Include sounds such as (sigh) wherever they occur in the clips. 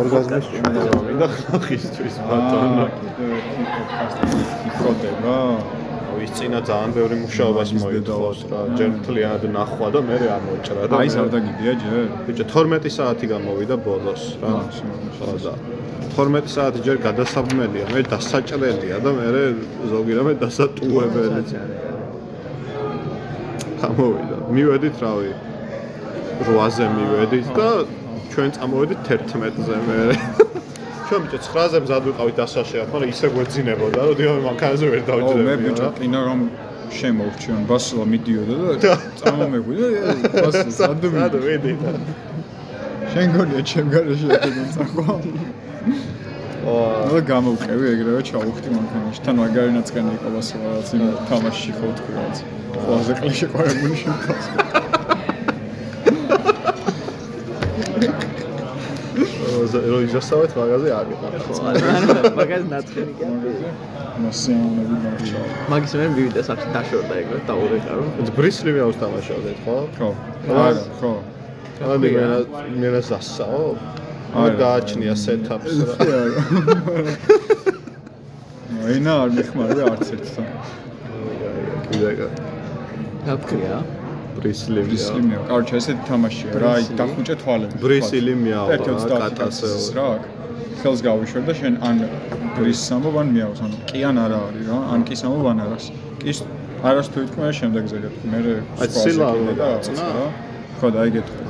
ორგაზმის ჭმელობი და ხალხისთვის ბატონო. იქროდება. ის წინა ძალიან ბევრი მუშაობას მოითხოვს რა, ჯერ მთლიანად ნახვა და მე ამოჭრა და აი სარდაგიდია ჯერ. ბიჭო 12 საათი გამოვიდა ბოლოს რა. ხო და 12 საათი ჯერ გადასაბმელია, მე დასაჭრელია და მე ზოგი რამე დასატუებელიც. გამოვიდა. მივედით რავი. 8-ზე მივედით და ჩვენ წამოვედით 11-ზე მე. (laughs) ჩვენ ბიჭო 9-ზე მზად ვიყავით დასაშეა, მაგრამ ისე გვეძინებოდა, რომ დიახ მანქანაზე ვერ ო დავჭრები. მე ბიჭო კინო რომ შემოვჩიონ ბასლა მიდიოდა და წამომეგვიდა (laughs) ბასლა სადო ვედი და შენ გონია ჩემ გარეშე ეგენ წახვა და გამოვყევი ეგრევე ჩავუხდი მანქანაში თან მაგარინაც კენ იყო ბასლა რაღაც იმ თამაშში ხო თქვი რაღაც ყველაზე კლიშე ყვარებული შემთხვევას რო იჟასავეთ მაგაზე აგება. მაგას ნაცხენი კი მასიანები მარჩა მაგის მე მივიდა საფში დაშორდა ეგრე დაურეკა რომ ბრისლივი აქვს თამაშობდეთ ხო? ხო არა ხო. ანუ მე მე დასასაო. არ გააჩნია სეტაპს რა. (laughs) აინა არ მიხმარები არც ერთთან კიდე კა გაქრია ბრისლივი. ისლიმია კარჩა ესეთი თამაშია რა აი დახუჭე თვალები ბრისილი მიავა ერთი 30 კატასე. კატასე რა ხელს გავიშვერ და შენ ან ბრის სამობ ან მიავს ანუ კი ან არა არის რა ან კი სამობ ან არას. კი არას თუ იტყვი შემდეგზე გეტყვი მე ცილა რო გააწნა? ხო და აი გეტყვი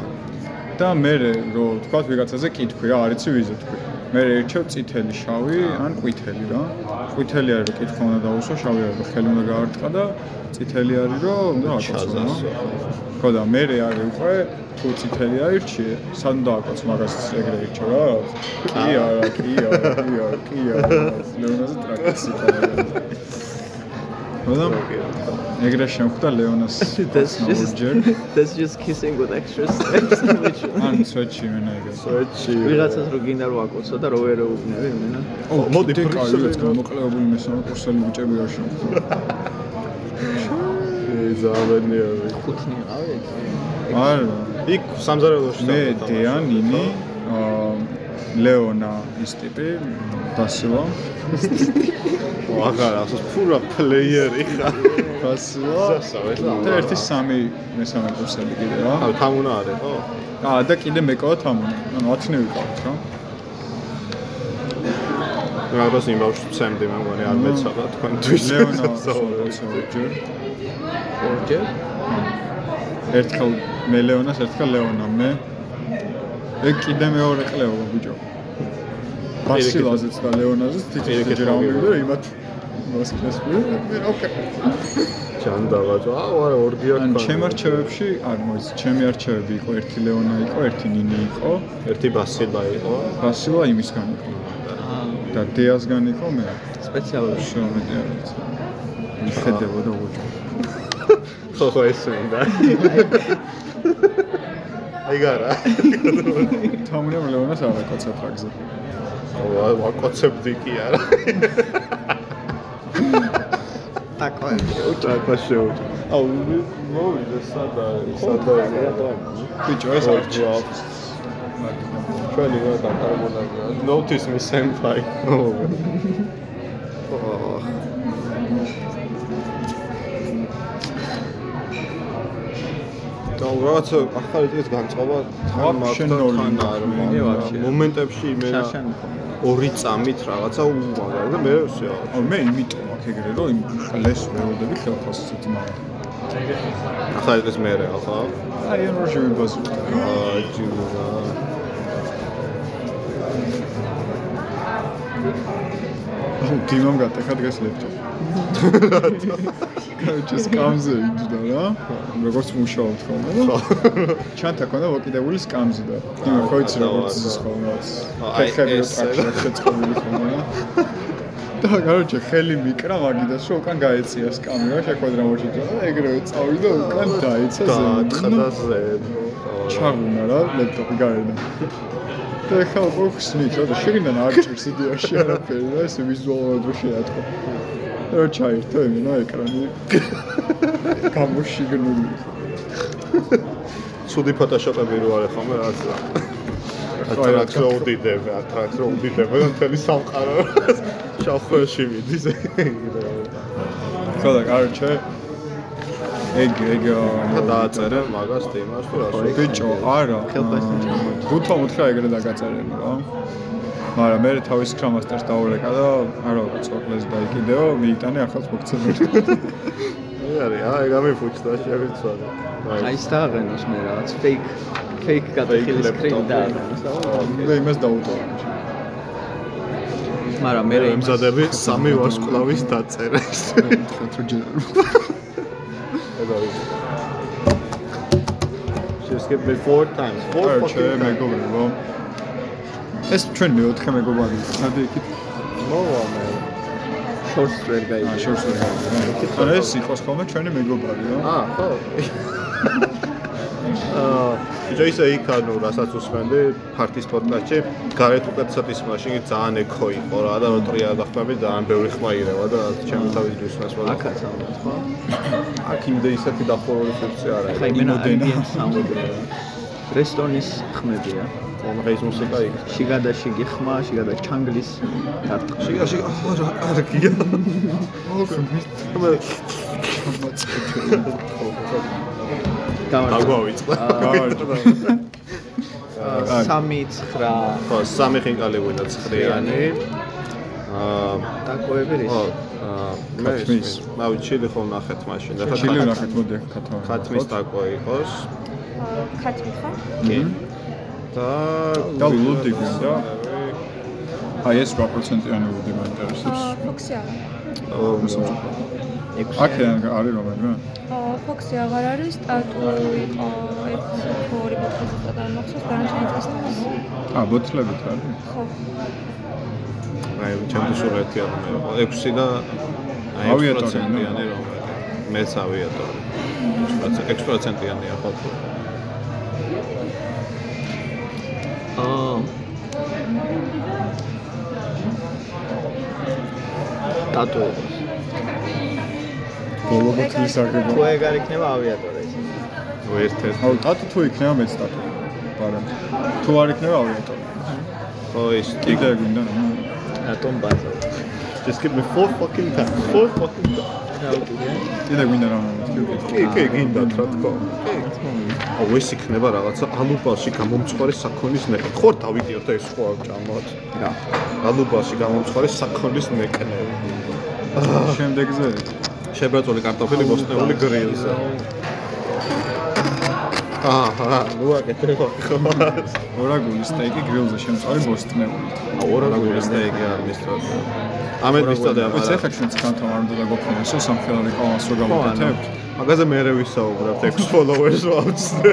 და მე რო თქვა ვიღაცაზე კითხვი რა არიცი ვიზე თქვი მე ერჩევ წითელი შავი ან ყვითელი რა. ყვითელი არის რომ კითხვა უნდა დაუსვა შავი არის რომ ხელი უნდა გაარტყა და წითელი არის რომ და აკოცო ხო და მე არის უკვე თუ წითელი აირჩიე სანდ დააკოც მაგას ეგრე ირჩევ რა. კი არა კი არა კი არა კი არა. ლეონაზე ტრაკიცი ხო ეგრე შემხვდა ლეონას that's just ჯერ that's just kissing with extra steps (laughs) which ან სვეტში მენა ეგრე სვეტში. ვიღაცას რო გინდა რო აკოცო და რო ვერ უგნები მენა ო მოდი, პრისელიც გამოკლებული მესამე კურსელი ბიჭები რა შემხვდა ზავენიერი. ხუთნი ყავი ეგ არა იქ სამზარეულოში მე აა ლეონა ის ტიპი დასილა აღარა ასოს ფურა პლეიერი ხარ. დასილა სასავე. და ერთი სამი მესამე კურსელი კიდე რა. აი თამუნა არის ხო? აა და კიდე მეკოვა თამონი ანუ 10-ნი ვიყავთ რა. რაღაც იმ ბავშვს ვცემდი მე მგონი არ მეცადა თქვენთვის. ლეონა (laughs) ორჯერ ერთხელ მე ლეონას ერთხელ ლეონა მე ეგ კიდე მეორე ყლეობა ბიჭო ბასილაზეც და ლეონაზეც თითქოს ჯერ მოგივა. ამივიდა იმათ მოსკეს მე ოკეი ჯანდავაძო. აუ არა ორგია ან ქონდა. ჩემ არჩევებში არ მოიც ჩემი არჩევები იყო ერთი ლეონა იყო ერთი ნინი იყო ერთი ბასილა იყო. ბასილა იმისგან იყო და დეასგან იყო მე სპეციალური შევმეტი არის მიხედებოდა უჯო (laughs) ხო ხო ეს მინდა. (laughs) აი გარა. თამუნე ლეონას არ აკოცა ტრაგზე აუ ვაკოცებდი კი არა. ტაკოები უტაკა შეუჭ. აუ მოვიდა სადა სადა ბიჭო ეს არჩი ჩვენი რა დაკარგონა. Notice me senpai. და რაღაცა ახალი წლის განწყობა თან ნოლი თან არ ვაფშე. მომენტებში მე ორი წამით რაღაცა უმაგარი და მე ვსია ო მე იმიტომ აქ ეგრე რომ იმ ხლეს ვეოდები ხელფასს ცოტა მაგ ახალი წლის მე რა ხო აი ან რო შევიბაზო აა ჯუნა დიმამ გატეხა დღეს ლეპტოპი. კაუჩის კამზე იჯდა რა? როგორც მუშაობთ ხოლმე და ჩანთა ქონდა ვაკიდებული სკამზე და. იმა ხო იცი როგორც ის ხოლმე აი, ეს- შეწყობილი ხოლმე და გაროჩე ხელი მიკრა მაგიდას რომ უკან გაეწია სკამი რა შეკვადრა მოჭიდო და ეგრევე წავიდა უკან დაეცა და ზემოდან და თხაზე ჩაგუნა რა ლეპტოპი გარედან და ხა უკვე ხსნით რა და შეგინდან არ ჭირს იდეაში არაფერი რა ესე ვიზუალურად რო შეატყო. რა ჩაირთო იმენა ეკრანი. გამოშიგნული. ცუდი ფოტოშოპები რო არის ხოლმე რაღაც ატრაქს რო უდიდება, ატრაქს რო უდიდება და მთელი სამყარო. (laughs) შავხოში მიდის. ხო და კარჩე ეგ ეგ და დააწერე მაგას თემას თუ რას. ბიჭო არა გუთო მოთხრა ეგრე დაგაწერები რა მაგრამ მე თავის კრამასტერს დაურეკა და არა უკვე ცოკლეს დაიკიდეო მიიტანე ახალ ფუნქციებს (laughs) არის, აი გამიფუჭდა შევიცვალე. აი ის დააღენოს მე რაღაც fake fake გადახილი laptop. screen დააღენოს და მე იმას დაუტოვე მაგრამ მე იმზადები სამი ვარსკვლავის დაწერეს. (laughs) ხო ჯერ (laughs) ეს არის. Just give me four times. Four არჩე fucking times. ეს ჩვენ მეოთხე მეგობარი სადი იქით მოვა მე. shorts ვერ აა გაიგე შორს ვერ გავიგე არა ეს იყოს ხოლმე ჩვენი მეგობარი რა აა, ხო. (laughs) აა, ბიჭო ისე იქ ანუ რასაც უსმენდი ფარტის პოდკასტში, გარეთ უკეთესად ის მაშინ ძალიან ექო იყო რა და როტრია დახმები ძალიან ბევრი ხმა ირევა და ჩემი თავის მოდა. აქაც ალბათ ხო აქ იმდე ისეთი დახურული სივრცე არა. ხა იმენა იმოდენა. ambient sound რესტორნის ხმებია მომღეის მუსიკა იქ. შიგა და შიგი ხმა შიგა და ჩანგლის დარტყმა შიგა შიგა რა კარგია. (laughs) დაგვავიწყდა. აა, სამი ცხრა ხო, სამი ხინკალი გვინდა ცხრიანი. აა დაკოები ხო, რის აა მე ქათმის. მავი ჩილი ხომ ნახეთ მაშინ და ხა ჩილი ნახეთ მოდი ქათავი ხათმის დაკვა იყოს. ხათმი ხო? კი. და და ლუდი გვინდა? აი ეს 8%-იანი ლუდი მაინტერესებს აა, ფოქსი აღარ. აქედან არის რომელიმე ფოქსი აღარ არის, სტატუ იყო 1-2 ბოთლი და მახსოვს განაჩენი წესთან. ა ბოთლებით არის? ხო. აი ჩემთვის სულეთი არ მე 6 და აი ავიატორი, 6%-იანი რომ მეც ავიატორი. 6% 6%-იანია ხო აა დატო ბოლო ბოთლის აღება თუ ეგ არ იქნება ავიატორი ეს ერთ-ერთ აუ ტატუ თუ იქნება მეც ტატუ მაგრამ თუ არ იქნება ავიატორი. ხო ის კიდე გვინდა რატომ ბაზა just give me four fucking times four fucking times. კიდე გვინდა რა კი კი. გინდა რა თქო. აუ ეს იქნება რაღაცა ალუბალში გამომწვარი საქონლის ნეკნე ხო დავიდიოთ ეს ხო ჭამოთ. რა? ალუბალში გამომწვარი საქონლის ნეკნე შემდეგზე შებრაწული კარტოფილი მოსნეული გრილზე აა ნუ აკეთე ხო ორაგული სტეიკი გრილზე შემწარი ბოსტნეული ორაგული სტეიკი არ მისწოდა ამეთ მისწოდა ვიცი ახლა ჩვენ ცქანთან არ უნდა გაგოქნოს რომ სამხელარი ყავას რო გავაკეთებთ მაგაზე მე რე ვისაუბრებთ 6 (laughs) followers ვაუცდე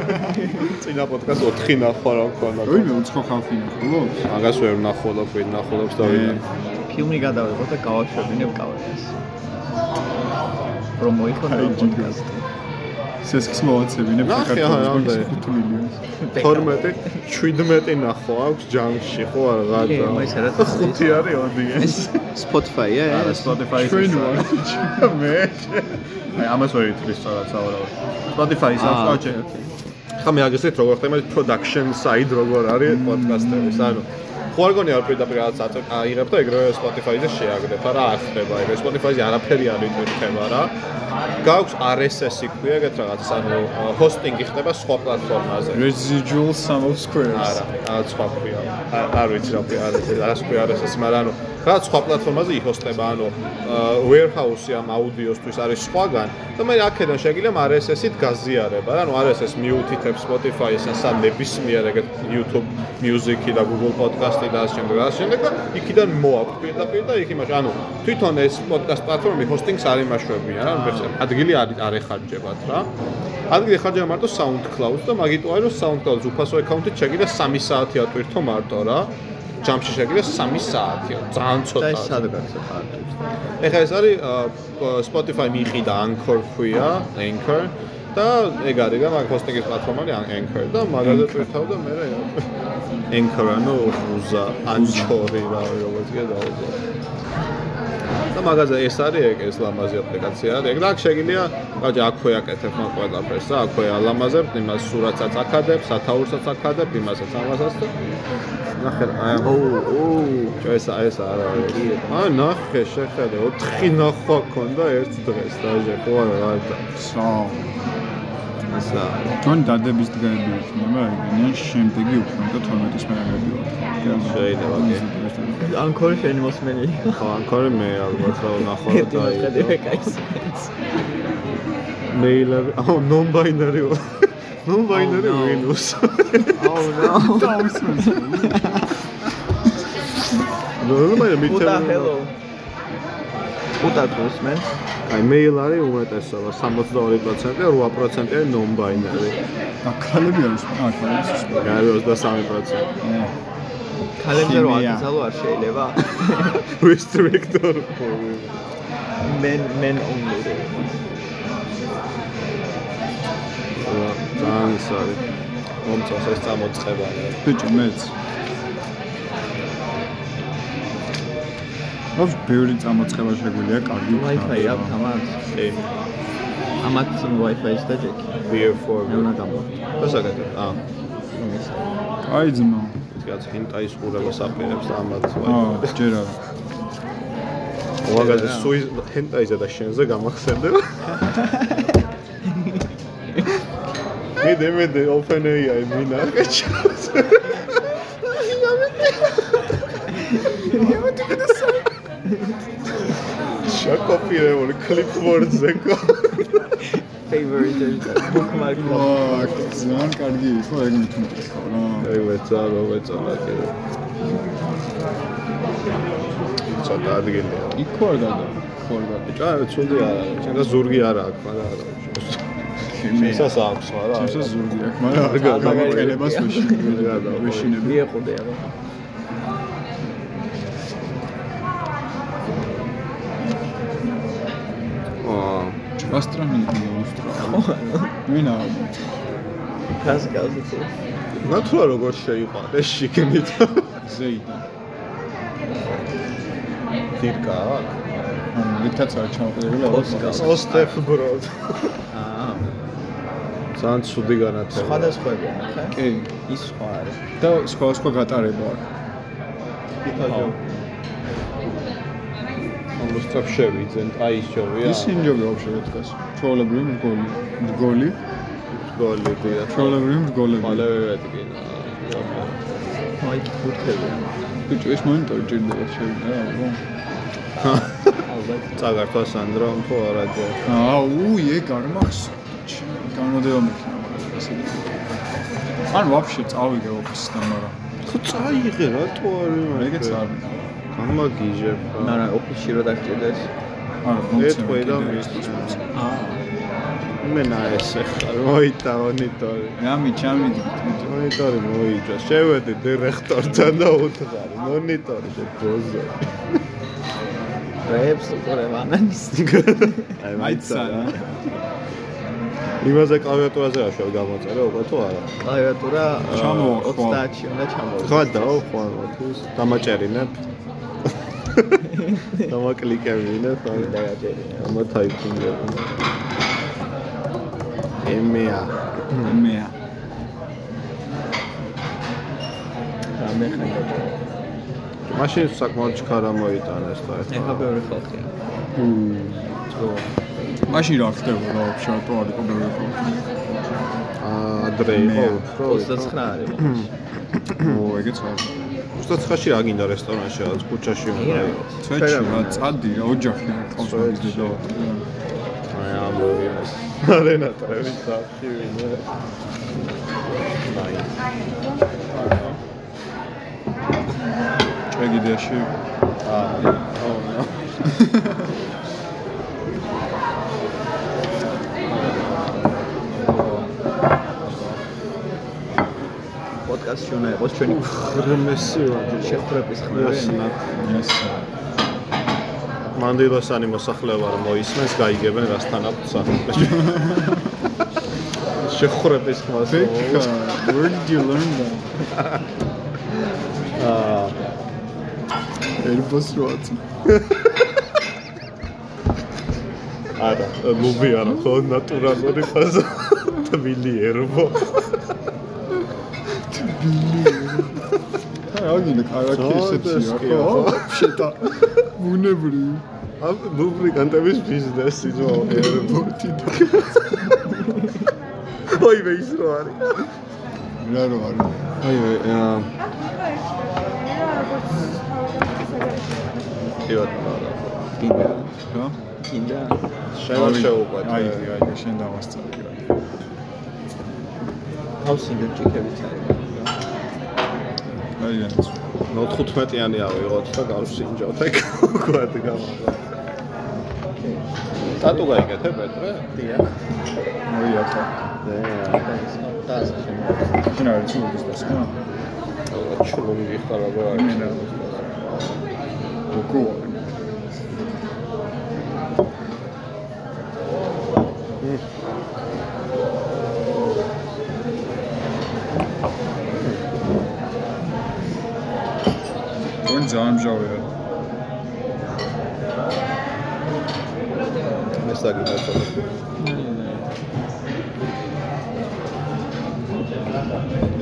წინა პოდკასტ 4 ნახვა რა მქონდა. როიმე უცხო ხალხი ნახულობ მაგას ვერ ნახულობ ვინ ნახულობს და ვინ ფილმი გადავიღო და გავაშვებინებ კავერას რომ აი, პოდკასტი სესქს მოვაცებინებ რამდენი? 5 მილიონს 12 17 ნახვა აქვს ჯანგში ხო რაღაცა რა (laughs) ხუთი არის audience (laughs) Spotify-ია არა ეს Spotify-ს ჩვენ ვარ (laughs) მე. აი ამას ვერ ითქვის სწორად საუბრობ Spotify-ს აქვს აჩე ხა მე აგესეთ როგორ ხდება production side როგორ არის პოდკასტების ანუ ხო არ გონია პირდაპირ რაღაც აიღებ და ეგრევე Spotify-ზე შეაგდებ არა არ ხდება ეგრე. Spotify-ზე არაფერი არ იტვირთება რა. გაქვს RSS-ი ქვია ეგეთ რაღაც ანუ ჰოსტინგი ხდება სხვა პლატფორმაზე. Residual sum of squares. არა, რაღაც სხვა ქვია. არ ვიცი რა ქვია, არ ვიცი, რას ქვია RSS, მაგრამ ანუ რაღაც სხვა პლატფორმაზე ihostება, ანუ აა, warehouse-ი ამ აუდიოსთვის არის სხვაგან და მე აქედან შეგიძლია RSS-ით გაზიარება, რა, ანუ RSS მიუთითებს Spotify-ს ან ნებისმიერ ეგეთ YouTube Music-ი და Google Podcast-ი და ასე შემდეგ, ასე შემდეგ და იქიდან მოაქვს პირდაპირ და იქ იმაში, ანუ თვითონ ეს podcast პლატფორმები hosting-ს არ იმაშვებიან, რა, ადგილი არ არ ეხარჯებათ რა. ადგილი ხარჯება მარტო SoundCloud-ს და მაგიტო არის რომ SoundCloud-ს უფასო აკაუნტით შეგიძლია 3 საათი ატვირთო მარტო რა. ჯამში შეგიძლია 3 საათი, ძალიან და ცოტა. ეს სად გაქცევ ხარჯებს ეხლა ეს არის Spotify მიიყიდა Anchor ქვია, Anchor და ეგ არის რა, მაგ ჰოსტინგის პლატფორმა არის Anchor და მაგაზე ტვირთავ და მე რა Anchor ანუ უზა, Anchor-ი რა, როგორც დაუძა. და მაგაზე ეს არის ეგ ეს ლამაზი აპლიკაცია ეგ და აქ შეგიძლია კაჭი აქვე აკეთებ მაგ ყველაფერს და აქვე ალამაზებ, იმას სურათსაც აქადებ, სათაურსაც აქადებ, იმასაც ამასაც და ნახე რა, აი ოუ ოუ ეს ეს არა აი ნახე შეხედე 4 ნახვა ქონდა ერთ დღეს დაჟე ხო არა რა სა ისა. თქვენ დადების დგაები იქნება ეგენი შემდეგი უფრო და 12-ის მერაგები ვარ. შეიძლება კი. ანკორი შენი მოსმენი. ხო ანკორი მე ალბათ რა ნახავთ აი მეილები აუ non binary (laughs) non binary Windows. აუ რა დაუსმენ ნუ მე მითხრა 5 ატმოსმენს. აი მეილ არის უმეტესობა 62%, 8% non-binary. აკალები არის, აკალებს. გარე 23%. ქალებზე რო აკრძალო არ შეიძლება. (laughs) Restrictor for men men only. რა, ძალიან ის არის. მომწონს ეს წამოწყება. ბიჭო მეც. ობს ბევრი წამოწყება შეგვიძლია კარგი Wi-Fi აქვს ამათ კი. ამათ იმ Wi-Fi-ს და VR4 მე უნდა გამო გასაგებია ა ეს აი ძმა კაც ჰენტაის ყურებას აპირებს და ამათ აა ჯერ არა მაგაზე სუი ჰენტაიზა და შენზე გამახსენდება მე მე open AI მინახე ჩავს შაკოპირებული კლიპბორდზე ხო? Favorite bookmark. (laughs) აა ძალიან კარგი იყო ეგ ხო რა აი ვეცარო ვეცარო კიდე ცოტა ადგილია. იქ ვარ გადა? ხო არ გადა? ბიჭო აი ცუდი არა. და ზურგი არა აქვს მაგრამ არა მე ისას აქვს მაგრამ ჩემს ზურგი აქვს მაგრამ არ გამოყენებას გადა. ვეშინები მიეყუდე აბა აა ასტრამი უსტრა მინა კას კას ნატურა როგორ შეიყვანეს შიგნით ზეიდა. დირკა ანუ რითაც არ ჩამოყრილი ოსკარ. ოსტეფ ბროდ აა ძალიან ცუდი განათება სხვადასხვაა ნახე კი. ის სხვა არის. და სხვა სხვა გატარება აქვს ამოსწრაფ შევიძენ აი ის ჯობია ვაფშე ეთქას ჩაოლებრივი მრგოლი მრგოლი გოლი დია ჩაოლებრივი მრგოლები მალევე ვეთქინა აი კუთხედი ბიჭო ეს მონიტორი ჭირდება შევიდა რა ალბათ წაგართვა სანდრო თუ არა ჯერ. აუ ეგ არ მახსოვს განმოდება მექნა მაგრამ ესე იგი ან ვაფშე წავიდე ოფისიდან მაგრამ ხო წაიღე რატო არის ეგეც არ გამაგიჟებ არა ოფისში რო დაგჭირდეს არა ეთქვი და მისთვის აა. მენა ეს ხარ მოიტა მონიტორი ამი ჩამი მონიტორი მოიჭა შევედი დირექტორთან და უთხარი მონიტორი შეგოზო რეებს უყურე ვანანის აი მაიცანა იმაზე კლავიატურაზე აშვებ გამოწერე უკვე თუ არა? კლავიატურა ჩამოახვა. 30-ში უნდა ჩამოვიდე ხო დაო ხო მოთუს დამაჭერინებ დამაკლიკებინებ აი დაგაჭერინე დამათაიფინგებ ემია მეა რამე ხანდა მაშინ საკმაოდ ჩქარა მოიტანეს და ეხა ბევრი ხალხია მაშინ რა ხდება რა ვაფშე რატო არ იყო ბევრი ხალხი ადრე იყო უფრო 29 არის ო ეგეც არ 29-ში რა გინდა რესტორანში რაღაც? ქუჩაში უნდა იყოს ცვეთში რა წადი რა ოჯახი ყავს მაგის აი ამბობია არენატა ვის სახში ვინე აი. ტრაგედიაში აა (laughs) პოდკასტში უნდა იყოს ჩვენი ღრმესი ვარ შეხვდრების ხმები ეს მანდილოსანი მოსახლეობა რომ მოისმენს, გაიგებენ რასთან აქვს საფრთხე. (laughs) შეხურების ხმას. Big, where did you learn that? აა Airbus როაც. არა, ლუბი არა, ხო ნატურალური ფაზა. თბილი ერბო. რა გინდა კარაკი ესეცია ხო? ვაფშე და ბუნებრივი. ამ ლუბრიკანტების ბიზნესი ძო ერბოთი. ой, ვეის რო არის. რა რო არის? აი აა კი ბატონო. კიდე რა? კიდე შენ შეუყვეთ. აი, აი, შენ დავასწავლე. თავსი გეჭიქებით არის აი, განაც. ნო 15-იანი ავიღოთ და გავსინჯოთ ეგ უბრალოდ გამოგა. ტატუ გაიგეთე პეტრე? დიახ აი, ახლა. და ასე შენ არის ცუდის და სხვა. ჩულუნგი ხარ რა მინა. უკუ. ვინ ძალიან მჟავია. ეს დაგინაცო.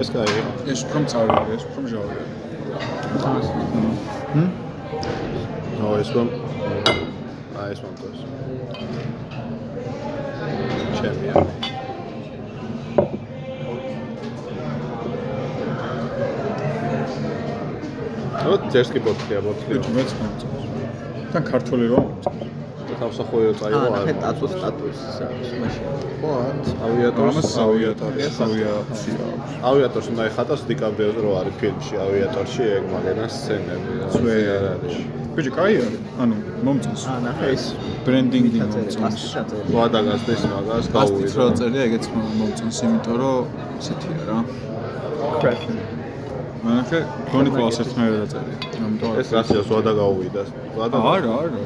ეს კაი. ეს უფრო მწავია, ეს უფრო მჟავია. ჰმ? ნო ეს რომ აი ეს მომწონს. ჩემია. ნუ ძერსკი ბოთლია ბოთლია. ბიჭი მეც მომწონს. თან ქართული რომ თავსახვევი წაიღო აა არ. ნახე ტატუს ტატუს მაშინ ხო, ავიატორს ამას ავიატორია, ავიაცია. ავიატორს უნდა ეხატოს დიკაპრიოს რო არის ფილმში ავიატორში ეგ მაგენა სცენები. ძვე არ არის. ბიჭი, კაი არის. ანუ მომწონს. აა ნახე ეს ბრენდინგი მომწონს. ვა დაგასდეს მაგას გავუვიდა. რო წერია, ეგეც მო- მომწონს, იმიტომ რომ ესეთია რა. კრეფი მანახე ქრონიკულას ერთნაირად წერია. ამიტომ ეს რაციას ვა დაგაუვიდა. ვა და არა, არა.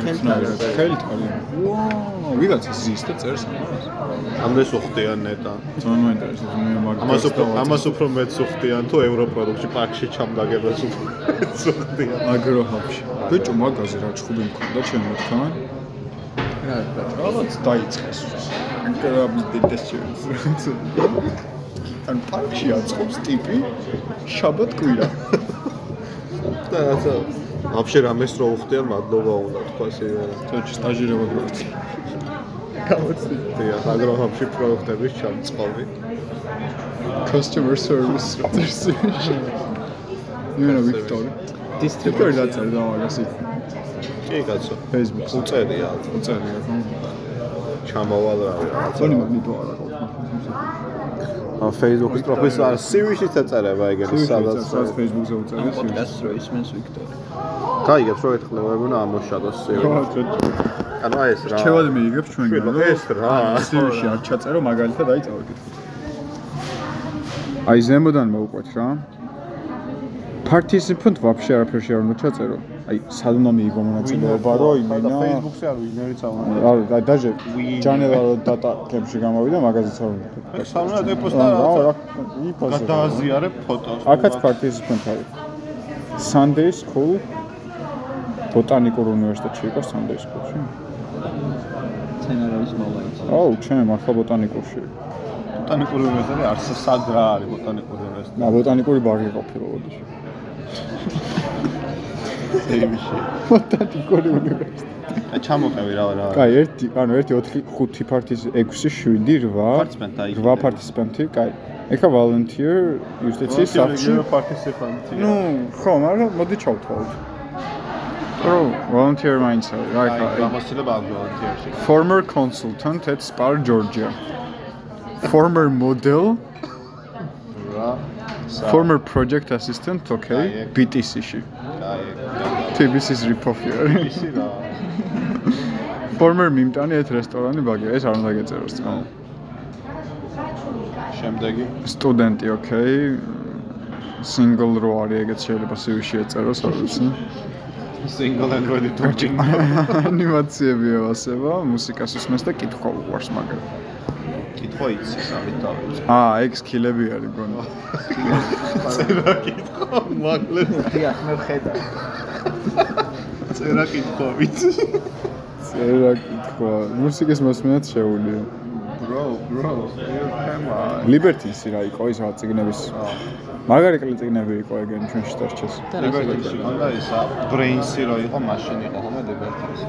ხელით არის. ვაუ, ვიღაცა ზის და წერს ამას. ამდენს უხდიან ნეტა. ძალიან მაინტერესებს მე მაგას. ამას უფრო ამას უფრო მეც უხდიან თუ ევროპროდუქტში პარკში ჩამდაგებას უფრო (laughs) უხდიან. აგრო ჰაბში. ბიჭო, მაგაზე რა ჩხუბი მქონდა ჩემო თან. რა რაღაც დაიწყეს. კრაბის დეტესტიოს. (laughs) ან პარკში აწყობს ტიპი შაბათ კვირა. და რაცა вообще რამეს რო უხდიან მადლობა უნდა თქვა შეიძლება. წოჩი სტაჟირება გვაქვს. გამოცდი დიახ, აგროჰამში პროექტების ჩამწყობი. customer service წერს. იმენა ვიქტორი. დისტრიბუტორი დაწერა მაგას იქ კი კაცო. Facebook-ს. უწერია, უწერია ხო? ჩამოვალ რავი. წონი მაგნიტო არა ყავს. ან Facebook-ის პროფილს არ CV-შიც ეწერება ეგეთი სადაც სადაც Facebook-ზე უწერია. პოდკასტს რო ისმენს ვიქტორი გაიგებს რომ ეთქლებებონა ამოშადოს CV. ხო, ცოტა. ანუ აი ეს რა. ჩევად მიიგებს ჩვენგან შვილო, ეს რა. CV-ში არ ჩაწერო მაგალითად აი წავიკითხე. აი ზემოდან მოვყვეთ რა. participant вообще არაფერში არ უნდა ჩაწერო. აი სად უნდა მიიღო მონაწილეობა რო იმენა. Facebook-ზე არ ვინერიც არ უნდა. რა და დაჟე general data camp-ში გამოვიდა მაგაზეც არ უნდა. სამუნდა ეპოსტა რა რა. იფაზე. გადააზიარე ფოტოს. აქაც participant არის. Sunday school ბოტანიკურ უნივერსიტეტში იყო Sunday school-ში. ცენარის მოვაიცი აუ, ჩემ ახლა ბოტანიკურში. ბოტანიკური უნივერსიტეტი არც სად რა არის ბოტანიკური უნივერსიტეტი. და ბოტანიკური ბაღი ყოფილა ოდიში. CV-ში. ბოტანიკური უნივერსიტეტი. აი ჩამოყევი რა რა. კაი, 1 ანუ 1 4 5 პარტიზ 6 7 8 Participant აი. 8 პარტიციპანტი, კაი. ეხა volunteer იუსტიციის სახლში. პარტიციპანტი. ნუ, ხო, მაგრამ მოდი ჩავთვალოთ. რო volunteer მაინც არის, რა აი ეხა. გამოსილება აქვს volunteer-ში. Former consultant at Spar Georgia. Former model, რა. Former project assistant, okay. BTC-ში. აი TBC-ის რიფოფი არის. ისი რა. Former მიმტანი ერთ რესტორანი ბაგია, ეს არ უნდა გეწეროს წყალ. შემდეგი სტუდენტი, okay. single რო არის, ეგეც შეიძლება CV-ში ეწეროს, არ ვიცი. single and ready to drink. ანიმაციები (laughs) ევასება, მუსიკას უსმენს და კითხვა უყვარს მაგრამ. კითხვა იცის ამით დავიწყე. აა, ეგ სკილები არის გონი. (laughs) წერა კითხვა მაგლეს დიახ მე ვხედავ წერა კითხვა ვიცი. წერა კითხვა. მუსიკის მოსმენაც შეუულია. Bro bro. ლიბერტისი რა იყო ის რა ციგნების მაგარი კლი ციგნები იყო ეგენი ჩვენ შტორჩეს ლიბერტისი ხონდა ისა ბრეინსი რო იყო მაშინ იყო ხოლმე ლიბერტისი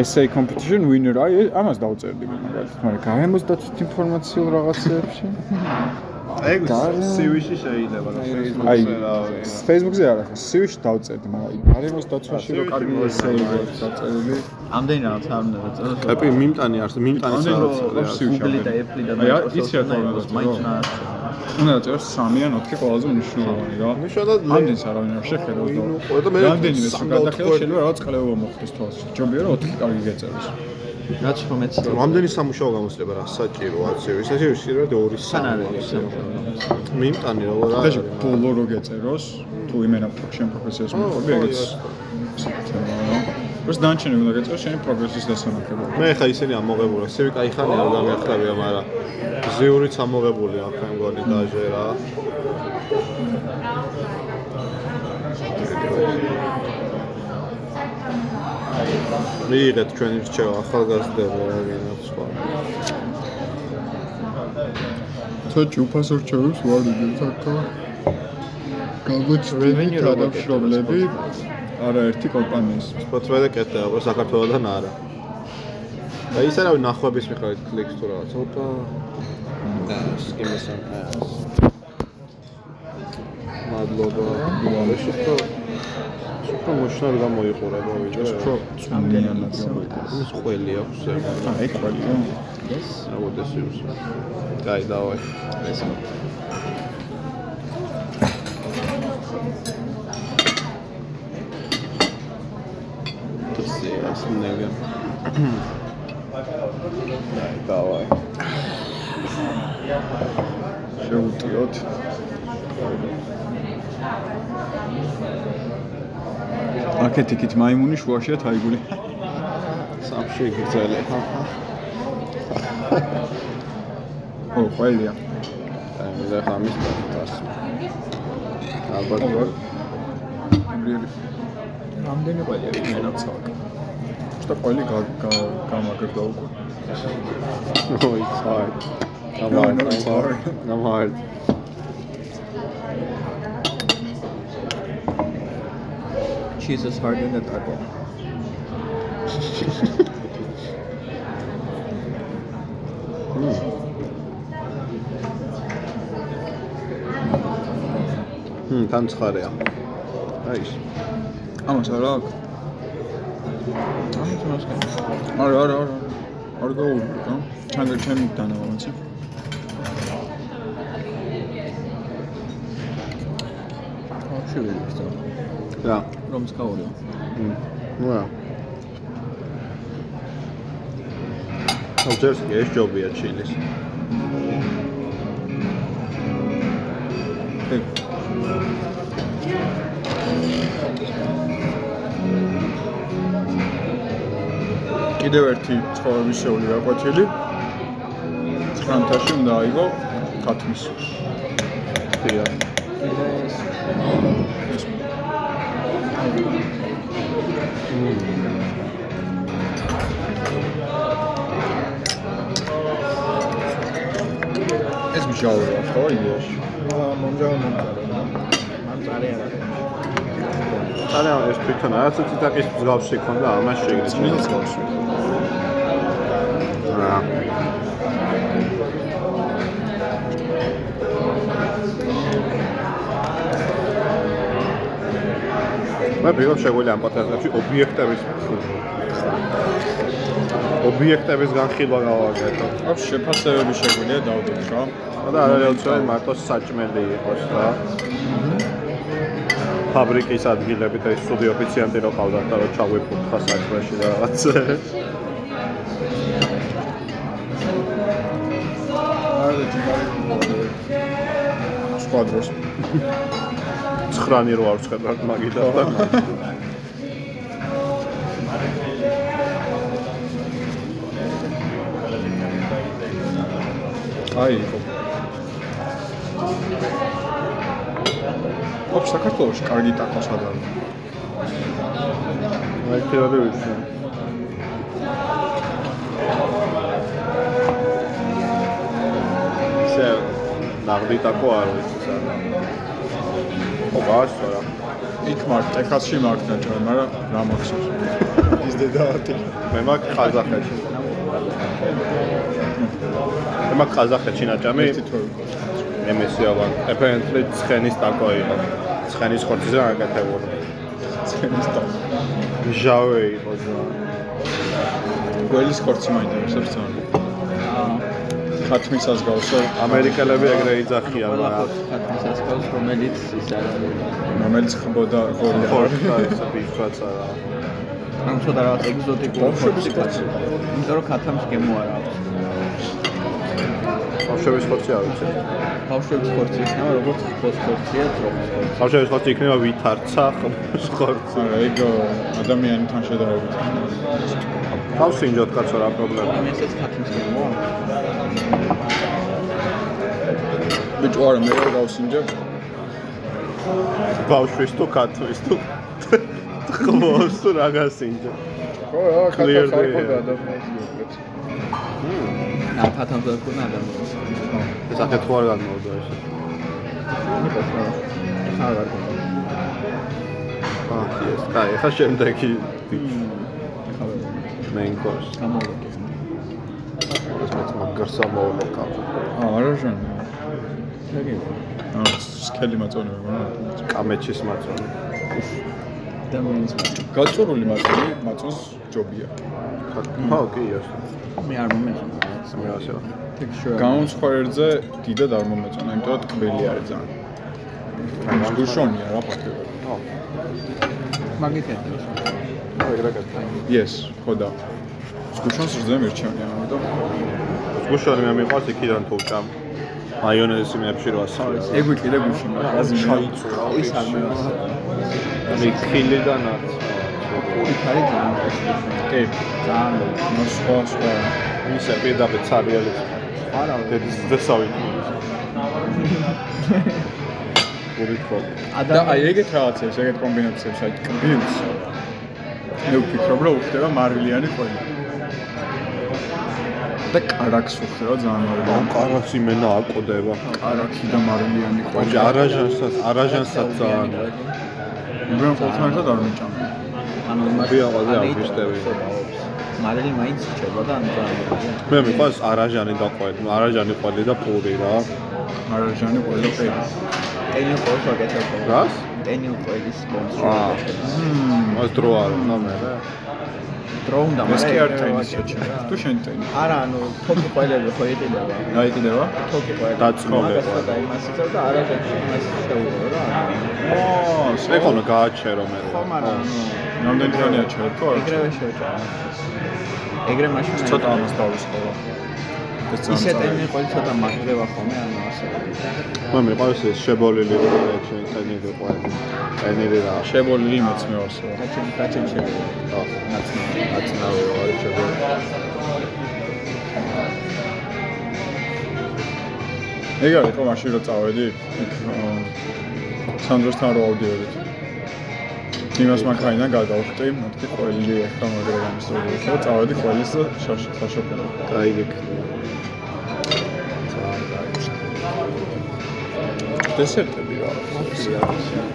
essay competition winner. აი ეს- ამას დავწერდი მე მაგალითად მაგრამ გამოსდათ ინფორმაციულ რაღაცეებში ეგ CV-ში შეიძლება აი Facebook-ზე Facebook-ზე არა CV-ში დავწერდი მაგრამ გარემოს დაცვაში რო CV-ში კარგი აქვს დაწერილი ამდენი რაღაც არ უნდა დაწეროს ეპი მიმტანი არის მიმტანი ამდენი რო საოცარი CV-ში Google-ი და. Apple-ი და Microsoft-ი მაინც დაწერო. უნდა დაწეროს 3 ან 4 ყველაზე მნიშვნელოვანი რა. ლე- ამდენს არავინ არ შეხედავს და და რამდენიმე სულ ოთხი შეიძლება რაღაც კლევა მოხდეს თვალს ჯობია რომ 4 კარგი გეწეროს რაც რომ ეცი რამდენი სამუშაო გამოსლება რა? საჭიროა CV-ში საჭიროა შეიძლება ორი სან სამი არის მაქსიმუმ. მიმტანი როგორ და არის? ბოლო რო გეწეროს თუ იმენა შენ პროფესიას მოხები ეგეც ეს დანჩენი უნდა გეწეროს შენი პროგრესის დასანახებლად მე ხა ისინი ამოღებულა. CV კაი ხანი არ გამიახლავია მაგრამ ზიურიც ამოღებული აქვს მე მგონი დაჟე რა მიიღეთ ჩვენი რჩევა ახალგაზრდები რა გინდათ სხვა. თო ჯუფას რჩევებს ვარდიდით აქა. გამოჩვენით ადამიანები არაერთი კომპანიის. სპოტვედა კეთდება ხო საქართველოსთან არა. და ის არავინ ნახვების მიხედვით კლიქს თუ რაღაც ოპა და სკიმესან მადლობა მე შეხო შეხო მოშნარ გამოიყურება ვიდეო უფრო წვნიანად ის ყველი აქვს ზემო აი ყველია ეს რაბოდეს ის დაი დავაი ეს თუსი ას ნეგა დაი დავაი შეუტიოთ აქეთ იქით მაიმუნი შუაშია თაიგული. სამში გრძელი. ო ყველია აი და ხამის დას ალბათ რიელი რამდენი ყველია ვინაც აქ შტა ყველი გამაგრდა უკვე. it's hard. I'm No, hard. no, it's I'm hard. Cheese is harder than taco ჰმ, განცხარეა. აი ის. ამას არა აქ ამით მოსკენ არა არა არა. არ გაული რა ჩანგა ჩემი დანავანცი შევიდეთ რა. რომ სკაურიო ჰმ. ნუ რა. აუჯერს ეს ჯობია ჩილის. ეგ კიდევ ერთი ცხოვრების შეული გაკვეთილი ცხრამთაში უნდა აიღო ქათმის დია. მჟავია ხო იდეაში მომჟავო მომწარე ამ წარე არა არა, ეს თვითონ რაღაც ციტაკის მსგავსი ქონდა, ამას შეგიძლია. წმინდა გავს რა. მე ვიღებ შეგვიძლია ამ პოდკასტში ობიექტების ობიექტების განხილვა გავაკეთო. აქვს შეფასებები შეგვიძლია დავდოთ რა და არა რეალურად მარტო საჭმელი იყოს რა. ფაბრიკის ადგილები და ის სტუდიო ოფიციანტი რო ყავდათ და რო ჩაგვიფურთხა საჭმელში და რაღაცა. არა ჯიბარი სხვა დროს ცხრანი რო არ ვცხადავთ მაგითაც და აი იყო საქართველოში კარგი ტაკოს გადაა. აი ფერად ვიცი. ისე ნაღდი ტაკო არ ვიცი. ო გასწორა. იქ მართ, ტეხასში მართ ნაჭარი, მაგრამ რა მახსოვს? ის დედაათი. მე მაგ ყაზახეთში. მე მაგ ყაზახეთში ნაჭამი. ერთი თვე. MSI-ოვან. apparently ცხენის ტაკო იყო. ცხენის ხორცზე აკეთებული. ცენის და ჟავე იყო ზა. გველის ხორცი მაინტერესებს ძალიან. ხათმისას გავსო, ამერიკელები ეგრე იძახიან, მაგრამ ფათმისასკავს რომელიც ის არ არის რომელიც ხბოდა გოლი. ხორცა ისე ბიჭაც არა. ამ ცოტა რაღაც ეგზოტიკური ხორცი ხორცი. იმიტომ რომ ქათამს გემო არ აქვს ბავშვების ხორცი არ ვიცი. ბავშვების ხორცი იქნება როგორც ხოს ხორცია ძროხის ხორცი ბავშვების ხორცი იქნება ვითარცა ხორცი. არა, ეგ ადამიანთან შედარებით. გავსინჯოთ კაცო რა პრობლემა. ამასაც ქათამს გემო ბიჭო არა, მე რა გავსინჯე? ბავშვის თუ ქათვის თუ ხმოს თუ რა გასინჯა. ხო, რა, ქათამს არ the ხოდა air. ამ ქათამს არ ადამიანს ეს ახეთ ხო არ განმოვდა ეს. არ არ ქონა აა, ეს კაი, ხა შემდეგი main course. გამოვიდე ეს მეც მაგარსა მოვლოკა. აა, არა ჟანი. აა, სკელი მაწონები რა. კამეჩის მაწონი. ადამიანის გაწურული მაწონი, მაწონს ჯობია. ხო, კი, ეს. მე არ მომეხება ტექსტურა გამომცხვერებზე დიდად არ მომეწონა, იმიტომ რომ ტკბილი არის ძალიან. გუშონია რა ფაქტია. ხო, მაგითია ეგრე კეთდა. Yes, ხო და. გუშონს რძე მერჩევია, ამიტომ გუშინი მე მიყვარს იქიდან თუ ჭამ. მაიონეზი მეებში რა სალეს. ეგ ვიყიდე გუშინ, მაგრამ აზი ჩაიწურა. ის არ მევასე მე ხილიდან არც. პური ხარი ძალიან ტექსტურა კი, ძალიან ნუ სხვა სხვა. ისე პირდაპირ ცარიელი არა დედის ხო. და აი ეგეთ რაღაცებს, ეგეთ კომბინაციებს, აი კბილს. მე ვფიქრობ, რომ უხდება მარილიანი ყველი. და კარაქს უხდება ძალიან ამ მარილიანი. კარაც იმენა აკოდება. კარაქი და მარილიანი ყველი. ოჯი არაჟანსაც, არაჟანსაც ძალიან. უბრალოდ ყოველთვის ერთად არ მიჭამე. ანუ ვია ყველაზე აღნიშნები. მარილი მაინც რჩება და ანუ მე მიყვარს არაჟანი და ყველი, არაჟანი ყველი და პური რა. მარილიანი ყველი ყელი. ტენიო ყოლს ვაკეთებ რას? ტენიო ყოლის აა. სპონსორი მმ, მას დრო არ უნდა მე რა. დრო უნდა ეს კი არ მაგრამ ტენის საჩა. თუ შენ ტენი. არა ანუ თოკი ყოლები ხო იყიდება აი კიდევა? თოკი მაგას ყოლები. და იმას იცავ და არაჟანში იმას შეურო რა აა, მე ხომ გააჩერო მე. ხო მაგრამ რამდენი თუ არა? ეგრევე შევჭა ეგრე მაშინ ცოტა ამას დავისხობა. ეს ძალიან ისე წარია. ტენი ყოლი ცოტა მაგდება ხოლმე ანუ ასე მე მიყვარს ეს შებოლილი პროექტი, ტენილი ყველი. ტენილი რა. შებოლილი მეც მე ვარსო. გაჩენ გაჩენ შეურო ხო. ნაცნაური აცნავი ვარ შებოლილი. ეგ არის ხო მაშინ რო წავედი იქ სანდროსთან რო ავდიოდით. იმას მანქანიდან გადავხტი, მეთქი ყველი ახლა მაგრამ ის რო იქნება, წავედი ყველის და კაი გიქ. დესერტები რა.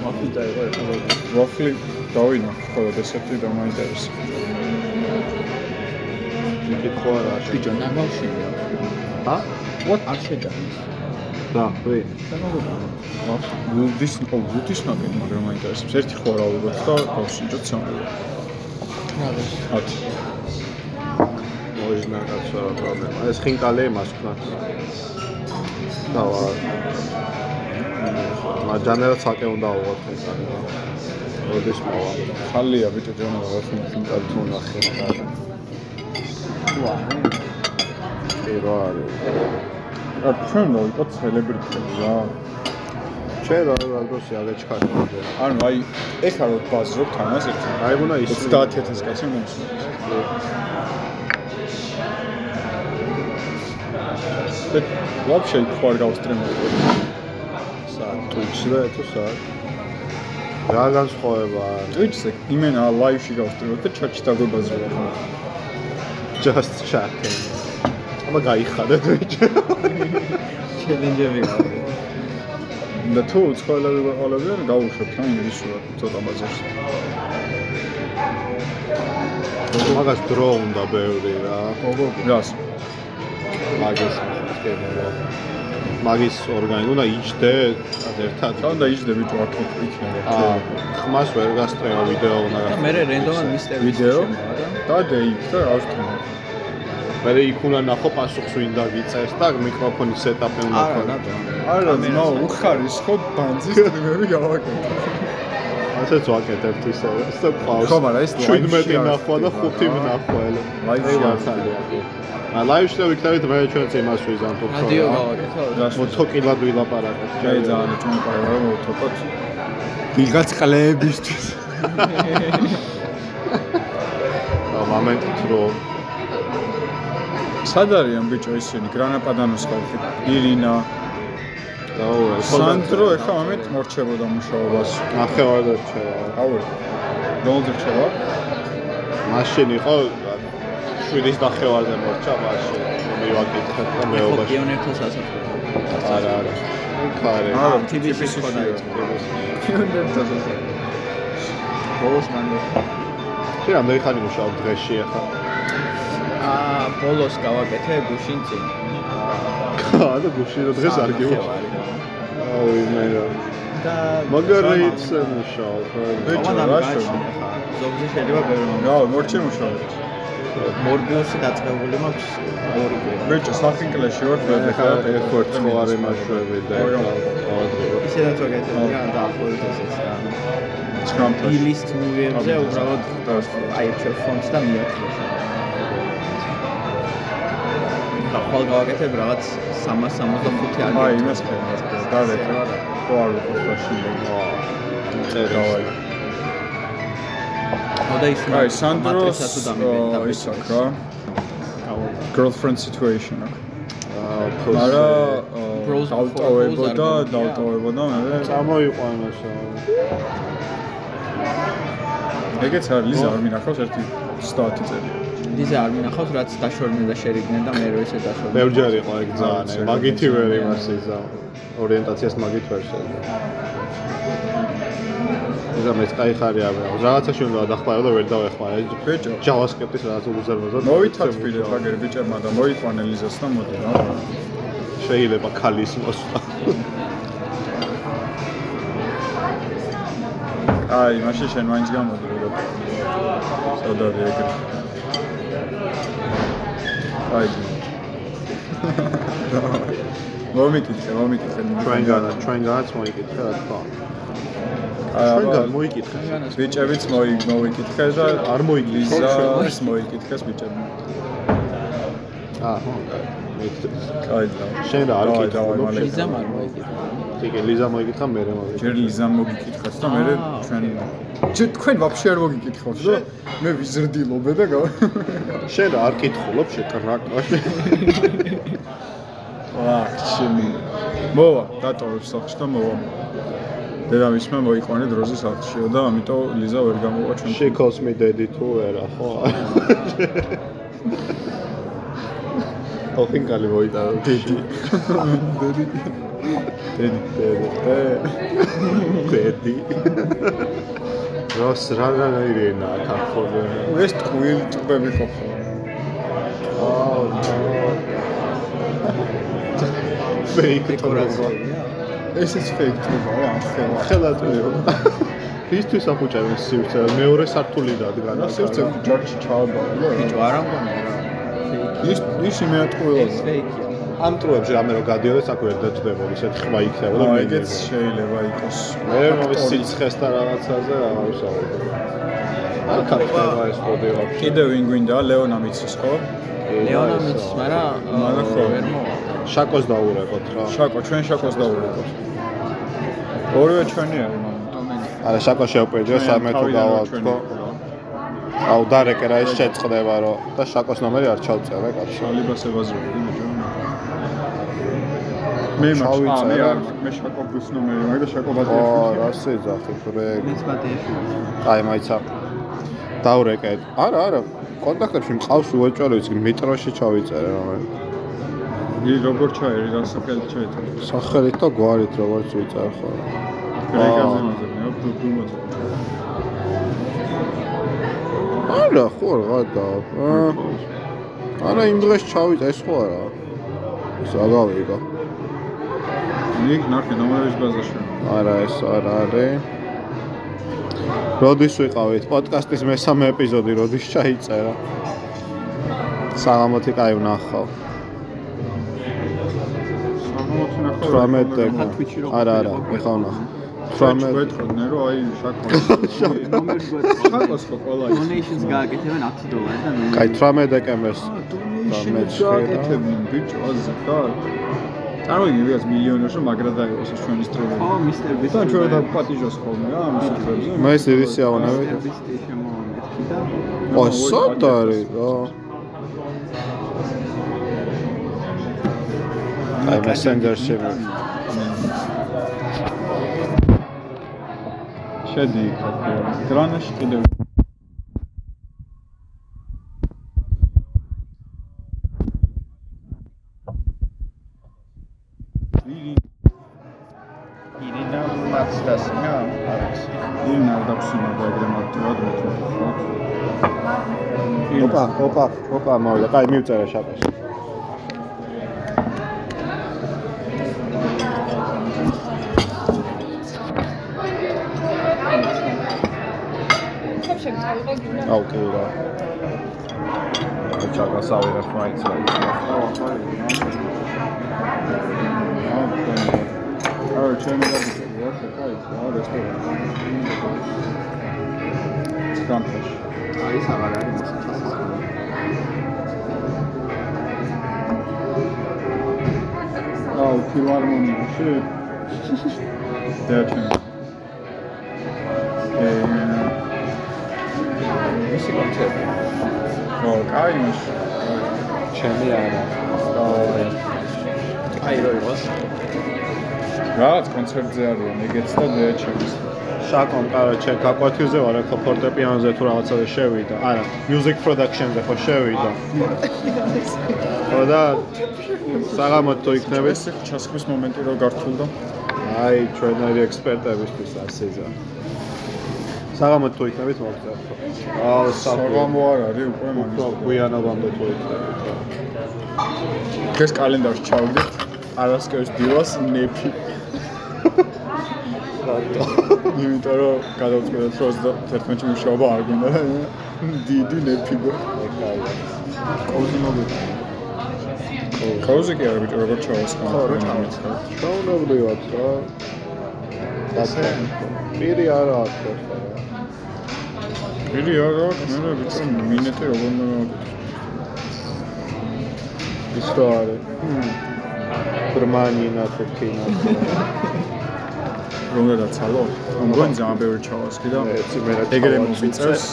მაფიდა იყო ეხლა ვაფლი დავინახე, ხო და დესერტი დამაინტერესა. მიკითხო რა. ბიჭო ნაგავშია ა? what არ შეჯამის და, ვი. ვუდის, ო ვუდის მაგენ მაგრამ მაინტერესებს. ერთი ხო რა ვიგოთ და გავსინჯოთ სამი. ათ. მოიჟნა კაცო რა პრობლემა. ეს ხინკალე იმას ქნა. და ვარ. მაჯანერა ცაკე უნდა ავიღოთ ხინკალე. როდის მოვა? ხალია ბიჭო ჯონა ვაფლი ხინკალე თუ ნახე ხინკალე. ვა კი რა არის. რა ჩვენ რა იყო ცელებრიტები რა. ჩვენ რა რა გოსი აღეჩქარდა. ანუ აი ეხლა რო ბაზრობთ ამას ერთი. აი ბუნა ის 30000 კაცი მომსწრე. და იქ ხარ გავსტრიმები. საათ Twitch-ზე თუ საათ. რა განსხვავება? Twitch-ზე იმენა ლაივში გავსტრიმებ და ჩატში დაგვებაზრება ხო. Just chatting. აბა გაიხადა Twitch. ჩელენჯები გაქვს და თუ უცხოელები ვეყოლებიან, გავუშვებთ რა ინგლისურად ცოტა ბაზარში. მაგას დრო უნდა ბევრი რა. რას? მაგის სკემო. მაგის ორგანი უნდა იჯდე ერთად. თან და იჯდე ბიჭო აქ იქნება. აა ხმას ვერ გასწრეო ვიდეო უნდა და მე რენდომად მისტერ ვიდეო და დეიქ და ავსტრია. მე იქ უნდა ნახო პასუხს ვინ დაგიწერს და მიკროფონის სეტაპი უნდა არა, რატო? არა, ნო, უხარისხო ბანძის ტრიმები გავაკეთე. ასეც ვაკეთებთ ისე. ისე პავს. ხო, მაგრამ ეს 17 ლაივში ნახვა და არ 5 ხდება. ნახვა ელე. ლაივში მართალია. ა ლაივში და ვიქნებით მე ჩვენც იმას ვიზამთრობ. რადიო გავაკეთო. რას მოცოკილად ვილაპარაკეთ. ჯაი ძალიან ჭონყარა რომ მოვთოკოთ. ვიღაც ყლებისთვის. (laughs) ა მომენტ თრო სად არიან ბიჭო ისინი? გრანაპადანოს ხალხი. ირინა, დაუე. სანდრო ეხა მომენტ მორჩებოდა მუშაობას. ნახევარ და რჩევა. ავერ. რომელ რჩევა? მაშინ იყო 7-ის ნახევარზე მორჩა მაშინ. მივაკითხეთ და მე ხო მეობაში. პიონერთა სასახლე. არა, არა. ხარე. არა, TBC-ში ხო დაიწყო. პიონერთა სასახლე. ბოლოს მან შენ რამდენი ხანი მუშაობ დღეში ახლა? აა ბოლოს გავაკეთე გუშინ წინ. აა და გუში რა დღეს არ გივა. აუ მე რა. და მაგარით მუშაობ. ბიჭო, რა რა შევი? შევი? ზოგზე შეიძლება ბევრი მომენტი. რა, მორჩე მუშაობს. მორბიუსი დაწყებული მაქვს ორი კვირა. ბიჭო, საფინკლეში ვარ მე და ხა ერთგვარ ცხოვარი მაშვები და ისედაც ვაკეთებ რა დაახლოებით ესეც რა. ცხრამთაში. ბილის მუვიებზე უბრალოდ აი ჩვენ ფონდს და მიათხრო. ახალ გავაკეთებ რაღაც 365 აგენტი. აი, იმას ხერხს. დავეთე. ხო არ ვიყოს ბაშილი. წერა. მოდა ის აი, სანდროს ის აქ რა. girlfriend situation აქ. აა Bros დავტოვებოდა, დავტოვებოდა მე. წამოიყვანოსო. ეგეც არის ლიზა არ მინახავს ერთი 30 წელი. ლიზა არ მინახავს რაც დაშორდნენ და შერიგდნენ და მე რო ესე დაშორდნენ. ბევრჯერ იყო ეგ ძალიან. ძალიან. მაგითი ვერ იმას იზა. ორიენტაციას მაგით ვერ შეძლო. იზა მეც кай ხარი არა. რაღაცაში უნდა დახმარო და ვერ დავეხმარე. ბიჭო. JavaScript-ის რაღაც უზარმაზად. მოვითათბილეთ აგერ ბიჭებმა და მოიყვანე ლიზას და მოდი რა. შეიძლება ქალის მოსვლა. აი, მაშინ შენ მაინც გამოდი რა. სადარი ეგრე. აი. მომიკითხე, მომიკითხე. ჩვენგანა, ჩვენგანაც მოიკითხე რა თქმა. ჩვენგან აბა, მოიკითხე. ბიჭებიც მოი მოვიკითხე და არ მოიკითხე, ლიზას მოიკითხეს ბიჭებმა. აა, ხო. მოიკითხე. აი და. შენ რა არ მალე. ლიზა არ მოიგია. კი, ლიზა მოიკითხა მე რა მოიკითხე. ჯერ ლიზამ მოგიკითხეს და მე ჩვენ ჯერ თქვენ ვაფშე არ მოგიკითხოთ და მე ვიზრდილობე და შენ არ კითხულობ შეტრაკაში? აა, შენი. მოვა, დატოვებ სახლში და მოვა. დედამისმა მოიყვანე დროზე სახლშიო და ამიტომ ლიზა ვერ გამოვა ჩვენ. She calls me daddy თუ ვერა, ხო? (laughs) ოხინკალი მოიტანა დედი. დედი. დედი. როს რა რა ირენა ქართული. ეს ტყუილი ტყები ხო ხო? აუ. ფეიქ დეკორაციაა. ესეც ფეიქ ტყება რა, ხელა. ხელატვიო. ისთვის ახუჭებენ სივრცე, მეორე სართული დადგა. რა სივრცე ჯორჯ ჩააბარა. ბიჭო არ ამგონა რა. ის ის იმეატყულა. ეს ფეიქია. ამ ტრუებში რამე რო გადიოდეს აქ ვერ დაჭდებოდი, ესეთ ხმა იქნება და აა ეგეც შეიძლება იყოს. მე მომის სიცხეს და რაღაცაზე რა ვისაუბრე. არ ქართება ეს ვაფშე. კიდე ვინ გვინდა ლეონა მიცის ხო? ლეონა მიცის, მაგრამ მაგრამ ხო. ვერ მოვა. შაკოს დაურეკოთ რა. შაკო, ჩვენ შაკოს დავურეკოთ. ორივე ჩვენი არის მამა. დომენი. არა შაკო შეუპირდიო სამე თუ გავავთქო. აუ დარეკე რა ეს შეწყდება რომ და შაკოს ნომერი არ ჩავწერე კაცო. შალიბას ებაზრები ბიჭო. მე ჩავიწერე. მაქვს, მე არ მე შაკობის ნომერი, მაგ და შაკო ო, ბატონი. რა შეძახი ბრეკ. მეც ბატეში. აი მაიცა. დაურეკეთ. არა, არა. კონტაქტებში მყავს ვიცი მეტროში ჩავიწერე რომ. ი როგორ ჩაერი რა სახელით ჩაიწერე? სახელით და გვარით როგორც ვიწარ ხო. რეგაზე მაზებნია დუმაზე. არა, ხო რა და. არა იმ დღეს ჩავიწა ეს ხო არა. ეს აგავიგა. ნიკ ნახე ნომერების ბაზაში. არა ეს არ არის. როდის ვიყავით პოდკასტის მესამე ეპიზოდი, როდის ჩაიწერა? საღამოთი კაი ვნახავ. საღამოთი ნახე. 18 დეკა. Twitch-ი რო არა, არა, ეხა ვნახავ. 18 18 ვეთქოდნენ რომ აი შაკო. ნომერს (laughs) გვეთქვა. შაკოს ხო ყველა ის. Donations გააკეთებენ 10 დოლარი და ნომერი. კაი 18 დეკემბერს. დონეიშნს გააკეთებდნენ ბიჭო აზრ და წარმოვიდგინე ვიღაც მილიონერში მაგრა დაიღოს ეს ჩვენი სტრიმერი. ხო, Mr. Beast. და ჩვენ და პატიჟოს ხოლმე რა ამ სტრიმერზე. მე ეს დიდი სიავანები. Mr. Beast-ი შემოვამეთქი და ო, სად არის რა? აი მესენჯერში შედი იქ დრანაში კიდევ ირინა მაცდასინა არის. ინა დაფსინა და ეგრე მარტივად მეთქვა. ოპა, ოპა, ოპა მოვიდა. კაი მივწერე გინდა. აუ კი რა. ჩაკასავი რა მაინც მაინც. აა ჩემი გაგიწევი რა ხა ის რა რესტორანი. სკამპაში. არის აღარ არის მოსაწასო. აუ ფილარმონიაში. დაჩენ. ეე მისი კონცერტი. ო, კაი მაშინ. ჩემი არა. აი რო იყოს. რაღაც კონცერტზე არიან ეგეც და დეჩემს. შაკომ, კაროჩე, გაკვეთილზე ვარ, ხო ფორტეპიანოზე თუ რაღაცაზე შევიდა. არა, music production-ზე ხო შევიდა. ხო და საღამოთ თუ იქნებით, ეს ჩასხმის მომენტი რო გართულდა. აი, ჩვენერი ექსპერტებისთვის ასეზე. საღამოთ თუ იქნებით მოგწევთ. აუ, საფრთხე. საღამო არ არის უკვე მაგის. გვიანობამდე თუ იქნებით. ეს კალენდარში ჩავდით. არასკევს დილას ნეფი. რატო? იმიტომ რომ გადავწყვეტეთ რომ 31-ში მუშაობა არ გვინდა და დიდი ნეფი გო. კოუზი მოგიწევს. კაუზი კი არა ბიჭო როგორ ჩავასხა. ხო, რო ჩავასხა. ჩაუნებრივად რა. ასე. პირი არა აქვს ხო. პირი არა აქვს, მე რა ბიჭო მინეტი როგორ მოვაკეთე. ის რა არის? გერმანია თუ რომ დაცალო. მგონი ძალიან ბევრი ჩავასხი და ეგრე ჩავაცუცე. მოვიწევს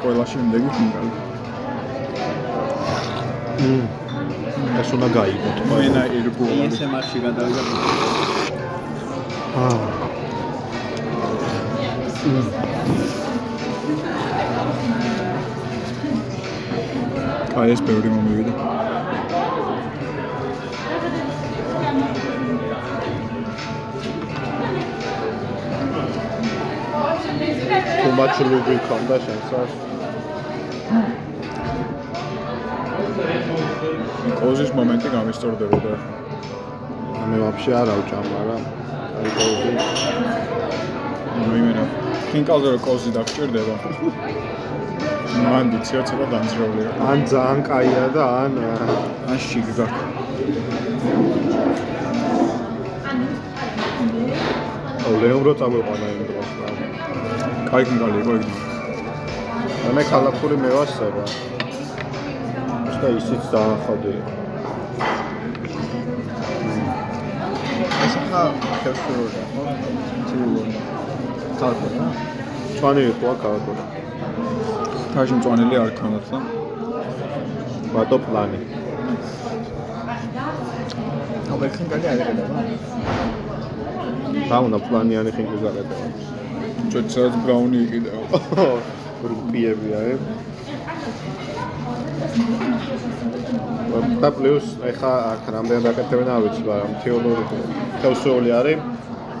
ყველა შემდეგი ფინალი. ეს უნდა გაიგოთ. მენა ირგული. ASMR-ში გადავიდა. აა. აი ეს ბევრი მომივიდა. Too much ლუგი ქონდა შენსაც. კოზის მომენტი გამისტორდებოდა. მე ვაფშე არ ავჭამ, მაგრამ აი კოუზი ნუ იმენა. კინკალზე რო კოზი დაგჭირდება. მან დიციო ცოტა დამძროლია. ან ძალიან კაია და ან ან შიგდა. აუ ლეონ რო წამოყვანა იმ. კაი კინკალი იყო იქ. და მე ქალაქური მევასება. და ისიც ძალიან ხოდი. ეს ახლა ხელშეურდა, ხო? ცივი. თალკო ჩვენი იყო ქალაქური. თავში მწვანელი არ ქონდათ და ბატო პლანი. აბა ხინკალი არ ეყედება. რა უნდა პლანიანი ხინკი გაკეთება. ჭოჭაც ბრაუნი იყიდაო. რუპიები აი. და პლუს ეხა აქ რამდენი დაკეთებენ არ ვიცი, მაგრამ თეორიული თეოსეული არის.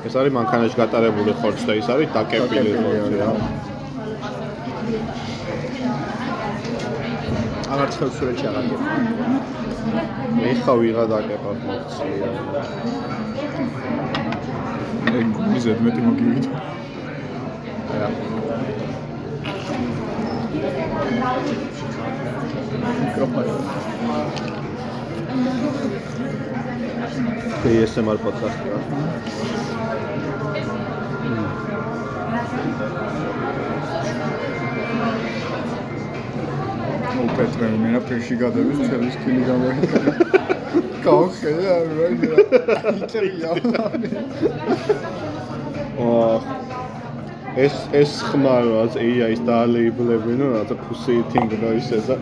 ეს არის მანქანაში გატარებული ხორცი და ის არის დაკეპილი ხორცი რა. აღარც ხელსურეთში აღარ გიყვა. ეხა ვიღა დაკეპავს მოხსია. ეგ მიზედ მეტი მოგივით. რა. ASMR რა. ო პეტრე, მე რა ფერში გადავის ცელის კილი გამოიხატე. გავხედე არ რა. იწერია. აა ეს ეს ხმარვაც AI-ს დაალეიბლებენ რა და pussy eating noises-ა.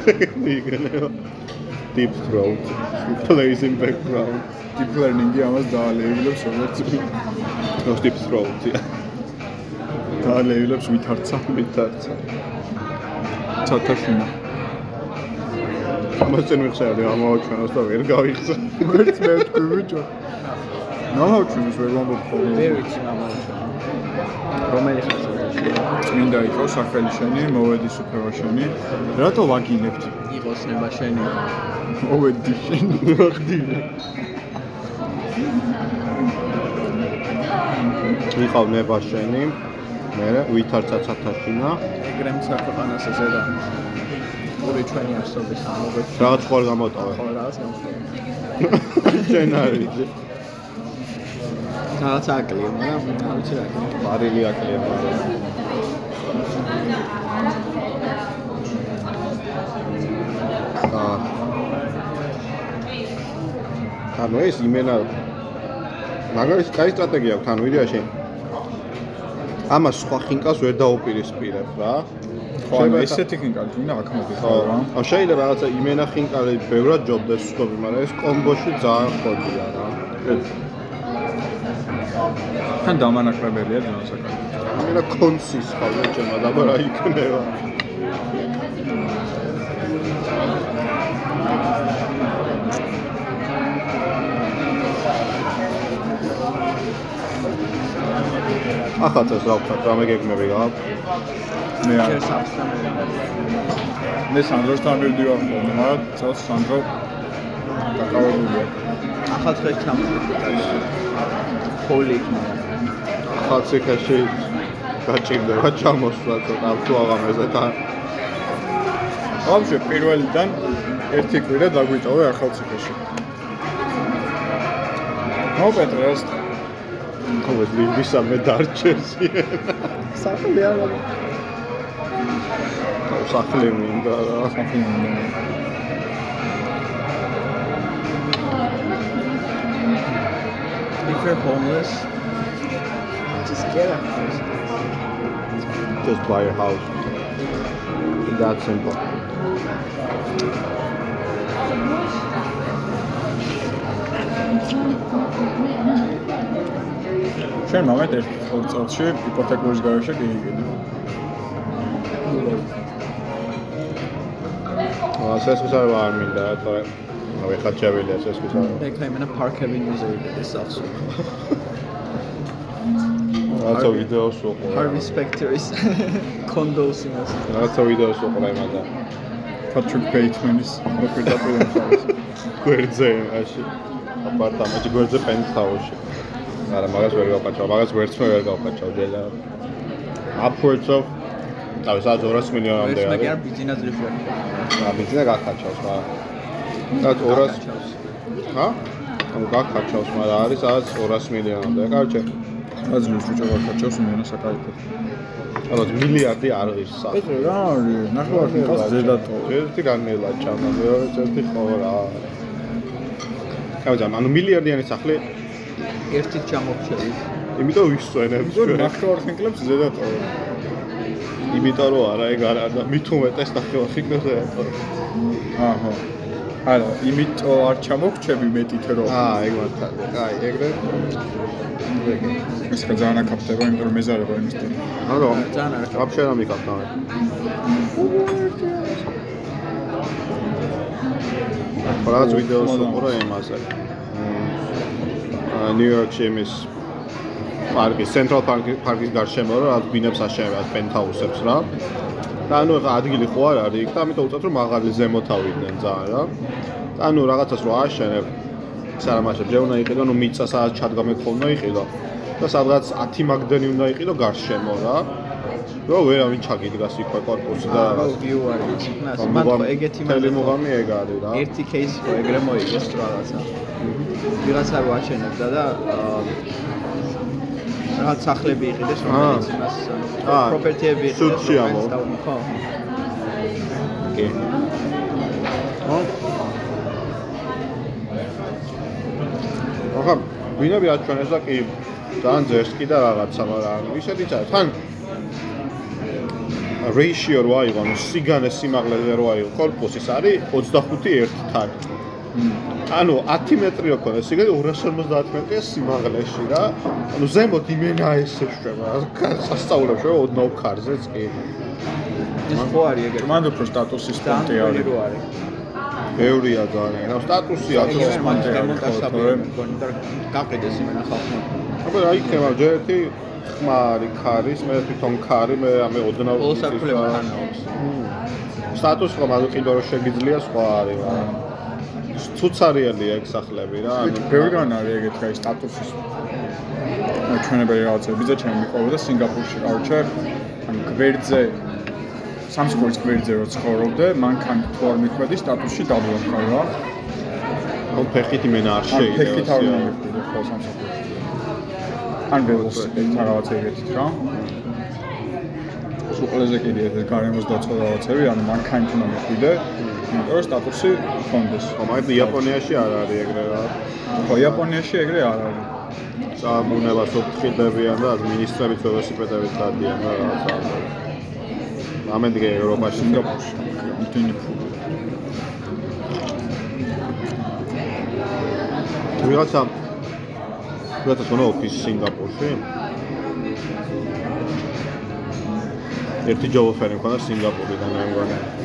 (laughs) იგნევა. deep throat plays in background. deep learning-ი ამას დაალეილებს როგორც no deep throat. დაალეილებს ვითარცა. მითარცა. ცოტაშინა. ამას წინ ვიხსენე ამავჩანოს და ვერ გავიხსენ. ვერც მე თქვი ბიჭო. ნაუჩუნს ვერ ვამბობ ხოლმე. ვერ ვიცი მამაჩო. რომელი ხარ წმინდა იყო სახელი შენი, მოვედის უფლება შენი. რატო ვაგინებთ? იყოს ნება შენი. მოვედი შენი ვახდინე. იყავ ნება შენი. მე ვითარცა ცათაშინა. ეგრემ საქვანასა ზედა. ორი ჩვენი არსობის ამობეთ. რაღაც ხوار გამოტოვე. ხო, რაღაც გამოტოვე. (laughs) შენ არის. რაღაც აკლია, მაგრამ არ ვიცი რა. მარილი აკლია მაგრამ. აა. ანუ ეს იმენა მაგარი კაი სტრატეგია აქვს ანუ იდეაში ამას სხვა ხინკას ვერ დაუპირისპირებ რა ხო, ანუ ესეთი ხინკალი თუნდა აქ მოგიხარ რა. ან შეიძლება რაღაცა იმენა ხინკალი ბევრად ჯობდეს ვსწობი მაგრამ ეს კომბოში ძალიან ხოდია რა თან დამანაკლებელია ძალიან საკმაოდ. იმენა კონსის ხალხი ჩემო და რა იქნება ახაც ეს რა ვთქვა, რამე გეგმები გაქვს? მე არ მე სანდროსთან მივდივარ ხოლმე, მაგრამ წელს სანდრო დაკავებულია. ახალ დღეს ჩამოვიდა. იქნება. ხალხი გაჭირდება ჩამოსვლა ცოტა თუ აღამეზე თან ვაფშე პირველიდან ერთი კვირა დაგვიტოვე ახალციხეში. მოპეტრე ეს ყოველ ლინგვისამე დარჩეს სახლი არა. სახლი მინდა რა If you're homeless, just get a house. just buy a house that simple ჩვენ მომეთ ერთ წელში იპოთეკურის გარეშე გიგიდე. აა სესუსარი არ მინდა თორე ავე ხაჭავილია სესუსარი ეხლა იმენა park avenue-ზე იგდეს სახს. რაღაცა ვიდეოს უყურე Harvey Specter-ის (laughs) condos იმას. რაღაცა ვიდეოს უყურე მაგა Patrick Bateman-ის მოკიდაპილენ ხალხი. გვერდზე აში აპარტამენტი გვერდზე პენტჰაუსში არა მაგას ვერ გავყაჩავ მაგას ვერცმე ვერ გავყაჩავ დედა upwards of და სადაც 200 მილიონამდე ეს მაგარ არის ბიზნეს ლიჟერ. ა ბიზნესა გახაჩავს მაგრამ სადაც 200 ჰა? ანუ გახაჩავს მაგრამ არის სადაც 200 მილიონამდე კარჩე აზრის ბიჭო გაკაჩავს მენა საკაიფო. ალბათ მილიარდი არ ღირს სახე პეტრე რა არის? ნახევარ ხინკას ზედატო. ერთი განელაჭა მეორე ერთი ხო რა კაუძა ანუ მილიარდიანი სახლი ერთით ჩამოვშევი. იმიტომ ვისვენებ ზოგ ნახევარ ხინკლებს ზედატო. იმიტომ რომ არა ეგ არა და მით უმეტეს ნახევარ ხინკლებს ზედატო აჰა. არა, იმიტომ არ ჩამოგჩები მეტით რომ აა ეგ მართალია აი ეგრე ეს ხა ძალიან აკაპტება, იმიტომ რომ მეზარება იმის და ანუ ძალიან არ ვაფშე რა მიკავდა მე რაღაც ვიდეოს უყურე იმაზე. აა ნიუ-იორკში იმის პარკის, ცენტრალ პარკის გარშემო რა ბინებს აშენებენ, პენტჰაუსებს რა. და ანუ ეხა ადგილი ხო არ არის იქ და ამიტომ უწევთ რომ მაღალი ზემოთ ავიდნენ ძალიან რა. და ანუ რაღაცას რო აშენებ სარამაშებ ჯეუნა იყიდო, ნუ მიწა სადაც ჩადგა მეკხოვნა იყიდო და სადღაც 10 მაგდენი უნდა იყიდო გარშემო რა. რო ვერ ამი ჩაგიდგას იქვე корпуსი და რა ვიუ არის იქნას მან ეგეთი მე მოგამი ეგ არის რა ერთი кейსი ხო ეგრე მოიგეს რაღაცა ვიღაცა რო აჩენებდა და რაღაც სახლები იყიდეს, რომელიც იმას პროპერტიები იყიდეს. სუჩი ამო. ხო. კი. ხო. ახლა ვინები აჩვენეს და კი ძალიან ზერსკი და რაღაცა, მაგრამ ისეთიც არის. თან ratio რო აიღო, ანუ სიგანე სიმაღლეზე რო აიღო, корпуსის არის 25:1 თარი. ანუ 10 მეტრი რო ქონდა სიგანე 250 მეტრია სიმაღლეში რა. ანუ ზემოთ იმენა ესე შვება. სასწაულებში რა ოდნავ ქარზეც კი. ის ხო არის ეგრე მანდ უფრო სტატუსის პუნქტი არის. არის ბევრია ძალიან. ანუ სტატუსი აქვს. ის მან არის, მგონი და გაყიდეს იმენა ხალხმა აბა რა იქნება ჯერ ერთი ხმარი ქარის, მე თვითონ ქარი, მე ამე ოდნავ თანაობს სტატუსი ხომ ანუ კიდევ რომ შეგიძლია სხვა არის, მაგრამ ცუცარიელია ეგ სახლები რა, ანუ ბევრგან არის ეგეთი აი სტატუსის ჩვენებელი რაღაცები. ბიძა ჩემი მიყოლოდა სინგაპურში ყავჩე. ან გვერდზე სამსხურის გვერდზე რო ცხოვრობდე, მანქან თუ არ მიხვედი სტატუსში დაბრუნდა რა. ნუ ფეხით იმენა არ ან შეიძლება. ფეხით არ მიხვედი ხო სამსხურში. ან ველოსიპედით რაღაცა ეგეთით რა. სულ ყველაზე კიდე ეს გარემოს დაცვა რაღაცები, ანუ მანქანით უნდა მიხვიდე. იმიტომ რომ სტატუსი კონდეს. ხო, მაგრამ იაპონიაში არ არის ეგრე რა. ხო, იაპონიაში ეგრე არ არის. სამუნებას უფრთხილებიან და ადმინისტრებით ველოსიპედებით დადიან და რაღაცა. ამენდგე ევროპაში სინგაპურში. მტენი ფული. ვიღაცა ვიღაცა თქო ოფისი სინგაპურში ერთი ჯობოფერი მქონდა სინგაპურიდან მგონი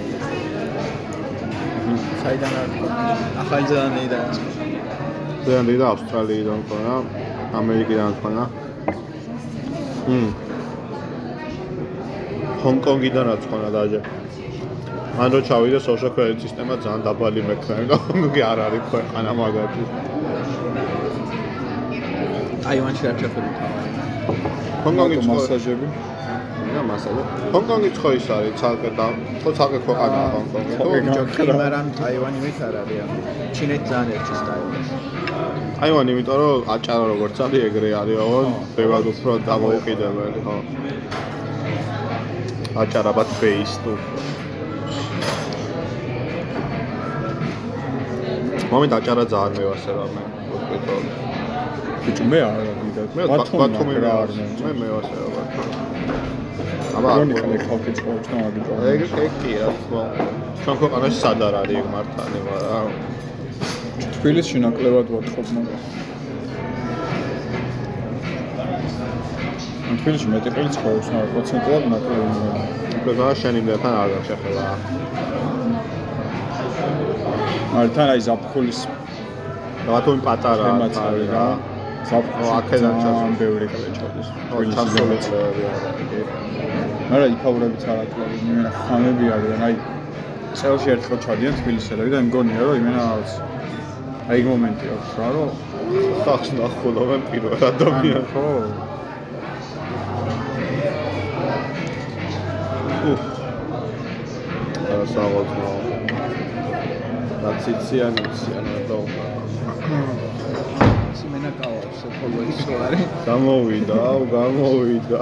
საიდან არის ახალი ზელანდიიდან ზელანდია და ავსტრალიიდან მქონდა ამერიკიდან მქონდა მ ჰონკონგიდანაც მქონდა დაჟე მან რო ჩავიდა social credit სისტემა ძალიან დაბალი მექნა და ჰონკონგი არ არის ქვეყანა მაგათი აივანში არ ჩახედი თავი ჰონკონგი მარტო მასაჟები. და მასალა. ჰონკონგი ხო ის არის ცალკე და ხო ცალკე ქვეყანაა ჰონკონგი ხო, თუ ეგ ჯოქი მაგრამ აივანი მით არ არის ანუ ჩინეთ ძალიან ერჩის დაივანს აივან იმიტომ რომ აჭარა როგორც არის ეგრე არის ოღონ ბევრად უფრო დამოუკიდებელი ხო. აჭარაბად ბეის თუ მომენტ აჭარა ძალიან მევასება მე ვიტყო ბიჭო მე არ მე ბათუმი რა რა არ მე მევასება ბათუმი აბა რონი ხალე ხალხი მაგ ბიჭო. ეგ ეგ კი რა თქმა ჩვენ ქვეყანაში სად არ არის ეგ მართალი მაგრამ თბილისში ნაკლებად ვათხობ მაგას. თბილისში მეტი ყელი ცხოვრობს, მაგრამ პროცენტულად ნაკლები. უკვე შენი მერთან არ გაშეხება მაგრამ თან აი ზაფხულის ბათუმი პატარა თემაც არის რა. ზაფხულში ო, აქედან ჩასული. ბევრი ყელი ჩადის. ჩასულები არის მაგრამ იქაურებიც არ აკლები, იმენა ხამები არიან, აი წელში ერთხელ ჩადიან თბილისელები და მგონია რომ იმენა რაღაც აი მომენტი აქვს რა, რომ ხახს ნახულობენ პირველ ადამიანს. ხო, უფ არა საღოთმო ნაციციანი ციანი და სიმენა კავავს ხოლმე ის რო არის. გამოვიდა აუ გამოვიდა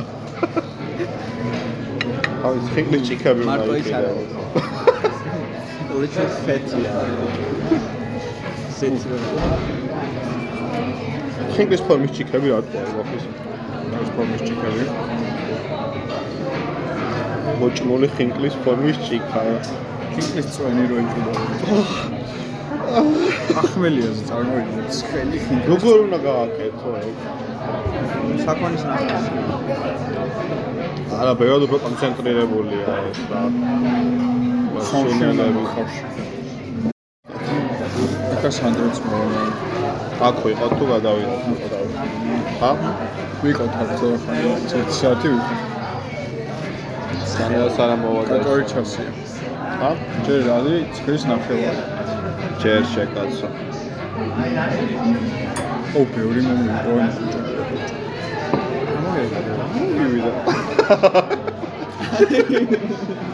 აი ხინგლი ჭიქები უნდა მარტო ის არ იყიდო literally fetty სეცი ხინგლის ფორმის ჭიქები რა თქვა ვაფის ეს ფორმის ჭიქები. მოჭმული ხინგლის ფორმის ჭიქა კინკლის წვენი რო იყიდა. ახმელიაზე წარმოიდგინე, ცხელი ხინკი. როგორ უნდა გააკეთო ეგ საქონის ნახევარს არა ბევრად უფრო კონცენტრირებულია ეს რა ხონშენები სუნელები ხორში. სანდროც მოვა. აქ ვიყავ თუ გადავიდეთ. ხა? ვიყავ თავზე ხან 1 საათი ვიყავ. სანელს არა მოვადა. კატორი ჩასია. ხა? ჯერ რალი ცქრის ნახევარი. ჯერ შეკაცო. ო, ბევრი მომიყვო. (laughs) მივიდა.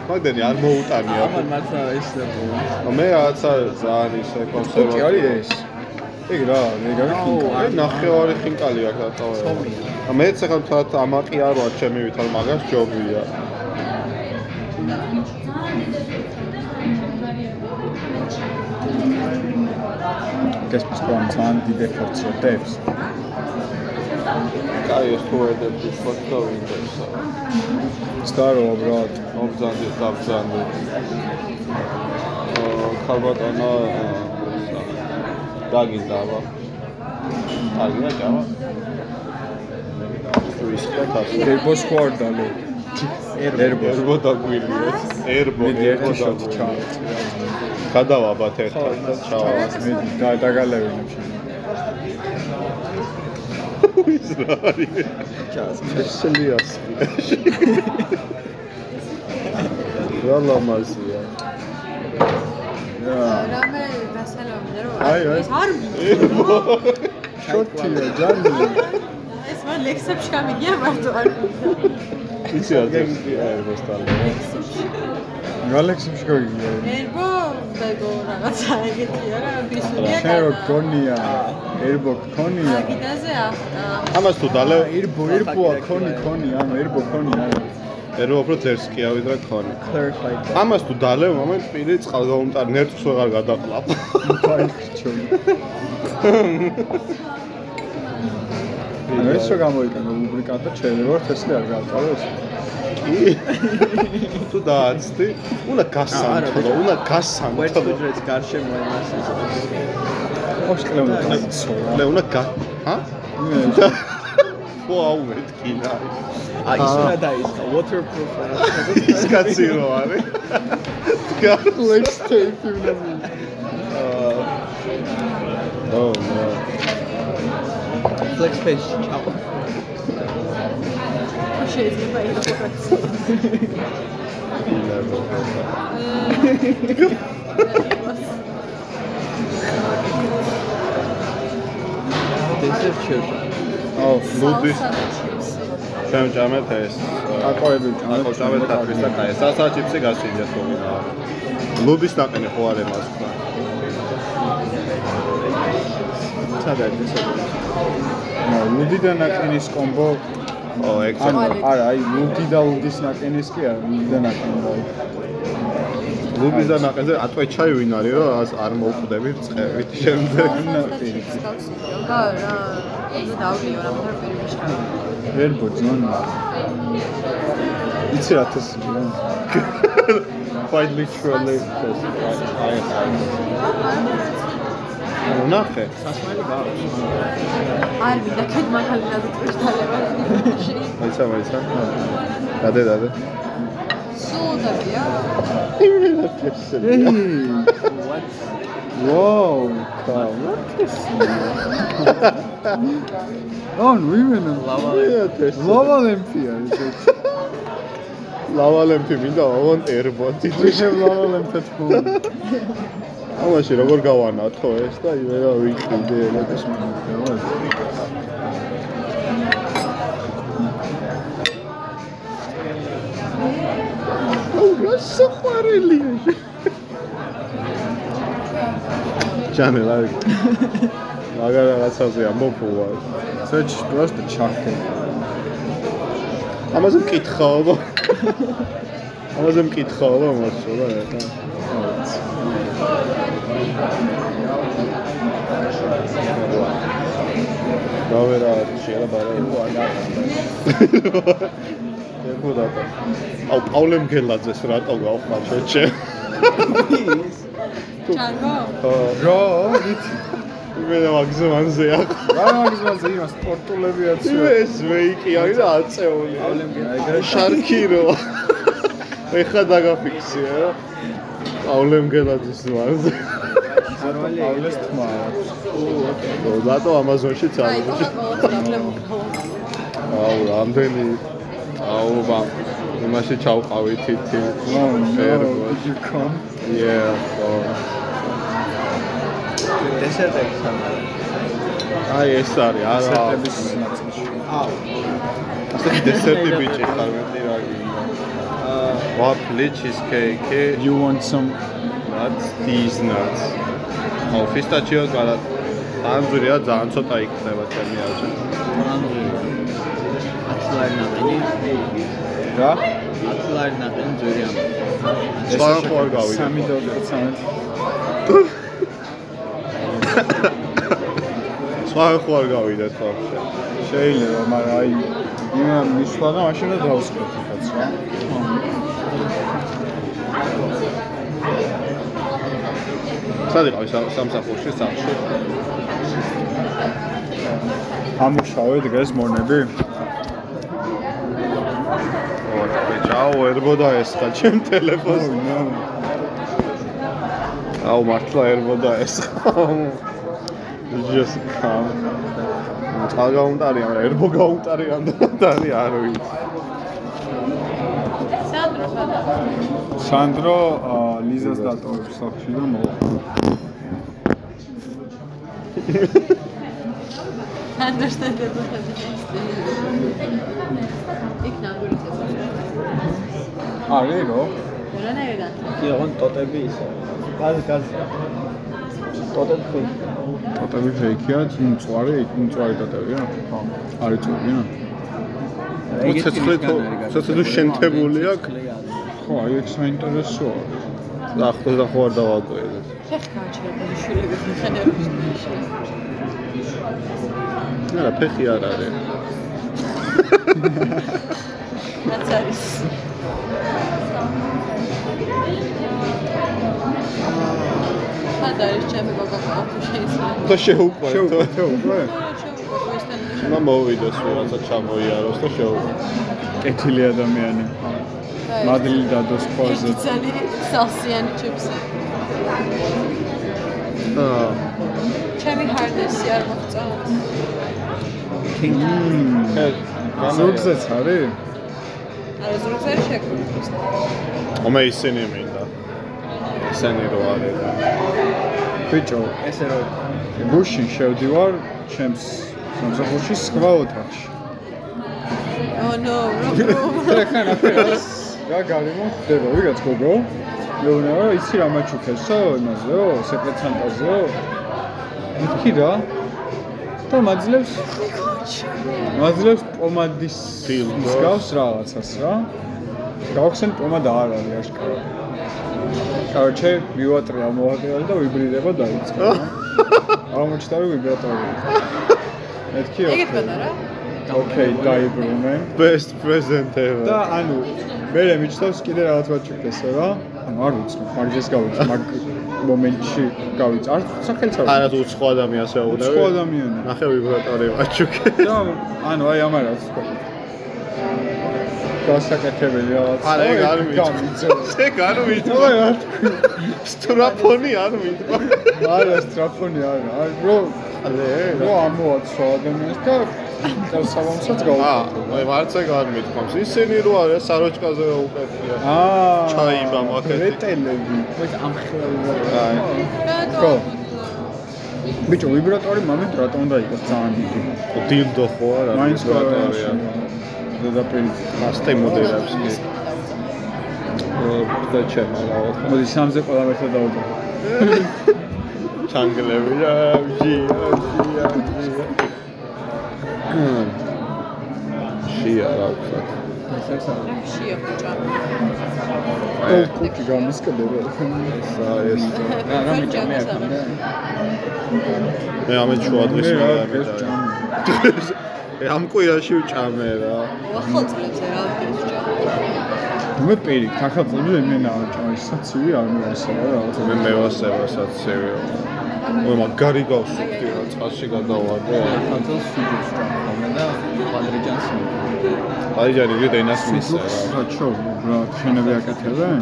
მაგდენი არ მოუტანია. ამან მართლა ეს მე რაღაცა ძალიან ისე ხუთი კონსერვატული. არის ეს. ეგ რა, მე გავიხინკო. აი ნახევარი ხინკალი აქვს ატავა. მეც ახლა თათ ამაყი არ ვარ ჩემი ვითარ მაგას ჯობია. ეს პსკომ ძალიან დიდ ეფორტს ოდებს. კაი ხوردებ ვისვათ და ვინდევსა. სტარო ბრატ, მობზანდე, დავბზანდე. ხალბატონა დაგიზავა. აგირა ჭავა. ვისკა ერბოს ხوردალო. ერბო ერბო დაგვილიეს. ერბო ერბო დაგვილიეს. გადავაბათ ერთად და ჩავა. მე დაგალევინებ შენ. ის რა არის? შელიას. რა ლამაზია. რა. რამე დასალამი რომ აი, აი. ეს არ მინდა. შოთია ჯანი. ეს მან ლექსებში გამიგია მარტო არ მინდა. იცი რა ტექსტია ერბოს თალე. გალექსებში გიგია. ერბო დაიგო რაღაცა ეგეთია რა ბისულია შენ რო გონია. ერბო გონია. მაგიდაზე ახტა. ამას თუ დალე ერბო ერბოა ქონი ქონი ანუ ერბო ქონი ანუ ერბო უფრო ძერს კი ავიდრა ქონი. clarified that. ამას თუ დალე მომენტ პირი წყალგაუმტარ ნერწს ვეღარ გადაყლავ. ფაიქჩო. (laughs) ანუ ეს რო გამოიყენო რუბრიკა და შეიძლება თესლი არ გავწავო ეს. თუ დააცდი, უნდა გასანთლო, უნდა ვერც გასანთლო. უძრეთ გარშემო იმას ის. ოშკლემა დაიცოლა. ლე უნდა გა ჰა? ხო აუმეთკინა. აი ის უნდა დაიწყო waterproof რა. (laughs) ის კაცი რო არის. Let's take you now. ო ნო. flex page ჩავა. შეიძლება იყოს. Desert children. ო, ლუდის ჩვენ ჯამეთ ეს. აკოები აკო ჯამეთ ხატვის და კაი. სასა ჩიპსი გასინჯეთ თქო. ლუდის ნაყენი ხო არ ემას თქვა. სადა desert. ნო, ლუდი და ნაკენის კომბო. ო ეგ ანუ არა, აი ლუდი და ლუდის ნაკენის კი არა, ლუდი და ნაკენი ლუდის და ნაყენზე ატყვე ჩაი ვინ არის რომ ას არ მოუკვდები წევით შემდეგ. და რა და დავლიო რა მოთარ პირიშკა. ერბო ძონი. იცი რა თესი რა. quite literally აი ანუ ნახე სასმელი გავა. არ მინდა ქედ მაგალითად უწრთალება. მაიცა მაიცა დადე დადე სულდაბია. What? ვაუ, კაო. ან ვიმენა ლავალე. ლავალემფია ეს. ლავალემფი მინდა ავონ ერბოთი ვიშე ლავალემფეთ ფონ. ამაში როგორ გავანათო ეს და იმენა ვიყიდე ელეკის რა საყვარელია ჩანელა მაგარ რაღაცაზე ამოფუვა საჩ პროსტო ჩახე. ამაზე მკითხაობა ამაზე მკითხაობა მას რა რა. დავერა შეიძლება ბარა ეხო დატა აუ პავლე მგელაძეს რატო გავხარ შეჩე ჩანგო. რა, ვიცი. მე მაგზმანზე ახ რა მაგზმაზე იმას სპორტულები აცი. ეს ვეიკი არის და აწეული ეგრე შარქირო ეხა დაგაფიქსია რა პავლე მგელაძის ზვარზე პავლეს თმა აქვს. რატო ამაზონში აი, წავიდი? ყოლა-ყოლა დაბლებ. აუ, რამდენი აუ, ბა იმაში ჩავყავი თითი. Did you come? Yeah. oh. დესერტები სამარა. აი ეს არის, არა. სერტების ნაწილში. აუ. ასეთი დესერტი ბიჭი ხარ აა Waffle cheesecake, You want some nuts, these nuts. აუ, ფისტაჩიო გალა ანძურია ძალიან ცოტა იქნება ჩემი აზრით. ამდენი 10 ლარი ნაყინი. რა? 10 ლარი ნაყინი ძვირი ამ. სხვა ხო არ გავიდა. 3 დოლარი. სხვა ხო არ გავიდა ხო. შეიძლება, მაგრამ აი იმა მისვლა და მაშინ და დავსკვეთ კაც რა. სად იყავი სამ- სამსახურში, სახლში? ამუშავე დღეს მონები. ო, ბიჭაო, ერბოდა ეს ხა ჩემ ტელეფონს. აუ, მართლა ერბოდა ეს ხა. just come. წაგაუნტარიან, ერბო გაუნტარიან და დარი არ ვიცი. სანდრო სანდრო აა, ლიზას დატოვებს სახში (laughs) და მოვა. სანდროს და დედოფალ. იქ ნამდვილი წესია. არის რო? რანაირად? კი, ოღონ ტოტები ისე. გაზ გაზ. ტოტები ტოტები ფეიქია, მწვარი, მწვარი ტოტებია? ხო. არის წვია? უცეცხლი თუ უცეცხლი შენთებული აქვს. ხო, აი ეს საინტერესოა. და ხო და ხო არ დავაკვირდე. ხეხ გაჩერდა შვილები ხანერებს. არა, ფეხი არ არის. რაც არის. სადა არის ჩემი გოგო შეიძლება. და შეუკვეთე უკვე? უნდა მოვიდეს ვიღაცა ჩამოიაროს და შეუყვე. კეთილი ადამიანი. მადლი დადოს ყველაზე. ძალი სალსიანი ჩიპსი. აა, ჩემი ჰარნესი არ მმ. ეს ზურგზეც არის? არა ზურგზე შეკვეთს. ომე ისინი მინდა. ისინი რო არის. ბიჭო, ესე რომ გუშინ შევდივარ ჩემს სამსახურში სხვა ოთახში. Oh no, (laughs) რო ნახე რა გარემო? ხდება ვიღაც გოგო. მეუბნება იცი რა მაჩუქესო იმაზეო სეკრეტსანტაზეო მეთქი რა? და მაძლევს? მაძლევს პომადის მსგავს რაღაცას რა. გავხსენ პომადა არ არის აშკარა კაროჩე მივატრია მოვატრიალე და ვიბრირება დაიწყო აღმოჩნდა (laughs) რომ ვიბრატორი (laughs) მეთქი ეგეთ პატარა? ოკეი დაიბრუნე best present ever. და ანუ მე მიჩნევს კიდე რაღაც ვაჩუქესო რა ანუ არ ვიცი მაგ ეს გავიცი მაგ მომენტში გავიცი არ სახელს არ არა თუ უცხო ადამიანს ეუბნები. უცხო ადამიანი. ნახე ვიბრატორი ვაჩუქე. და ანუ აი ამარაც თქო გასაკეთებელი რაღაც არა, ეგ არ მიწევს. ეგ არ აბა მიწევს. რა თქვი სტრაფონი არ მიწევს. არა სტრაფონი არა აი რო რო ამოაცვა ადამიანს და და სავამსაც აა, გავუკეთე მე მარც ეგ არ მithkoms. ისინი რო არის საროჭკაზე უკეთია. აა ჩაიბა მაგეთი. რეტელები ეს ამხელები აი, ხო. ბიჭო ვიბრატორი მომენტ რატომ უნდა იყოს ძალიან დიდი დილდო ხო არა? მაინც ვიბრატორია. დედაპირი მასტე მოდერებს კი. და ჩემ არა. მოდი სამზე ყველა ერთად დავუძახო (laughs) ჩანგლები რა, ჟია, ჟია, ჟია. შია რა ვქოთ. შია ბიჭა. ო კუკი გამისკდება ესა ეს რა რა მიჭამე აქ მე ამე შუა დღეს მე რა მე ეს ჭამი მე (laughs) ამ კვირაში ვჭამე რა. ახალ წლებს რა არის ბიჭა. მე პირი ხახალწები იმენა ჭამი საცივი არ მოასება რაღაცა მე მევასება საცივი. Ой მაგარი გავსუქდი რა წყალში გადავარდე. ხალხს ფიგურს ჭამე და კვადრიჯანს აი ჯარი ვიდე ენას მისა რა. რა ჩო რა შენები აკეთებენ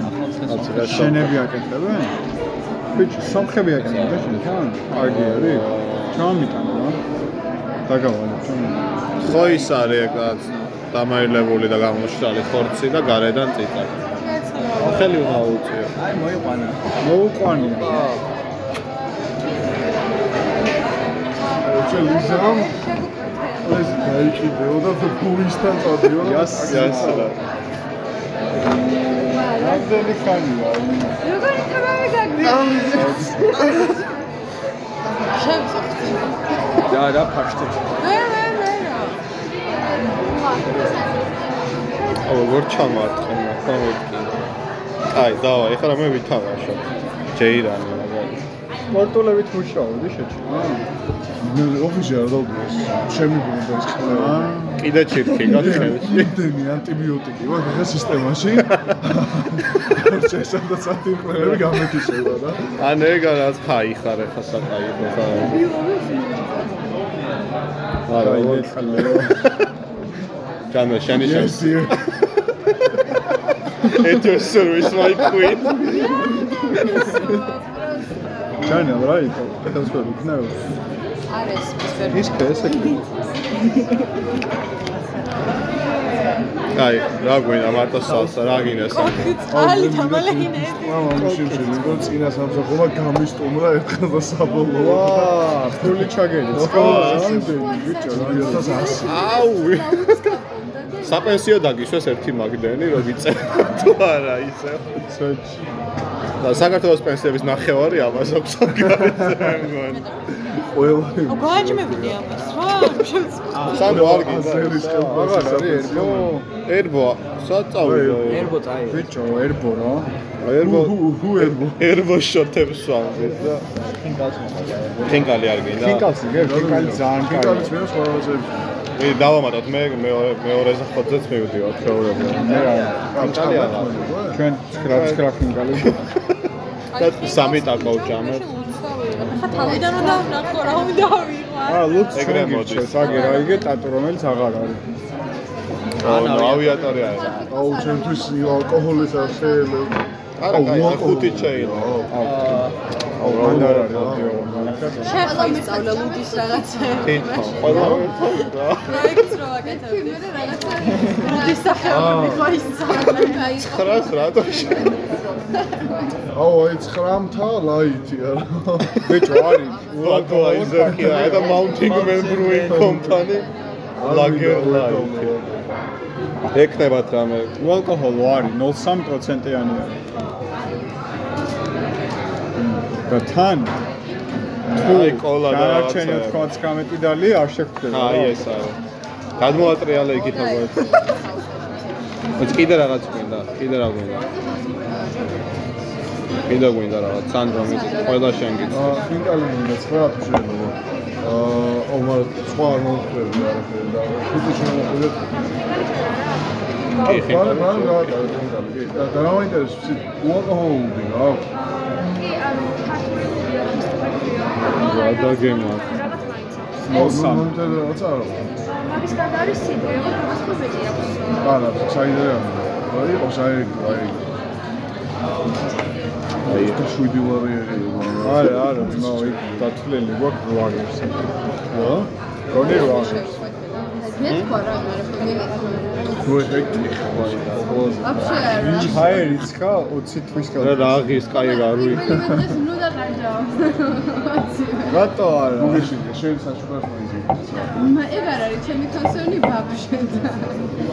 შენები აკეთებენ ბიჭი, სამხები აკეთებ და შენ თან? კარგი არის. ჩამიტანო რა. დაგავალებ ჩემ. ხო ის არის ეგაც დამაილებული და გამოშალი ხორცი და გარედან წიწაკ. ხელი უნდა უწიო. აი მოიყვანა. მოუყვანია. ეჩე ლიზამ ეს დაიჭიდეო და ფუისთან წადიო და იას, იას რა. რამდენი ხანია? როგორი თამამი გაგდი? შემწეხდი. და რა ფაშტი. მე მე მე რა. ო როგორ ჩამარტყე მაგა მეთქი. აი, დავა, ეხლა მე ვითამაშო. ჯეირანი მაგარი. სპორტულებით მუშაობდი შეჭრა. მე ოფისში არ დავდიოს. ჩემი გუნდა ეს ყველა. კიდე ჩირქი გათხევს. იმდენი ანტიბიოტიკი ვარ ხა სისტემაში. ორჩე სადაც ანტიბიოტიკები გამეთიშება რა. ან ეგა რაც ხაი ხარ ეხლა საკაიფო ხარ. არა, როგორ ხალე. ჯანა შენი შენ. Yes, dear. At your service my queen. ჩანა რა იყო? ეს ვერ იქნება. არის მისტერ ის ქესე. აი, რა გვინდა მარტო სალსა, რა გინდა კოქი წყალი თამალეინე. მამა მუშიში ლიგო წინა სამსახურა გამისტუმრა ერთხელ და საბოლოო. ვა, ფული ჩაგერი. ამდენი ბიჭო, 2100. აუ. საპენსიო დაგიშვეს ერთი მაგდენი, რომ ვიწერო თუ არა ისე. სოჩ. საქართველოს პენსიების ნახევარი ამას აქვს (laughs) გაგზავნე. ყველა ო გააჭმებდი ამას რა? სამო არ გინდა. აღარ არის ერბო. ერბო, საწავიდო. ერბო წაი. ბიჭო, ერბო რა. ერბო, ჰუ ერბო. ერბო შოთებს ვამბობ და ფინკალს მოხდა. ხინკალი არ გინდა. ფინკალსი გე, ფინკალი ძალიან კარგი. მე სხვაობებს. მე დავამატოთ მე მეორე მეორეზე ხოთზეც მივდივარ ჩვეულებრივ. მე რა. ფინკალი არა. ჩვენ 9 9 ფინკალი. და სამი ტაკო ხა თავიდან რომ დავნახო რა უნდა ვიყვა. აა, ლუქს ეგრე მოდის. აგე რა იგე ტატუ რომელიც აღარ არის. ანუ ავიატორი არის. აუ ჩემთვის ალკოჰოლის შეიძლება. არა, კაი, აი ხუთი შეიძლება. აუ, მანდარ არის ოდიო. შეხო ისწავლა ლუდის რაღაცები. თითო, ყველა ერთად რა. პროექტს რო აკეთებდი. ლუდის სახეობები ხო ისწავლე. ხრას რატო შე? აუ აი 9-მთა ლაითი არა. ბიჭო არის. Budweiser here at the Mountain Man Brewing Company. Lager Light. ეკნებათ რამე. უალკოჰოლო არის 0.3%-იანი არის. და თან აი კოლა და რაღაცა. 99 დალი არ შეხვდება. აი ეს არის. გადმოატრიალე იქით როგორ. ეს კიდე რაღაც გვინდა, კიდე რა გვინდა. კიდე გვინდა რაღაც, სანდრო მიდი, ყველა შენ გიცი. აა ფინკალი მინდა 9 თუ შეიძლება. აა მაგრამ სხვა არ მომხდები არაფერი და ხუთი შემოხვიდეთ. კი, კი, მაგრამ რა ფინკალი. კი, და და რა მაინტერესებს უალკოჰოლური რა. რა დაგემა. მოსამ. მომენტად რაღაცა არა. მაგის გარდა არის სიდრე, რომ გასწრებედი აქვს. არა, საიდე არა. აი, საერთო, აი. აი, ეს შვიდი ვარიერი. არა, არა, ნო, იქ დათვლილი გვაქვს როაგებს. რა? გონი როაგებს. ნუ ეფექტი ხარ. ჰაერიც ხა 20 თვის რა გა. რაღის კაი გარუი. რატო არა? გუგეში შენ საშუალებას მოიძინე. ეგ არ არის ჩემი კონსერნი ბაბშვენ.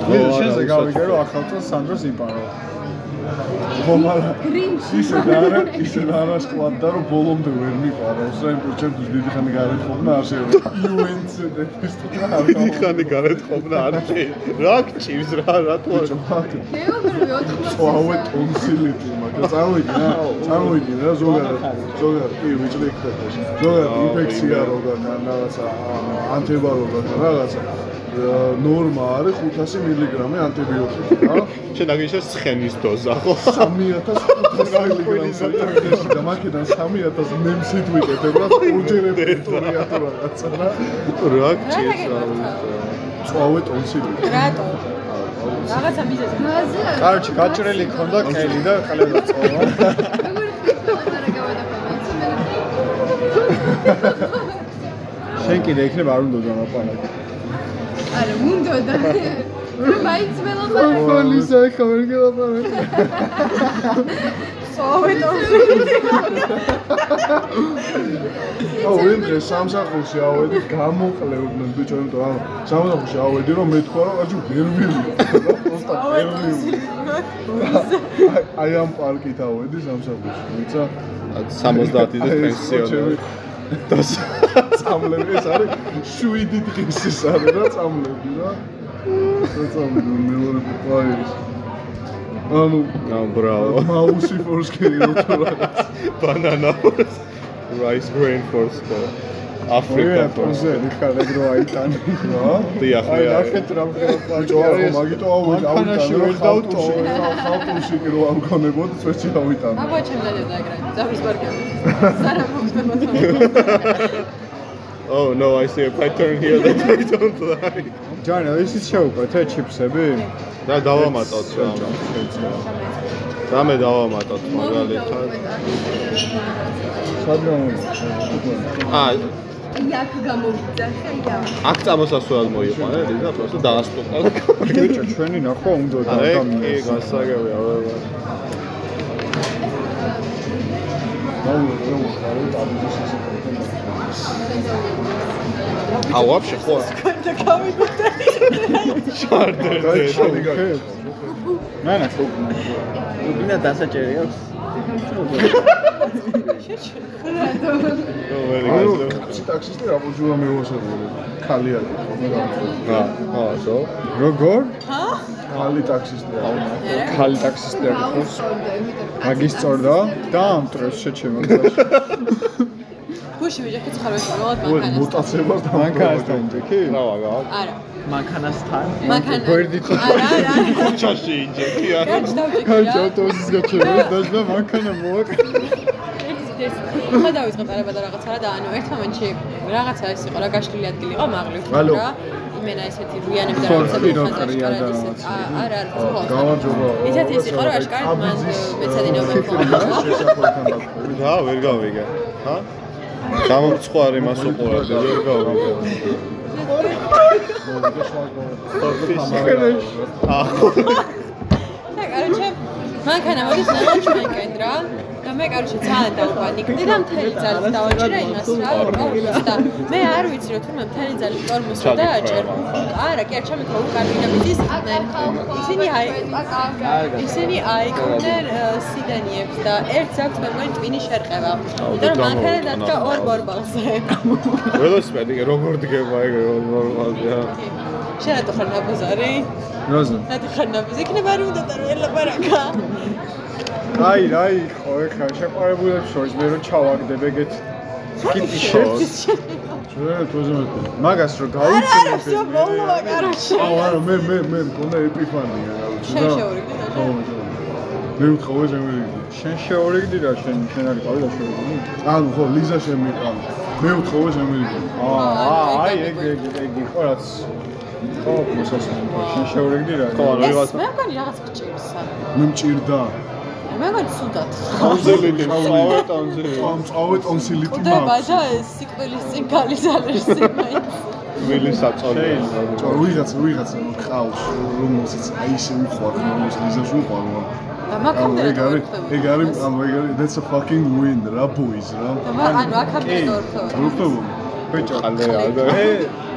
მე შენზე გავიგე რომ ახალ წელს სანდროს იპარო. ხო, მაგრამ ისე და არა, ისე და არა სკლავდა რომ ბოლომდე ვერ მიყარავს. რა იმ ჩემთვის დიდი ხანი გარეთხოვნა არ შეიძლება. UN-ს ტესტი არ დიდი ხანი გარეთ ყოფნა არ ჩი. რა გჭირს რა რატო? წავე ტონსილიტი მაგრამ წავიდი რა წავიდი რა ზოგადად ზოგადად კი ვიჭრი ხდება ზოგადად ინფექცია რო გაქვს რაღაცა ანტიბა რო გაქვს რაღაცა ნორმა არის 500 მილიგრამი ანტიბიოტიკი რა შენ აგიშე ცხენის დოზა ხო? 3500 მილიგრამი და მაქედან 3000 ნემსით ვიკეთებ რა (laughs) უჯერებია თუ რაღაცა რა რა გჭირს რა? წავე ტონსილიტი რატო? რაღაცა მიზეზი. კარჩი გაჭრილი ქონდა ყელი და ყელება წოვა. (laughs) შენ კიდე იქნება არ უნდა დალაპარაკო. არა, უნდა და (laughs) მაინც ველაპარაკე. პოლისა ხა ვერ გელაპარაკე. სოვეტოვში. აუ ვინ დღეს სამსახურში ავედი გამოყლევდნენ ბიჭო იმიტომ რომ სამსახურში ავედი რომ მეთქვა რომ პროსტა ვერ მივიდა აი ამ პარკით ავედი სამსახურში ვიცა 70-ზე პენსიონერი. და წამლები ეს არის 7 დღის ეს არის რა წამლები რა რა წამლები მეორე პაიეს ანუ ნუ ბრავო. მაუსი ფორსკერი რო რაღაც banana rice grain for sport. For პოზე ნიხარ ეგრო აიტანი. რა დიახ, აი ნახეთ რა ბიჭო არა მაგიტო ავიდ მანქანაში ვერ დავტოვე. ხალხში კი რო ამქონებოდ წვეჩი ავიტანე აბა ჩემთან ზავის პარკები. სარა მოხდება თქო. Oh no, I see I turn here then I don't like. ჯანა ისიც შეუკვეთ ე ჩიფსები? და დავამატოთ რა. და მე დავამატოთ მაგალითად. სად რომ აა, იაკ გამოვიდა. ხაია. აქ წამოსასვლელად მოიყვანე, და просто დაასტუყა. (laughs) ბიჭო ჩვენი ნახვა უნდა აი, კი, ადამიანს. გასაგებია, ვერა. А вообще хор. და გავიგოთ. Шардер. ნანა რუბინა დასაჭერი აქვს. ანუ კაცი ტაქსისტი რა ბოჯულა მევასებული ხალი არის ხოლმე აა, აა, so. როგორ? ხალი ტაქსისტი არის ხალი ტაქსისტი აქვს. მაგის წორდა და ამტრეს შეჩემო გზაში. გუში ვიჯა ხიც ხარ ვეშმოთ ой მანქანას. მოტაცებას და მანქანასთან ჯექი? რა ვაგა? არა. მანქანასთან. მანქანა. გვერდით არა, არა. ქუჩაში ინჯექი არა. რა. ავტობუსის გაჩერდა და მანქანა მოაკ. ხა დავიწყე პარაბადა რაღაცა რა და ანუ ერთ მომენტში რაღაცა ეს იყო რა გაშლილი ადგილი იყო მაღლი ალო. რა იმენა ესეთი რუიანები და რაღაცა და არა არა ხო გამარჯობა ისეთი ის იყო რა აშკარად მან მეცადინეობა იყო და რა, ვერ გავიგე. ჰა? გამომწყვარი მას უყურებდი, ვერ გავიგე. აა, და კაროჩე მანქანა მოდის ნახე ჩვენკენ რა მე კაროჩე ძალიან დავპანიკდი და მთელი ძალით დავაჭირე იმას რა და მე არ ვიცი რომ თურმე მთელი ძალით ტორმოს და აჭერ. არა კი არ ჩამიქრო უკან და მიწის ისინი აი ისინი აიყვნენ სიდანიებს და ერთს აქვს მე მგონი ტვინი შერყევა. იმიტომ რომ მანქანა დადგა ორ ბორბალზე. (laughs) ველოსიპედი როგორ დგება ეგ ნორმალია. შენ რატო ხარ ნაბოზარი როზა. რატო ხარ ნაბოზი იქნება არ უნდა და ელაპარაკა აი, აი, ხო, ეხლა შეყარებულებს შორის მე რომ ჩავაგდებ ეგეთ კიტიშებს, ჩვენ თუზმეთ მაგას რომ არა არა გავიცინებ. всё ბოლოა კაროჩე აუ არა მე მე მე მქონდა ეპიფანია რა ვიცი შენ რა შეურიგდი და ხო მე ვთხოვე შემოვიდი შენ შეურიგდი რა შენ შენ არის ყავი და შეურიგდი. ანუ ხო ლიზა შემიყავ მე ვთხოვე შემოვიდი აა, აი ეგ ეგ ეგ იყო რაც ხო, მოსასწრაფო. შენ შეურიგდი რა. ხო, ვიღაცა მე მგონი რაღაც გჭირსა მე მჭირდა. მე მგონი სუდად ტანზელით წავე ტანზელი. ამ წავე ტონსილიტი კვდება მაქვს და ეს სიკვდილის წინ გალიზალერს იმაიც ვილი საწოლია. ჭო ვიღაცა ვიღაცა ყავს რომელსაც აი ისე უყვარ რომელს ლიზას უყვარ და მაგამდე ეგ არის ეგ არის ანუ ეგ არის that's a fucking win რა boys რა. ანუ აქამდე ორთო ბეჭო ალე ალე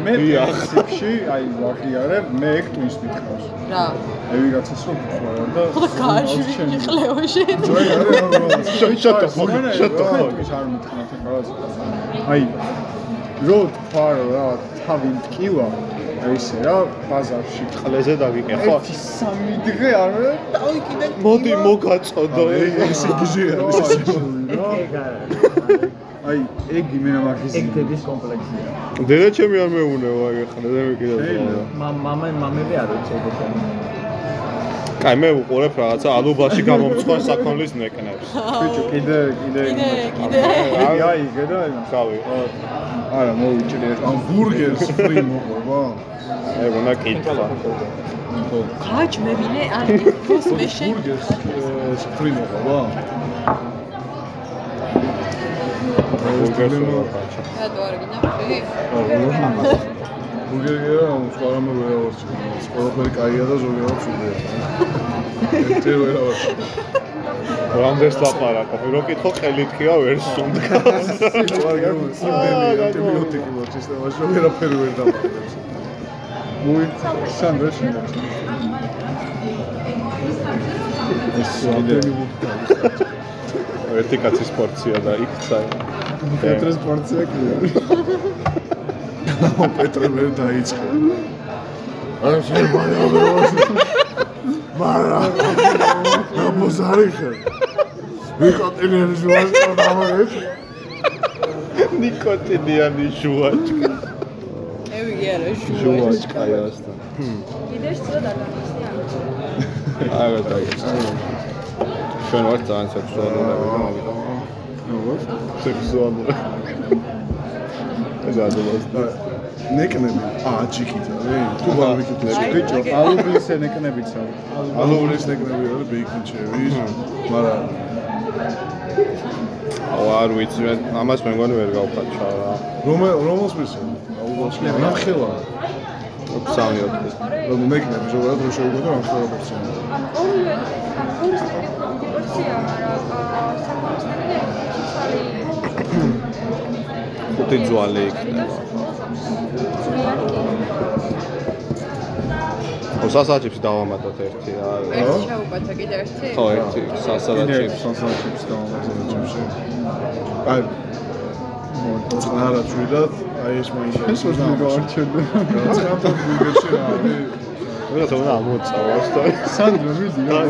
მე პრინციპში აი ვაღიარე მე ექტვის მითხავს რა მე ვიღაცას რომ ხوار და ხო გააშვი იყლეოში შატო შატო არ მითხნათ რაღაც აი რო თქვა რა თავი მткиვა ესე რა ბაზარში ყლეზე დავიკე ხო სამი დღე არ თავი კიდე მოდი მოგაწოდო ეს გიზია ეს გიზია აი ეგ იმენა მაგის ეგ დედის კომპლექსია. დედა ჩემი არ მეუნევა ხან და მე კიდევ. მამა მამები არ ეგ ეს. კაი მე უყურებ რაღაცა ალუბაში გამომცხარ საქონლის ნეკნებს. ბიჭო კიდე კიდე კიდე კიდე აი აი იგე და გავი. არა მოვიჭრე ამ ბურგერს ფრი მოყვება ეგ უნდა კითხვა. გაჩ მე ვინე არ (laughs) გიქოს მე შენ ბურგერს ფრი მოყვება. რატო არ გინახი? ბურგერია, სხვა რამე ვერ ავარჩი. ყველაფერი კაია და ზოგადად სულია. ერთი ვერ ავარჩი. რამდენს (laughs) ლაპარაკობ? რო კითხო ყელითქია ვერ სუნდგა. ვარგა (laughs) სიმდენი ანტიბიოტიკი მოწ სისტემაში ვერაფერი ვერ დამატებს. მოი სანდრო შინდა ეს რამდენი ვუდგა. ერთი კაცის პორცია და იქცა. პეტრეს პორცია კიდე (laughs) პეტრე ვერ დაიწყე. არა შეიძლება მარა ნაბოზარი ხარ ვიკოტინერის ვასკო დამაერთ ნიკოტინიანი ჟუაჭკა. ევი არა ჟუაჭკა იასთან. კიდეც ცოტა დაგამოსია. (laughs) არა დაიწყე. ჩვენ ვართ ძალიან სექსუალურები და მოგიდა. როგორ სექსუალური. ეს ადოლას და ნეკნები. აა ჩიკით არის თუ ბარბეკიუ ბიჭო ალუბლის ენეკნებიც არის ალუბლის ნეკნები არის ბეიკინჩევის მაგრამ აუ არ ვიცი მე ამას მე მგონი ვერ გავხაჩა რა. რომელ რომელს მისცემ აუგოსლი ნახელა. სამი ოთხი. რომ ნეკნები ზოგადად რო შეუგო და პორცია ან ორივე ან ორი სტილი პორცია, მაგრამ აა საკონსტიტუცია ცალი ხუთი ძვალი იქნება. ო სასაჩიფს დავამატოთ ერთი რა. ერთი ჩაუკვათა კიდე ერთი? ხო, ერთი კიდე სასაჩიფს. სანსაჩებს დავამატეთ ჯიმში აი არა ჩვიდად აი ეს მაინდა ეს ვერ გავარჩენდა რაღაცა ბურგერში რა არის რა თქმა უნდა ამოწავავს და სანდრო მიდი რა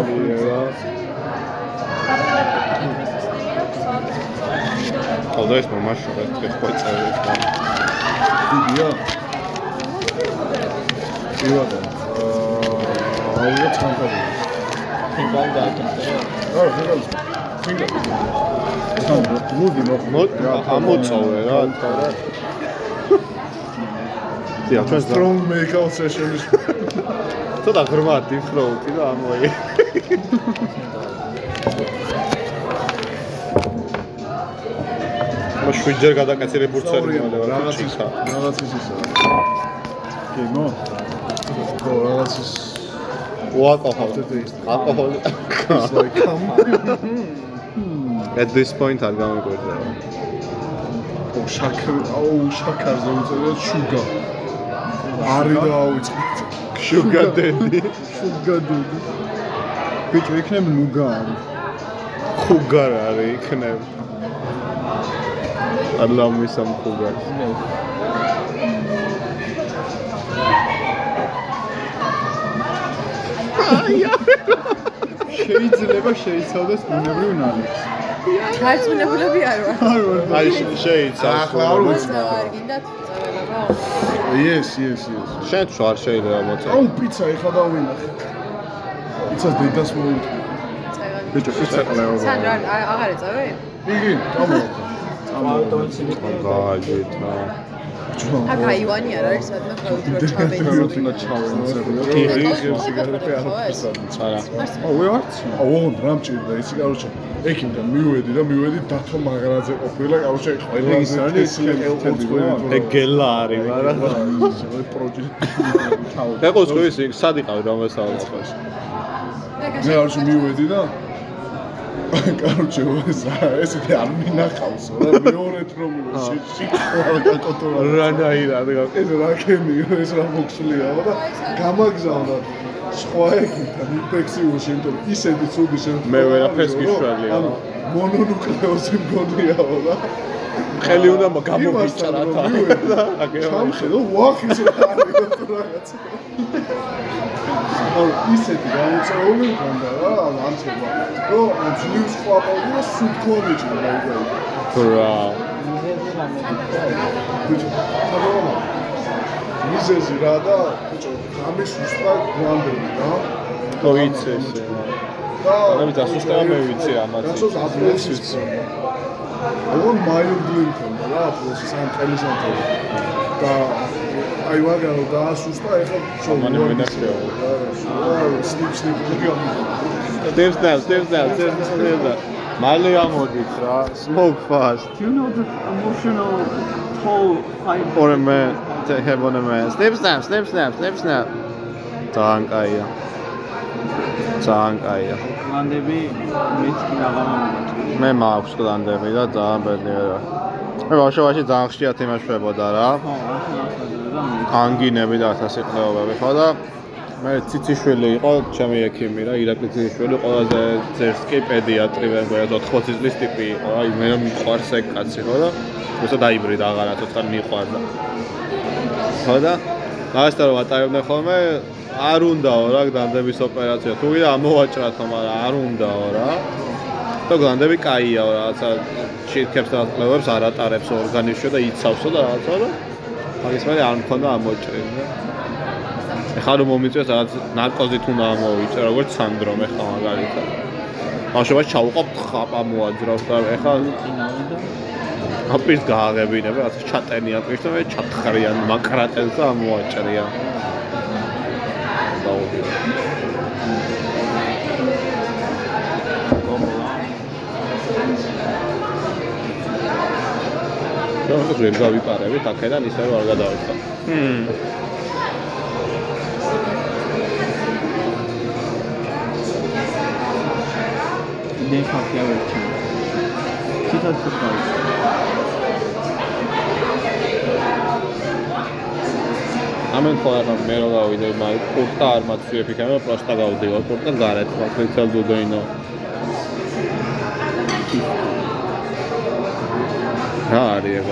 ყავდა ეს მომაშო რა ხვეწები და დიდია ივადა აა აუგე ცამფარი ფინგან დააკეთე. არა ფინგალს ფინგალ სანდრო მოდი მოდ ამოწავე რა დიახ, ჩვენ strong make-out session-ის ცოტა ღრმა დიფროუტი და ამოი. მას შვიდჯერ გადაკეთილი ბურცელი მომდა რა რაღაც ის ჩიქა. რაღაც ის ისა გემო ხო რაღაც ის უალკოჰოლი. ალკოჰოლი. (laughs) At this point არ გამიგვერდა. ო შაქრ აუ შაქარზე უწევია შუგა არი და აუწყეთ Sugar daddy. შუგა დუდი ბიჭო იქნებ ნუგა არის ხუგარ არის იქნებ. Allah მისამ ხუგარს. შეიძლება შეიცავდეს ბუნებრივ ნალექს ჩარწმუნებულები არ ვარ. აი შე- შეიცავს. ახლა არ ვიცი არ გინდათ წავედება. yes yes yes შენ თუ არ შეიძლება მოწე. აუ პიცა ეხა დავინახე პიცას დედას მოუწევი ბიჭო პიცა ყლეო სანდრა არ- აღარ ეწავე? იგი წამოვა გააჯეთა. აქ აივანი არ არის სადმე ხაუთრო ჩავედი. უნდა ჩავენცებიო იგი სიგარეტი არ ვფისად არა. აუ ვეარც აუ რა მჭირდა ისი კაროჩე ექიმთან მივედი და მივედი დათო მაგარაძე ყოფილა კაროჩე ყველა ის არის რა? ეგელა არის, მაგრამ პროჯექტი სხვის იქ სად იყავი რომ ესაუბრებს? მე არ შემივედი და კაროჩე ესეთი არ მინახავსო რა მეორედ რომ (laughs) შიქვა გაკოტორა რანაირად ეს რა ქემი ეს რა მოქსლიაო და გამაგზავნა სხვა ეგითან ინფექციური შემთხვევა ისეთი ცუდი შემთხვევა მე ვერაფერს გიშვალია. მონონუკლეოზი მგონიაო და ხელი უნდა გამოგიჭრათ. სამხედრო (laughs) ვახის რა არის თუ რაღაცა (laughs) ანუ ისეთი გამოწეული მქონდა რა ამცება რომ ძლივს ყვაპავდი და სუთქონი ჭირდა იგი რა. ბიჭო თამამა მიზეზი რა და ბიჭო გამის უსტა გვამდები რა ხო იცი ეს. და ამით ასუსტება მე ვიცი ამაც. გასოს აპრილს ვიცი ოღონ მაილდლი მქონდა რა აპრილს სამ წელიწადში და აი ვაგარო და ასუსტა ეხლა ამანი მენახეო. სნიპ სნიპ გამიგო Steps down, steps down, steps down. მალე ამოდით რა. Smoke fast. Do you know the emotional toll fight? Or a man, to have on a man. Snip snap, snip snap, snip snap. ძალიან კაია. ძალიან კაია. ლანდები მეც კი მომაჭრე. მე მაქვს კლანდები და ძალიან ბედნიერა. მე ბავშვობაში ძალიან ხშირად იმაშვებოდა რა. ანგინები და ასასიყვლებები ხო და მე ციციშვილი იყო ჩემი ექიმი რა ირაკლი ციციშვილი ყველაზე ძერსკი პედიატრი ვერ გვერდ 80 წლის ტიპი იყო აი მე რომ მიყვარს ეგ კაცი ხო და უბრალოდ დაიბრიდა აღარა ცოტა მიყვარდა ხო და მაგასთან რომ ატარებდნენ ხოლმე არ უნდაო რა განდების ოპერაცია. თუ ვიდა ამოვაჭრათო მაგრამ არ უნდაო რა. და განდები კაიაო რაღაცა ჩირქებს და კლებებს არ ატარებს ორგანიზმში და იცავსო და რაღაცა და მაგის მე არ მქონდა ამოჭრილი ეხლა რომ მომიწევს რაღაც ნარკოზით უნდა ამოვიწე როგორც სანდრომ ეხლა მაგალითად. ბავშვობაში ჩაუყავ ხაპა მოაძრავს და ეხლა აპირს გააღებინება რაღაც ჩატენი აპირს და მე ჩათხრიან მაკრატენს და ამოაჭრია დაუდი და მე ვერ გავიპარებით აქედან ისე რომ არ გადავიხა დენ ხალხი არ ჩი. ციტად ცოტა. ამენ ხო ახლა მე რო გავიდე მაგ კურტკა არ მაცვიებ იქნება პროსტა გავდივარ კურტკა გარეთ მაგრიცელ დუდოინო რა არის ეგ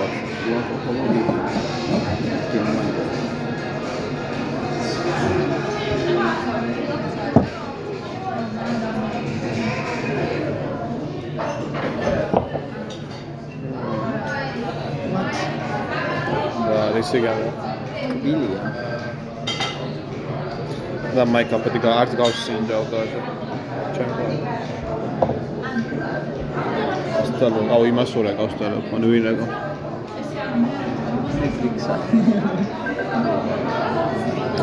ისე Bilya. Dat make-up pedig artık Avstriyince oldu artık. Ausztrálok, ahogy már szólják ausztrálok, a nőileg a... Netflix-a.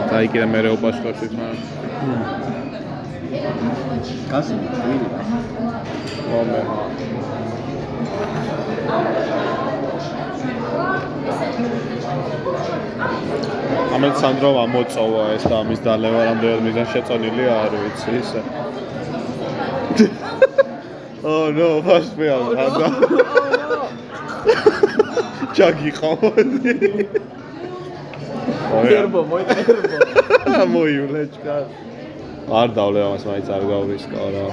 Tehát kérem, erre opaszkodjuk már. Kasi, Bilya. Van benne. სანდრო ამოწოვა ეს და ამის დალევა რამდენად მიზან შეწონილი არ ვიცი ისე (laughs) Oh no, fast fail. Oh, no. ჯაგი ყავდი. ერბო, მოიტერბო. მოივლეჭკა. არ დავლე ამას მაინც არ გავრისკა რა.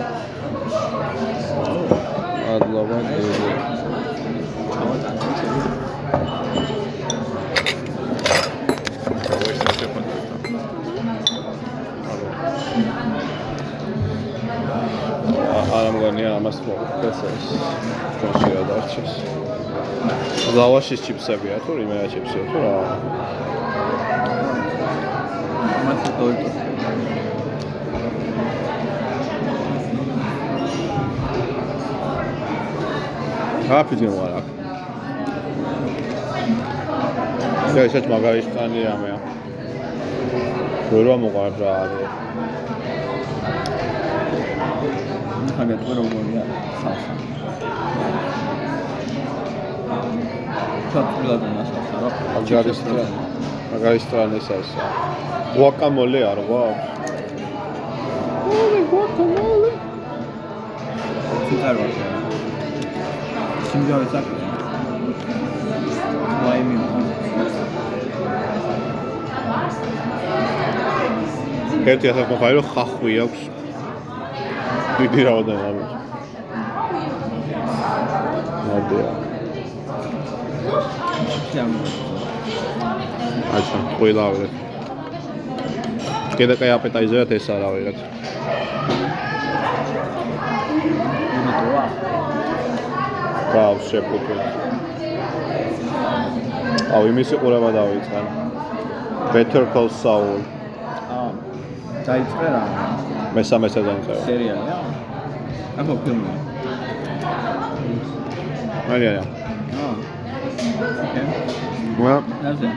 ადლობა ამგონია ამას მოხდეს ჩვენში რა დარჩეს. ლავაშის ჩიფსებია თუ იმენა ჩიფსია თუ რა. მასე დოიტოს. რა ფიძი მოარ აქ. და ესეც მაგარის ტანია მე. ვერ მოყარ რა არის. ხაგეთ როგორია სახა. ჩატვილად მასახა რა. მაგარის ტრან. მაგარის ტრან ეს არის. გუაკამოლე არ ვა. ოლე გუაკამოლე. ციტარ ვარ. სიმჯავე საქმე. ვაიმი. ერთი ასაკ მოხარო ხახვი აქვს. დიდი რაოდენობა არის. მოდია. აჩა, ყველა აღრეთ. კიდე კაი აპეტაიზერად ეს არა ვიღაც. გაავს შეფუთი. აუ იმის ყურება დავიწყე. Better Call Saul. აა. დაიწყე რა. მესამე სეზონზე. სერიალია? ახო ფილმია. მაგარია. აა. ოკეი. well, ასე.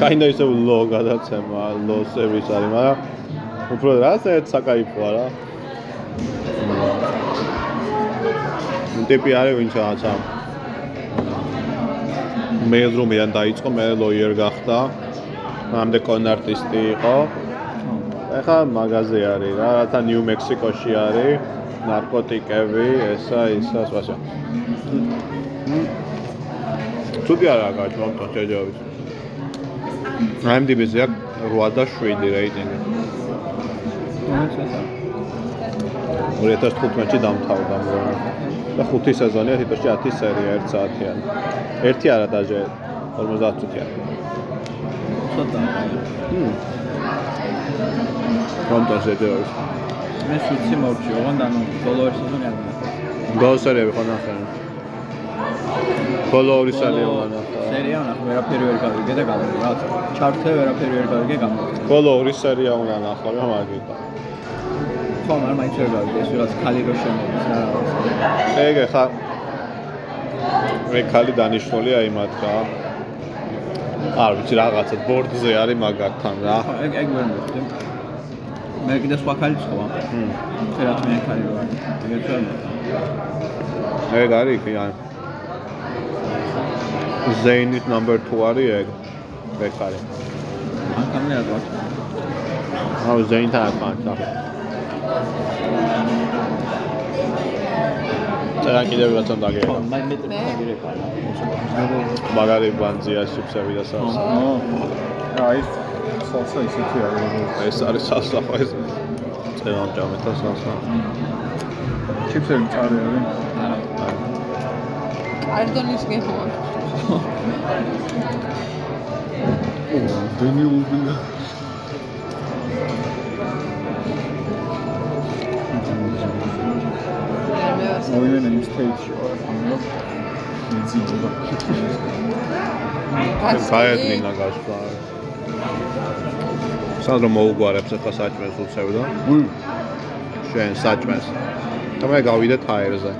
kind of so low გადაცემა, low service არის, მაგრამ უფრო რა საერთოდ საკაიფოა რა. ტიპი არის ვინც რაღაცა მეილრუმიდან დაიწყო, მე ლოიერ გახდა. მამდე კონარტისტი იყო. ეხა მაღაზია არის რა, რათა ნიუ მექსიკოში არის. ნარკოტიკები, ესა, ისა, სხვაცა. თუდი არა ამ შეჯობებს. IMDb-ზე აქვს 8 და 7 რეიტინგი. 2015-ში დამთავრდა მგონი. და 5 სეზონია, თითოეული 10 სერია 1 საათიანი. ერთი არა დაჟე 50 წუთიანი. ცოტა. კონტენტ შეჯობს. მე სუცი მოვჭი, ოღონდ ანუ ბოლო ერთ სეზონი არ ბოლო სერიები ხო ნახე? ბოლო ორი სერია ვნახე. სერია ვნახე, ვერაფერი ვერ გავიგე და გამოვიდა. რა ჩარტე ვერაფერი ვერ გავიგე გამოვიდა. ბოლო ორი სერია უნდა ნახო, რა მაგიტა. ხო, მაგრამ მაინც ვერ გავიგე, ეს რაღაც ქალი რო შემოდის რა. ეგ ხა მე ქალი დანიშნულია იმათ რა. არ ვიცი რაღაცა ბორდზე არის მაგათთან რა. ეგ ეგ ვერ მოვხდი. მე კიდე სხვა ქალი სხვა. მ. შეიძლება მე ქალი არის. ეგეც ვერ მოვხდი. ეგ არის კი აი. ზეინის ნამბერ 2 არის ეგ. ეგ არის. ან კამერა გვაქვს. აუ ზეინთან აკმაცა. წერა კიდევ რაღაცა დაგერა. მე მაგირეკა. მაგარი ბანძია სიფსები და სას. აა აი სალსა ისეთი არის ეს არის სასა ხო ეს. წერა ამჯამეთა სასა. ჩიპსები წარი არის კარდონის გეხმა. დენი უბინგა მე ვარ მოვიდნენ იმ სტეიჯში ვარ ამბო მეძინება გაედლინა გასვლა. სანდრო მოუგვარებს ახლა საჭმელს უცევდა. უი შენ საჭმელს. და მე გავიდე თაერზე.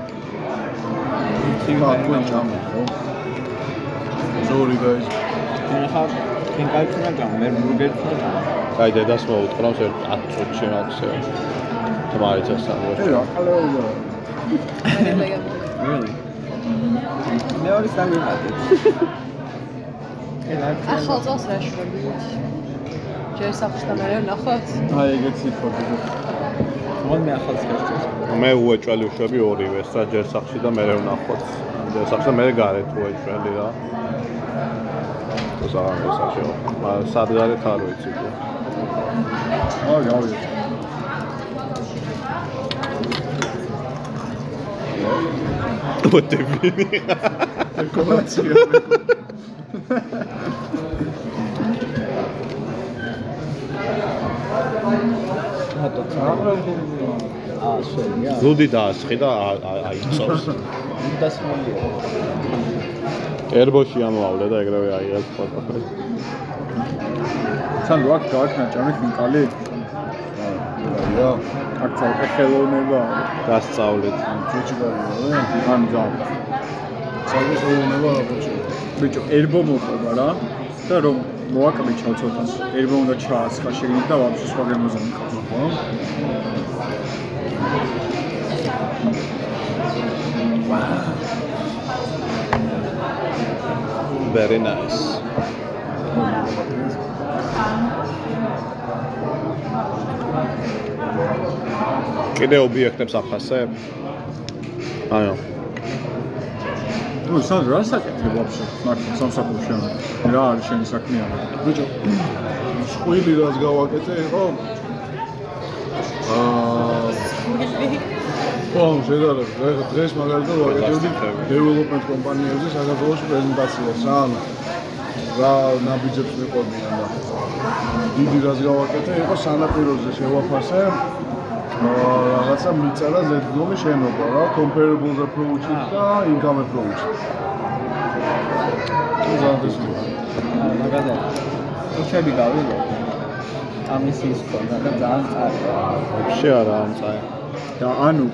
თქო ჭამა ხო ზორი გაიზ ხა კენ კალცინა გამ მე ბურგერი ხა. აი დედას მოუთხრავს ერთ 10 წუთში მაქსე. თმარიცა ე სანდრო. რა ყალეა Really? მე ორი სამი მათი. რა ახალ წელს რა შვებით? ჯერ სახლში და მე ვნახოთ. აი ეგეც იქოდი მონ მე ახალ წელს. მე უეჭველი ვშვები ორივეს რა ჯერ სახში და მე ვნახოთ. ჯერ სახში და მე გარეთ უეჭველი რა. ესაშო. მაგრამ სად გარეთ არ ვიცი. აა გავიდე ბოტები. კოლაცია (laughs) რატო აა შენია. ზუდი დაასხი და ა- ა- აიწოვს. დასმულია. ერბოში ამოავლე და ეგრევე აიღეს ფოტო. სანდო აქ გააქნა ჭამე ხინკალი რა აქ ცალკე ხელოვნება გასწავლეთ. გაიგე ან ძა საერთოდ ხელოვნება რა ბოჭი ბიჭო ერბო მოყვება რა და რომ მოაკრიჩავ ცოტას ერბო უნდა ჩაასხა შეგნით და ვაფშე სხვა გემოზე მიყავს ხო Very nice. კიდე ობიექტებს აფასებ? აიო. ნუ სანდო რა საკეთებ ვაფშე მაგ სამსახურში რა არის შენი საქმიანობა ბიჭო სხვილი რაც გავაკეთე იყო აა ხო შედარებით ეხლა დღეს მაგალითად ვაკეთებდი development კომპანიებზე საქართველოს პრეზენტაციას რა ანუ რა ნაბიჯებს მიყვებიან და დიდი რაც გავაკეთე იყო სანაპიროზე შევაფასე რაღაცა მიწა ზედგდომი შენობა რა comparable approach და income approach ზანდესია აა მაგაზე. უჩები გავიგე. ამისის ქონა და ძალიან წარია. вообще არა ამწაი. და ანუ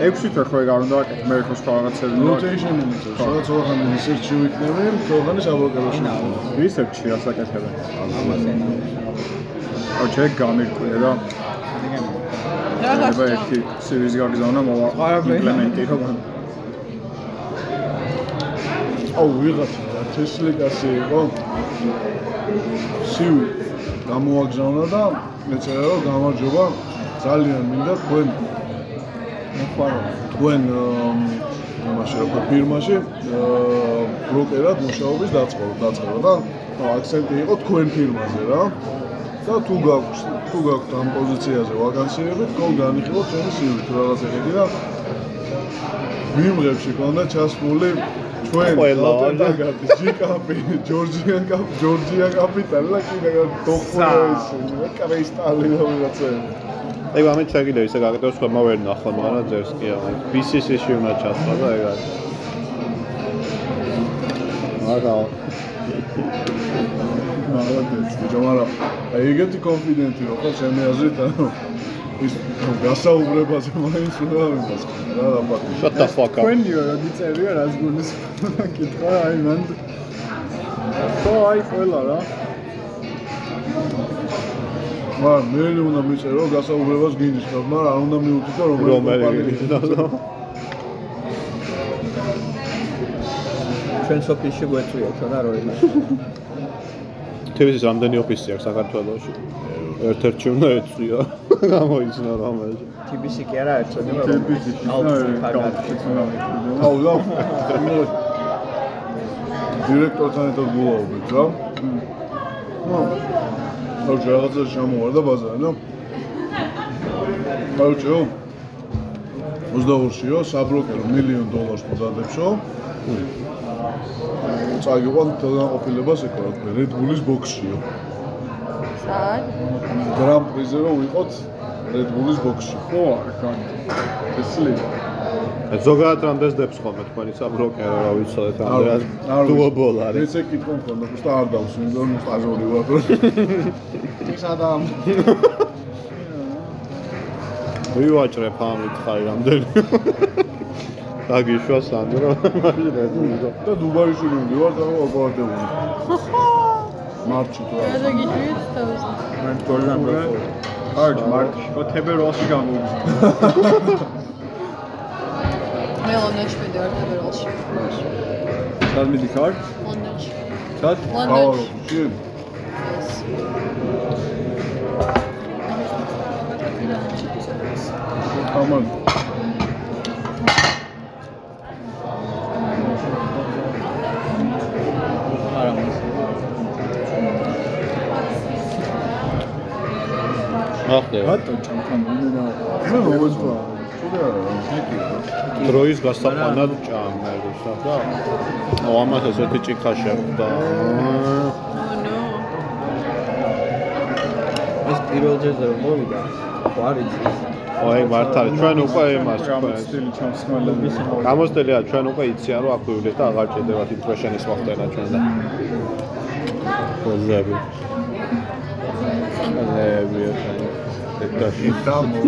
6 თვე ხო ეგ არ უნდა აკეთო მე ხო სხვა რაღაცები უნდა აკეთო. rotation იმიწევს სადაც ოღონდ research-ი ვიქნები ოღონდ საბოლოოში რისერჩი რას აკეთებენ ამაზე. ო ჩეკ გამირკვია და რა ერთი სერვისი გაგზავნა მოვა იმპლემენტი ხო აუ ვიღაცა რა თესლიკასი იყო. სივი გამოაგზავნა და ეწერა რომ გამარჯობა. ძალიან მინდა თქვენ. თქვენ ამ, იმაში ქვია ფირმაში ბროკერად მუშაობის დაწყო დაწყება და აქცენტი იყო თქვენ ფირმაზე რა და თუ გაქვს თუ გაქვთ ამ პოზიციაზე ვაკანსიები თქო განიხილოთ ჩვენი სივი თუ რაღაც ეგეთი და მიმღებში ქონდა ჩასმული ჩვენ ყველა, გაგაბი ჯიკაპი ჯორჯიან კაპ ჯორჯია კაპიტალი და კიდე დოქტორის კრისტალი და ვიღაცები ეგ ამით შეგიძლია ისე გაკეთოს ხომ ვერ ნახო მაგრამ ძერს კი არა BCC-ში უნდა ჩასვა და ეგ არის. არა მაგალითად ბიჭო მაგრამ აი ეგეთი კონფიდენტი რო ხო ჩემი აზრით ანუ ის გასაუბრებაზე მაინც უნდა ვიმას რა რა shut the fuck up. თქვენიო რა გიწერია რას გულის კითხვა აი მან. ხო აი ყველა რა. მაგრამ მე უნდა მიწერო გასაუბრებას გინიშნოთ მაგრამ არ უნდა მიუთითო რომელი რომელი კომპანია ჩვენ სოფიში გვეწვიოთ რა როილა თვითონ რამდენი ოფისი აქვს საქართველოში. ერთ-ერთი უნდა ეწვია გამოიცნო რომელში TBC კი არა ერთოდება ტიპიკი აუ და დირექტორთან ერთად გულაობთ რა? ნუ აუ რაღაცა შემოვარდა ბაზარი და აუ ჩო 22-იო საბროკერო მილიონ დოლარს მოდადებშო წაგიყვან თანაყოფილებას ეკო რა თქმა Red Bull-ის ბოქსშიო სად? გრან პრიზე რომ ვიყოთ Red Bull-ის ბოქსში? ხო არა კანი ესლი ზოგადად რამდენს დებს ხოლმე თქვენი საბროკერო რა ვიცოდეთ რამდენად დუობოლ არის. მეც ეკი თქვენ ხოლმე უბრალოდ არ დავს იმიტომ რომ სტაჟორი ვარ. ის ადამ. (laughs) ვივაჭრებ ამით ხარი რამდენი დაგიშვა სანდრო მაშინ ეძო და დუბაიში მივდივარ და ოპერატიული მარჩი თუ არა რა გიჩვით თავზე? მან გორლან რო კარგი მარტში ხო თებერვალში გამოვიზრდა მე ლონდონში მიდევარ თებერვალში. სად მიდი ხარ ლონდონში. სად ლონდონში. ავაროში ამან არა ახლა რატო ჭამთან უნდა მე მოვეძვა კიდე არა რა დროის გასაყვანად ჭამერს ახლა ო ამას ესეთი ჭიქა შეხვდა. ეს პირველ ჯერზე რომ მოვიდა ხო არის ო ეგ მართალი ჩვენ უკვე იმას რამაც სტილი ჩამს ხმალები გამოსტელია ჩვენ უკვე იციან რომ აქვეულეთ და აღარ ჭირდებათ იმპრეშენის მოხდენა ჩვენ და ხოზები ეთაში დამო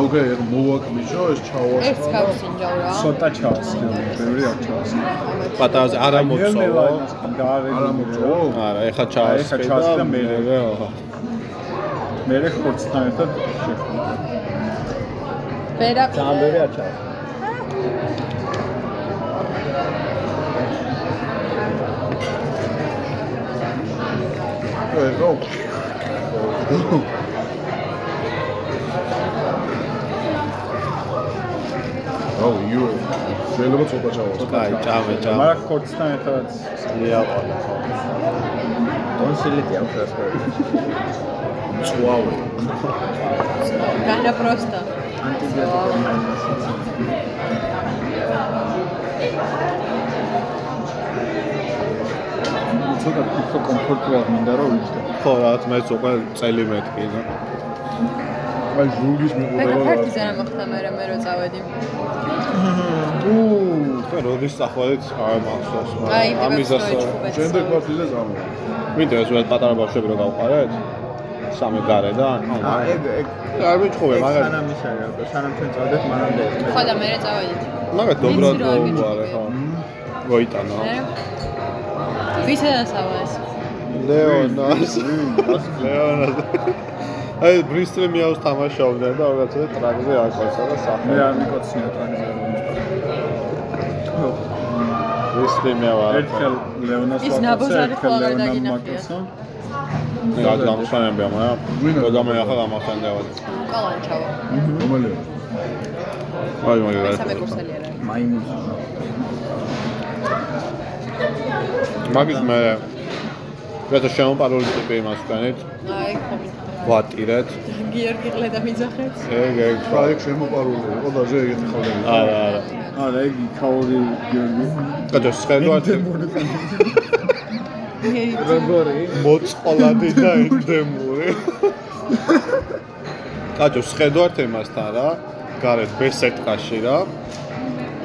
ოკეი მოვაკლიშო ეს ჩავა ერთ კავს ინჯავრა. ცოტა ჩავსკი ბევრი არ ჩავსკი პატარაზე არა მოწოვო არა მოწო არა ეხა ეხა ჩაასხე ჩაასხე და და მე- მე მე ხორცთან ერთად შეხვდა. ვერა ძალიან ბევრი არ ჩავა. ეხო აუ იო შეიძლება ცოტა ჩავას კაი ჭამე ჭამე. მაგრამ ხორცთან ერთად. ლიაყო ტონსილიტი აქვს რა თქმა უნდა. წვავე განა პროსტა. ცოტა უფრო კომფორტულად მინდა რომ ვიჯდე ხო რაღაც მეც უკვე წელი მეტკი და აი ჟურგის მე მიყურება ფარტიზა რა მოხდა მე მე რო წავედი. და როდის მახსოვს აი მაგრამ ამისას შემდეგ პარტიზე წამო მინდა ეს ველ პატარა ბავშვები რო გავყარეთ? სამი გარედან აა ეგ ეგ არ მიჩხუბე მაგრამ სანამ ის არის რა სანამ ჩვენ წავდეთ მანამდე ხო და მე რა წავედით. მაგრამ არ მოუყარე ხო. მოიტანა (laughs) მე ეს? ლეონას ლეონას აი ბრისტოლი მიავს თამაშობდნენ და რაღაცა ტრაგზე აკოცა და მე სახე არ მიკოცნია ტრაგზე ვისლი მე ვარ. ერთხელ ლეონას ის ნაბოზარი ერთხელ ხო ლეონამ დაგინახია. ვაკაცო. რა გამხსენებია, მაგრამ და მე ახლა გამახსენდება. კალანჩავა. რომელია? აი მაგარი. მესამე კურსელი არა. მაიმუნს. მაგის მე რატო შემოპარული ტიპი იმას ვკანით? აი, ხომ ვატირეთ. გიორგი ყლედა მიძახეთ. ეგ ეგ. პროექტ შემოპარული იყო და ზე ეგეთი ხოლმე. არა არა. არა, იგი ქაური გიორგი. კაცო სხედვათ როგორი? მოწყოლადი და ენდემური. კაცო სხედვათ emasთან რა. გარეთ ბესეტყაში რა.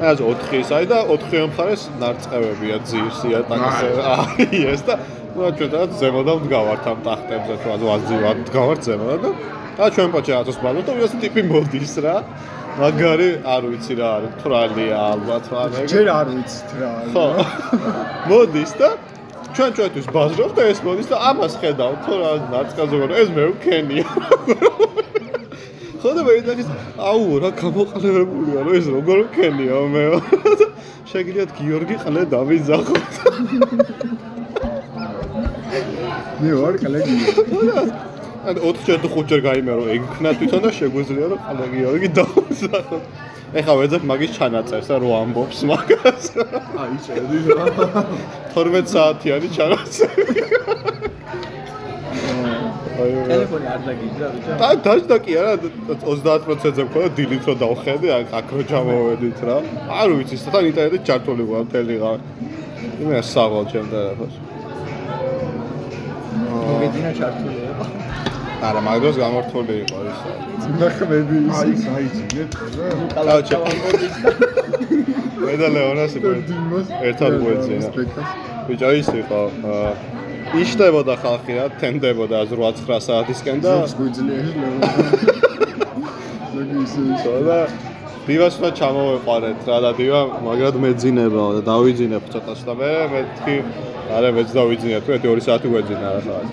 ეს 4 ისაა და 4 მხარეს ნარწყევებია ძირს იატაკზე. აი ეს და ну ჩვენ და ზემოდან ვდგავართ ამ ტახტებზე თუ ვაზივად ვდგავართ ზემოდან და და ჩვენ პოჩე ათოს ბალოთ და ეს ტიპი მოდის რა. მაგარი არ ვიცი რა არის, თრალია ალბათ რა მე. ჯერ არ ვიცით რა. ხო. (laughs) მოდის და ჩვენ ჩვენთვის ბაზრობ და ეს მოდის და ამას ხედავ თუ რა ნარწყაზე ვარ ეს მე ვქენია. (laughs) ხო და მე დაგის აუ რა გამოყლებებულია რომ ეს როგორ ვქენია მე. (laughs) შეგიძლიათ გიორგი ყლე დავიზახოთ. მე ვარ კოლეგი. ან 4 თუ 5 ჯერ გაიმერო ეგ ქნა თვითონ და შეგვიძლია რომ ყლე გიორგი (laughs) დავიზახოთ. ეხლა ვეძებ მაგის ჩანაწერს და რო ამბობს მაგას. აი რა. 12 საათიანი ჩანაწერი. აი ტელეფონი არ დაგიჯდა ბიჭო. და დაждდა კი არა 30%-ზე მქონდა დილით რო დავხედე აქ რო ჩამოვედით რა. არ ვიცი, თან ინტერნეტი ჩართული ვარ მთელი ღამე. მე საღალ ჩემ ტელეფონს. მოგედინა ჩართული იყო. არა, მაგდროს გამართული იყო ის. ნახმები აი ის. გაიძინეთ რა. კაუჩა. (laughs) მე და ლეონას (laughs) ერთად გვეძინა. ბიჭო ის იყო აა, იშდებოდა ხალხი რა, თენდებოდა 8-9 საათისკენ და გვიძლია (laughs) და დივას უნდა ჩამოვეყარეთ რა და დივა მაგრად მეძინებაო და დავიძინებ ცოტას და მე მეთქი არა მეც დავიძინებ თუ 2 საათი გვეძინა რა ხარ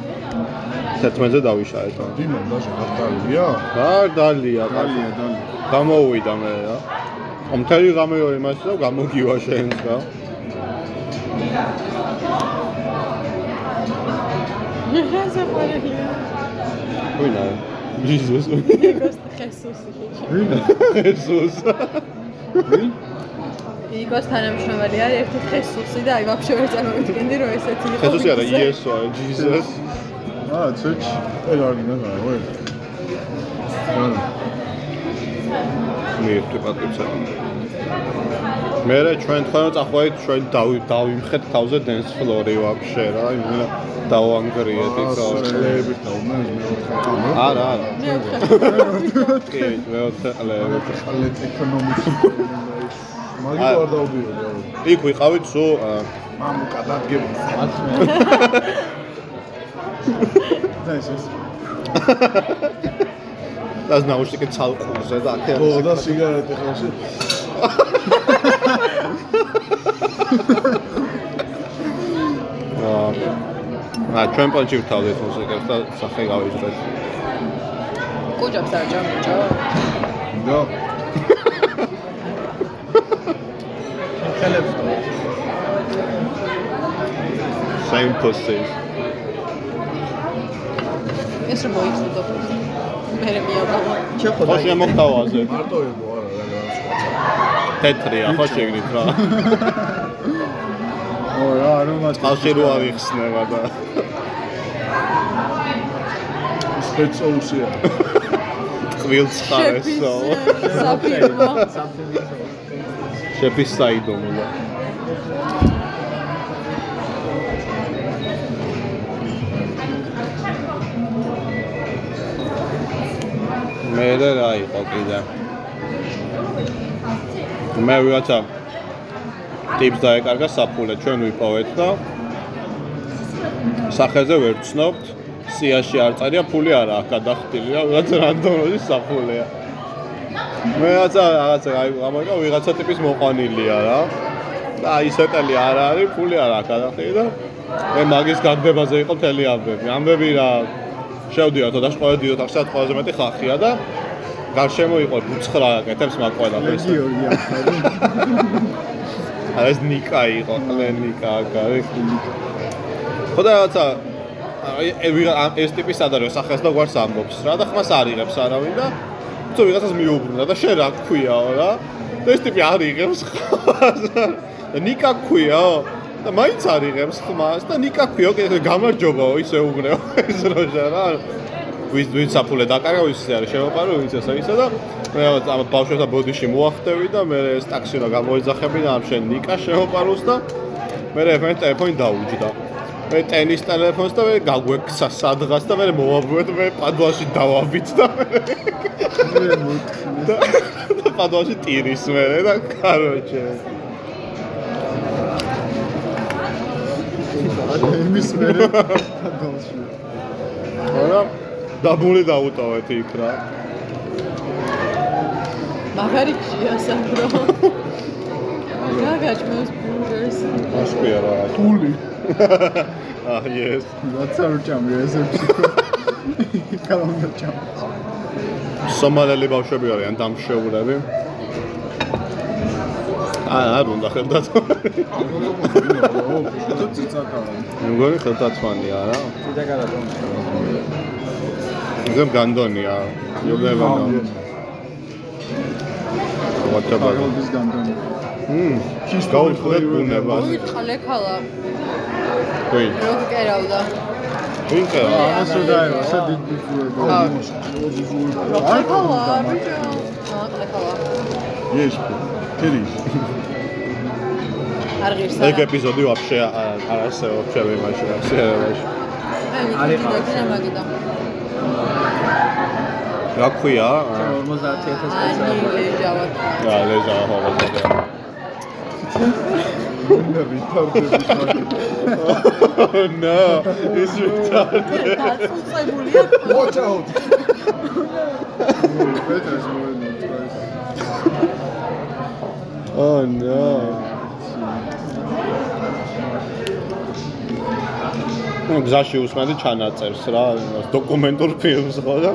11-ზე დავიშალეთ რა დიმან დაჟე გახდალია. არ დალია დალია, დალია. გამოვიდა მე რა ამ თელი გამეო იმას და გამოგივა შენს რა? ვინა ჯიზუს ხესუსი. ჯიზუს იგოს თანამშრომელი არის ერთი ხესუსი და აი ვაფშე ვერ წარმოვიდგენდი რომ ესეთი იყო. ხესუსი არა იესო ჯიზუს აა, ცოჩ. ეგ არ გინდა რა, ვე. მე ვტიპატიცა მე რა ჩვენ თქვენ წახვედით ჩვენ დავი დავიმხეთ თავზე dance floor-ი ვაფშე რა იმენა დავანგრიეთ იქ რა ყლეები თავმა მე ვთქვა. არა არა მე ვხარ. კი მე ვთყლები ყლეთ ეკონომიკა. მაგი არ დავდიოდი. იქ ვიყავით აა, მამუკა დადგება. და (laughs) ეს ეს. დას ნაუშნიკი ცალყურზე და აქ ო და სიგარეტი ხელში. (laughs) (laughs) აა ჩვენ პონჩი ვთავდეთ მუსიკას და სახე გავიძრეთ კუჯობს არ ჯამჭო. და ხელებს და same pussies ეს რომ მოიწოდო. მე მეუბნება. ჩეხო ხო შემოხტავაზე მარტო იყო. თეთრია ხო შეგნით რა ო რა, არომატი. წყალში რო აღიხსნება და სპეციალურია. ტყვილ ცხარესო საფირმო. შეფის საიდუმლო მე და რა იყო კიდე მე ვიღაცა ტიპს დაეკარგა საფულე ჩვენ ვიპოვეთ და სახეზე ვერ ვცნობთ სიაში არ წერია ფული არა აქვს გადახდილი რა ვიღაცა რანდომული საფულეა. მე რაღაცა რაღაცა აი გამარჯვა ვიღაცა ტიპის მოყვანილია რა. და ისეთელი არ არის ფული არ აქვს გადახდილი და მე მაგის გაგდებაზე იყო მთელი ამბები. ამბები რა შევდიოთ და შევდიოთ ახლა ყველაზე მეტი ხალხია და გარშემო იყო 9 კეთებს მაგ ყველაფერს გიორგი ახალი. (laughs) არა ეს ნიკა იყო, კლენიკა აგარი. ხო და ამ- ეს ტიპის სადარო სახელს და გვარს ამბობს. რა და ხმას არიღებს არავინ და თო ვიღაცას მიუბრუნა და შენ რა გქვიაო რა? და ეს ტიპი არიღებს ხმას. და ნიკა გქვიაო და მაინც არიღებს ხმას და ნიკა გქვიაო გამარჯობაო ისე უგნეო ეს როჟა რა ვის ვის საფულე დაკარგა ვის არის შემოყარო ვის ესა ისა და მე ამ ბავშვთა ბოდიში მოახტევი და მე ეს ტაქსი რა გამოიძახები და ამ შენ ნიკა შემოყაროს და მე მე ტელეფონი დაუჯდა მე ტენის ტელეფონს და მე გაგვექცა სადღაც და მე მოვაბრუნეთ მე პადუაში დავავით და მე და და პადუაში ტირის მე და კაროჩე იმის მერე გადავში. არა დაბული დაუტოვეთ იქ რა მაგარი ჭია სანდრო. რა გაჭმევს ბურგერს? ასკვია რა გული აა yes რაც არ ჭამი ესებში. კალანდა ჭამი. სომალელი ბავშვები არიან დამშეულები აა არ უნდა ხელდათ თუ ციცაკავა. მე მგონი ხელდათვანია რა ციტა გადატომ. ზემ განდონია იოგება ვატაბა პაგოდის განდონი. მმ გაუხლებ ბუნებას მოითხალე ქალა. ვი როგორ კერავდა? ვინკა ამას რო დაევა, სა დიდ ბიძუება. როგორ ქალა? ბიჭო. აა ქალა. ეს კერიშ არ ღირს. ეგ ეპიზოდი ვაფშე არ არ არსებობს ჩემი მაშინ არსებობაში არის ხალხი მაგიდა. რა ქვია 50000 აი ლეჟავად. რა ლეჟა ჰობა უნდა ვითარდები მაგით ნო ის ვიტარდე დაწუწებულია. watch out პეტრეს მოენო. ო ნო ნუ გზაში უსმენდი ჩანაწერს რა დოკუმენტურ ფილმს ხო და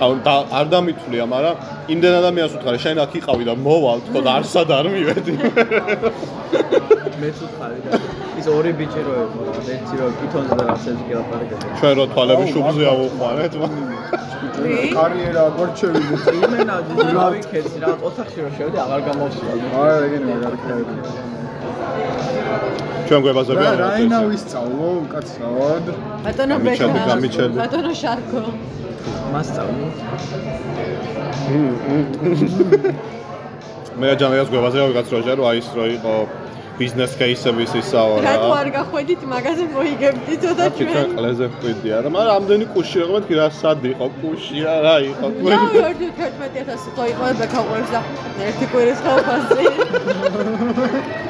არ დამithვლია მაგრამ იმდენ ადამიანს უთხარი შენ აქ იყავი და მოვალ თქო და არსად არ მივედი. (laughs) მეც უთხარი და ის ორი ბიჭი რო იყო რა ერთი რო კითონზე და რაცებს გელაპარაკებდა ჩვენ რო თვალები შუბზე ავუყვანეთ (laughs) კარიერა აგორჩევი მოწი. (laughs) იმენა რა ვიქეცი რა ოთახში რო შევდი აღარ გამოვსვა არა, ეგენი მაგარი კრები. ჩვენ გვებაზები რა არ რაინა ვისწავლო უკაცრავად. ბატონო ბექა. გამიჩერდი. ბატონო შარკო. მასწავლო (laughs) მე ჯანაიას გვებაზე ვიღაც როჟა რო აი ის რო იყო ბიზნეს კეისების ისაო რა რატო არ გახვედით მაგაზე მოიგებდი ცოტა აქ ჩვენ ჩვენ? ყლეზე ვყვიდია რა მაგრამ ამდენი კუში რა მეთქი რა სად იყო კუშია რა იყო რა ვერდი 11000 ხო იყო ბექა ყვებს და ერთი კვირის ხალხაზე. (laughs)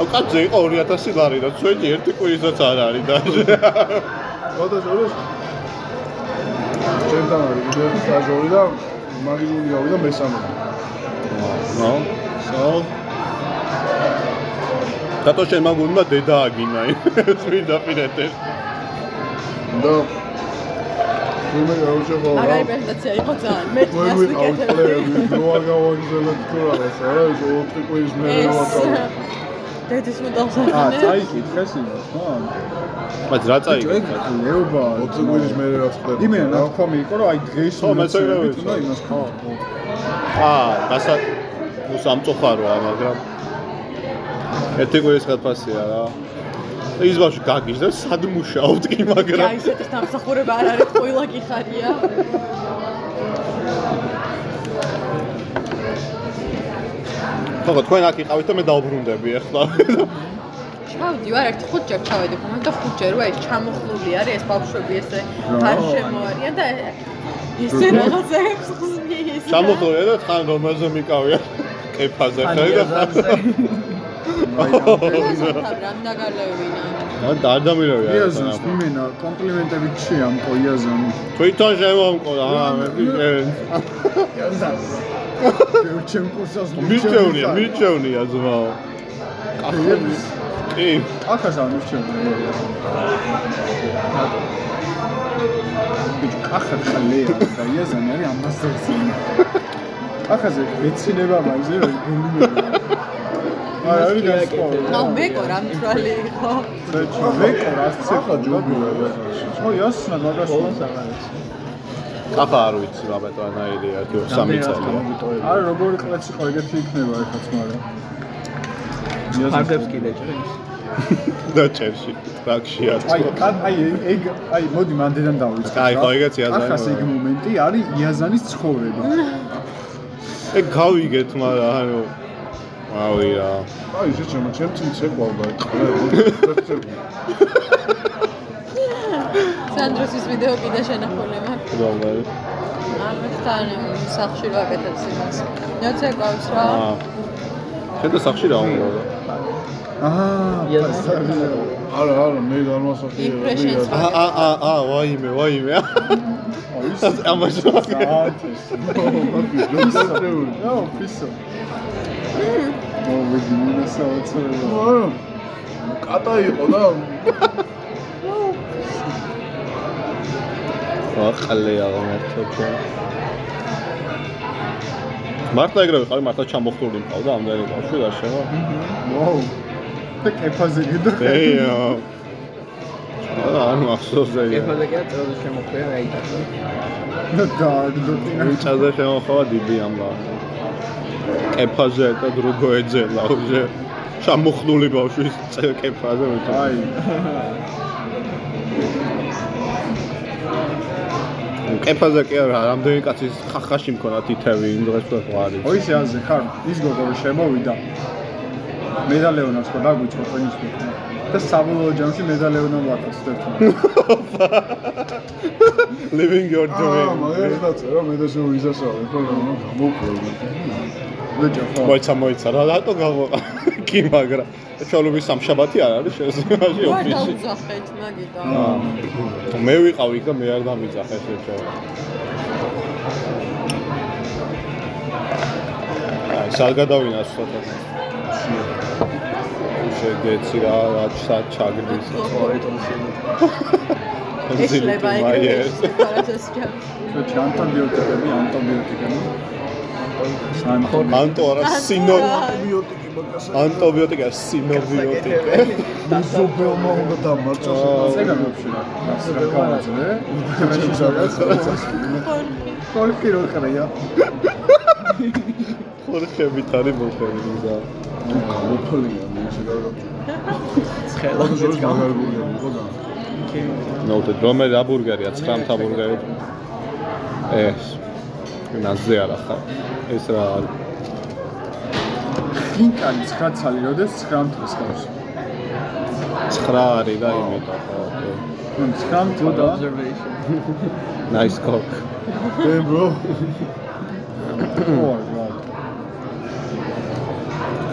აუ კაცზე იყო 2000 ლარი და ჩვენი ერთი კვირისაც არ არის და ოღონდ შორის. ჩემთან არის ვიდეო სტაჟორი და მაგიური გავიდა მესამე. ნო So, დატო შენ მაგურმა დედა აგინა? წმინდა პირეთე. და მე გავუჩებო რა. მაგარი პრეზენტაცია იყო ძალიან. მე მე თავს ვიყავ ვიკეთებ. კლები ნუ არ გავაგზავნეთ თუ რაღაც რა ის ოთხი კვირის მე ეს დედის მოტავს ახალ. აა, წაიკითხეს იმას, ხო? მათ რა წაიკითხეს? ლეობა 20 კვირის მერე რაც ხდება. იმენა რა თქვა მიიყო, რომ აი დღეს ხო მეცაგრევით უნდა იმას ხო. აა, გასა ну სამწუხაროა, მაგრამ ერთი კვირის ხათფასია რა. ის ბავშვი გაგიჟდა, სად მუშაობთ კი, მაგრამ აი ესეთი სამსახურება არ არის, ყოილა კი ხარია. ხო თქვენ აქ იყავით და მე დავბრუნდები ახლა ჩავდი ვარ ერთი ხუთჯერ ჩავედი ხომ და ხუთჯერ ვარ ეს ჩამოხლული არის ეს ბავშვები ესე გარშემო არიან და ესე რაღაცებს ხსნის. ჩამოხლია და თან რომელზე მიკავია? კეფაზე ხე და რამ დაგალევინა. და არ დამილევია იაზონს იმენა კომპლიმენტები გშია ამ ყოიაზონი. თვითონ შემომყო რა მე ვიყენ ჩემ კურსას მირჩევნია, მირჩევნია ძმაო. კახის კი, კახას არ მირჩევნია. ბიჭო, კახა ხალეა და იაზანი არის ამასერზე. კახაზე მეცინება მაინც რომ გულმოდი. აი, არის გასწავლა. გავბეკო რა მთვალი იყო. ბეკო რა ცელა ჯობია. ხო, იასნა გაგასვლა საღარეს. კაფა არ ვიცი რაბატო ანაირი ერთი ორ სამი წელია არა როგორი კლასი ხო ეგეთი იქნება ეხაც მაგრამ. ფარდებს კიდე ჭრის. (laughs) და ჭერში ტრაქში არ აი აი ეგ აი მოდი მანდედან დავიწყო აი, ხო, ეგეც იაზანი ახას ეგ მომენტი არის იაზანის ცხოვრება. ეგ გავიგეთ მაგრამ ანუ ავი რა აი ეს ჩემ წინ შეყვავდა ყველა (laughs) სანდროსის ვიდეო კიდე შენახული მაქვს. რომელი ამასთან სახში რა აკეთებს იმას. ნაცე ყავს რა. აა. შენ და სახში რა უნდა აა არა არა მე დამასახი Impressions. აა აა აა ვაიმე ვაიმე. ამას საათის ნო ფისო. ო ვიდინა საოცრება კატა იყო და (laughs) აყლე აღმერთო ჩვენ მართლა ეგრევე ყავი მართლა ჩამოხტული მყავდა ამდენი ბავშვი და შევა? ვაუ. და კეფაზე გიდო ეიო ანუ ახსოვზე ეფაზე კი აწევს შემოხვია აიტაკო. დააგდო ტინა ინჭაზე შემოხვა დიდი ამბა კეფაზე და დრუგო ეძელა უჟე ჩამოხტული ბავშვის წე- კეფაზე ვიტყვი აი კეფაზე კი არა რამდენი კაცის ხახაში მქონა თითები იმ დღეს ხო არის. ой სეანსზე ხარ ის გოგო რომ შემოვიდა. მე და ლეონას ხო დაგვიწყო ტენის მეკნა და საბოლოო ჯამში მე და ლეონამ ვაკაცდეთ living your აა dream. მაგას დაწერა მე და შენ ვიზასავე ხო რა გამოვყოლე ბიჭო ხო. მოიცა მოიცა რა რატო გავყა (laughs) კი მაგრა ჩოლობის სამშაბათი არ არის ვარ ოფისში დავძახეთ მაგიტო. მე ვიყავი და მე არ დამიძახე შეჭა აი სალგადავინას ცოტა? შეგეცი რა რა ჩა- ჩაგდის ეშლება ეგრე. პარათოს ჯამში. ჩო ანტიბიოტიკები ანტო არა სინო ანტიბიოტიკა სინობიოტიკა. მიზობელმა უნდა დამარცხოს. წეგან ვაფშე რა. რა გავაძლე კოლკი რო ხარია ხორხებით არის მოხერილი და გამოფოლია მე შეგავდა ცხელა ზოგადად მაგარი ბურგერი იყო და ნოუთე რომელი აბურგერია 9 მთა ბურგერი ეს ნაზზე არა ხარ ეს რა? არის ხინკალი 9 ცალი როდეს? 9 დღეს გავს. 9 არის და იმიტომ ხო ნუ 9 დღე და nice cock. ე ბრო ო რა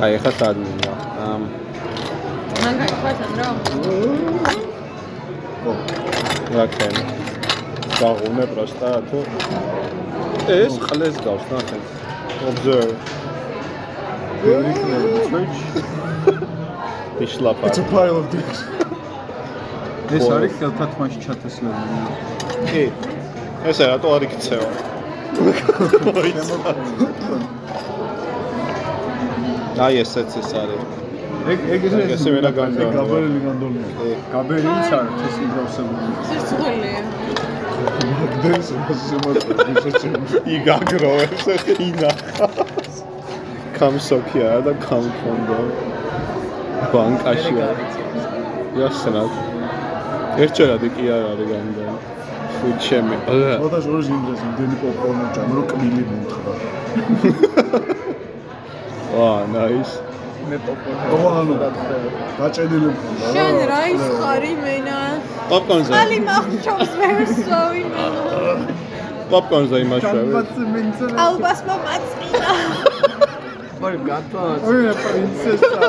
აი ხა სადნა ამ მან გაიყვანან რა. რაკენ დაღუნე პროსტა თუ ეს ყლეს გავს ნახე. Observe. ისლაპა it's a pile of dicks. ეს არის ხელთათმაში ჩათესლებული კი. ესე რატო არ იქცევა? (laughs) აი ესეც ეს არის. ეგ ეგ ეს ესე ვერა განგა გაბერილი განდოლია. გაბერი ის არის ეს იმგავსებული სიცოცხლეა. მაგდენს შემოწმე შეჩემ იგაგრო ეს ინა კამსოკია და კამკონდო ბანკაში იასნად ერთჯერადი კი არ არის განგა ფუჩემი მოთა შორის იმდეს იმდენი პოპკორნი ჭამ რომ კბილი მომთხრა ვა ნაის მე პოპკორნი. ო ანუ დაჭედილი მქონდა შენ რა ის ხარი მენა? პოპკორნზე ალი მახჩობს ვერსოვი მენა. პოპკორნზე მინცე ალბასმა მაწყინა. ვარ გატო ой პრინცესა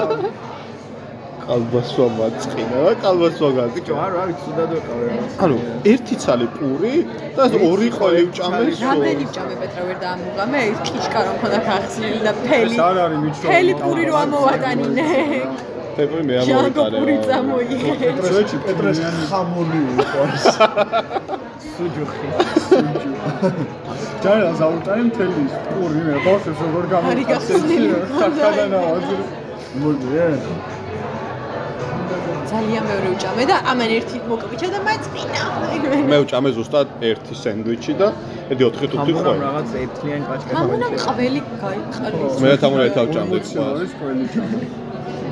კალბასვა მაწყინა და კალბასვა გაგი ჯო არ არის ცუდად ვიყავ ანუ ერთი ცალი პური და ორი ყოლი ვჭამე რამდენი ჭამე პეტრა ვერ დაამუღამე ის კიშკა რომ ქონდა ხახსნილი და ფელი. ეს არ არის მიჩვეულო ფელი პური რო ამოვატანინე. თეპური მე ჟანგო ამოვიტარე პური წამოიღე. სუეჩი პეტრეს ხამული უყარს სუჯუხი. ჯარა ზაუტარი მთელი პური მე ბავშვებს როგორ არის გახსნილი. ხახადა ნავაზი მოდი ძალიან მეორე უჭამე და ამან ერთი მოკვიჩა და მაწმინა. მე ვჭამე ზუსტად ერთი სენდვიჩი და ედი 4 5 თამბონამ ხველი. რაღაც ერთიანი პაჭკა ყველი გაიყარეს. მე თამური ერთად ვჭამდი ყველი ჩამო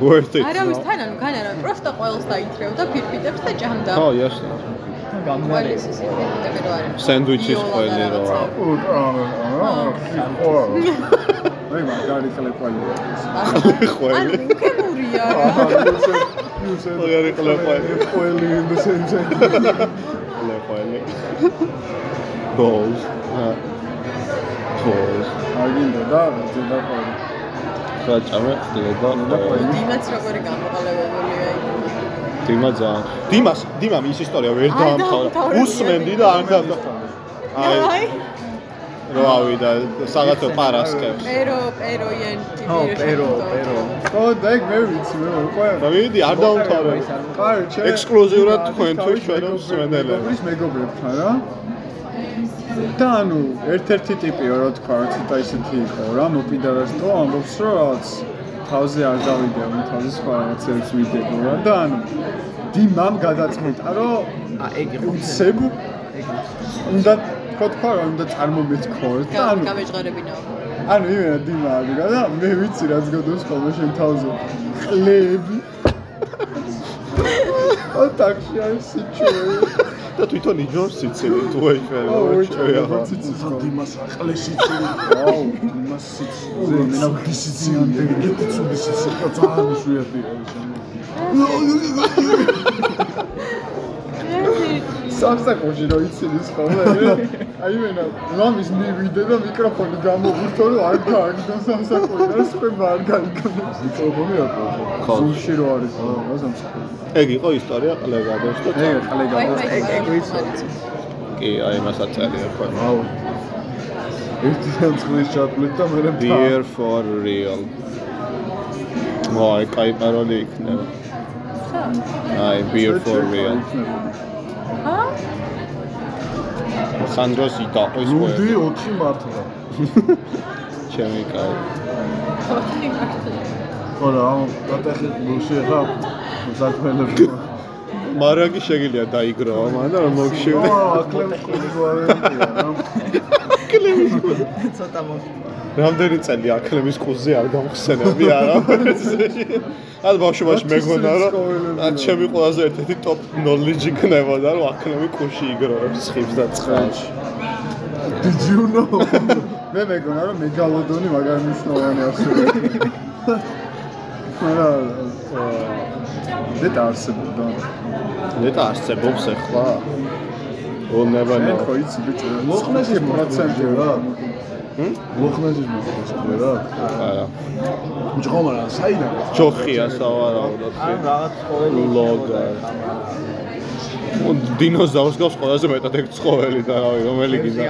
worth it. არავის თან ანუ გან არა, პროსტა ყველს დაითრევდა ფირფიტებს და ჭამდა. ხო, იასნა. ყველის ის ფირფიტები რო არის. სენდვიჩის ყველი რო რაღაცა. აი მაგარი ხალე ყველი ხველი. ანუ (laughs) (laughs) უკემურია რა. მაგარი ყლა ხველი. ყველი in the same ხველი. balls. აა. balls. აგინდა და ძედა ყველი ხა ჭამე ხდება. დიმაც როგორი გამოყალებული აი. დიმა ძალიან. დიმას, დიმამ ის ისტორია ვერ დაამთავრა. დაამთავრა. უსმენდი და არ და აი აი. რო ავიდა საღათო პარასკევს. პერო, პეროიან ტიპი. ო პერო პერო ო და იქ მე ვიცი მე ყველა და მიდი არ დაამთავრა. კაი ჩემ ექსკლუზიურად თქვენთვის ჩვენ მსმენელები. მეგობრის მეგობრებთან რა და ანუ ერთ-ერთი ტიპიო რა თქვა რა ცოტა ისეთი იყო რა მოპიდარას თო ამბობს რომ რაღაც თავზე არ დავიდეო თავზე სხვა რაღაცებს ვიდეო რა და ანუ დიმამ გადაწყვიტა რომ ა ეგ იყო უცებ უნდა თქო თქვა რომ უნდა წარმომეთქო და ანუ გამეჟღერებინაო. ანუ იმენა დიმა აღიგა და მე ვიცი რაც გოდოს ხოლმე შენ თავზე. ყლები (laughs) ო ტაქსი არის სიჩუე და თვითონ იჯობს სიცილი თუ აუ ეჩვეა. ეჩვეა ციცი დიმას აყლესიცი აუ იმას სიცი ზე მენა დისიციანდი გეტი ცუდი სიცი ძალიან მშვიათი სამსაკოში რო იცილის ხოლმე აი მენა მამის მივიდე და მიკროფონი გამოვურთო რომ არ გააგდო სამსაკოში და სხვება არ გაიგო მიკროფონი აკო ხო. ზუმში რო არის რა სამსაკოში ეგ იყო ისტორია ყლეგადოს და ეგ ხალე გადას ეგ ეგ ვიცი. კი აი მას აწერია ხო. აუ ერთი განცხლის ჩატვლით და მე Beer for real. ვაი, კაი პაროლი იქნება. აი, beer for real. სანდროს იტაყვის ლუდი ყველა. 4 მართლა (laughs) ჩემი კაი. ხო რა ამ დატეხი გულში ხა საქმეები მარაგი შეგიძლია დაიგროვა, მან და რომ მოგშივდე. აა აკლემ (laughs) ყურის ვარიანტია რა ცოტა მო რამდენი წელი აკლემის კუზზე არ გამხსენები არა? ან ბავშვობაში მეგონა რომ ან ჩემი ყველაზე ერთ-ერთი top knowledge იქნებოდა რომ აკლემი კუში იგროვებს ხიფს და წყალში. did you know? მე მეგონა რომ მეგალოდონი მაგარი მნიშვნელოვანი არსებია (laughs) არა მეტ არსებობდა ნეტა არსებობს ახლა. ონება მე ნო. ხო იცი ბიჭო მოხნეჯის პროცენტი რა მოხნეჯის მოხნეჯი რა არა. ჯო მაგრამ საიდან ჯოხია სავარაუდოდ. ან რაღაც ყოველი ლოგა. ო დინოზავრს გავს ყველაზე მეტად ეგ ცხოველი და რავი რომელი გინდა.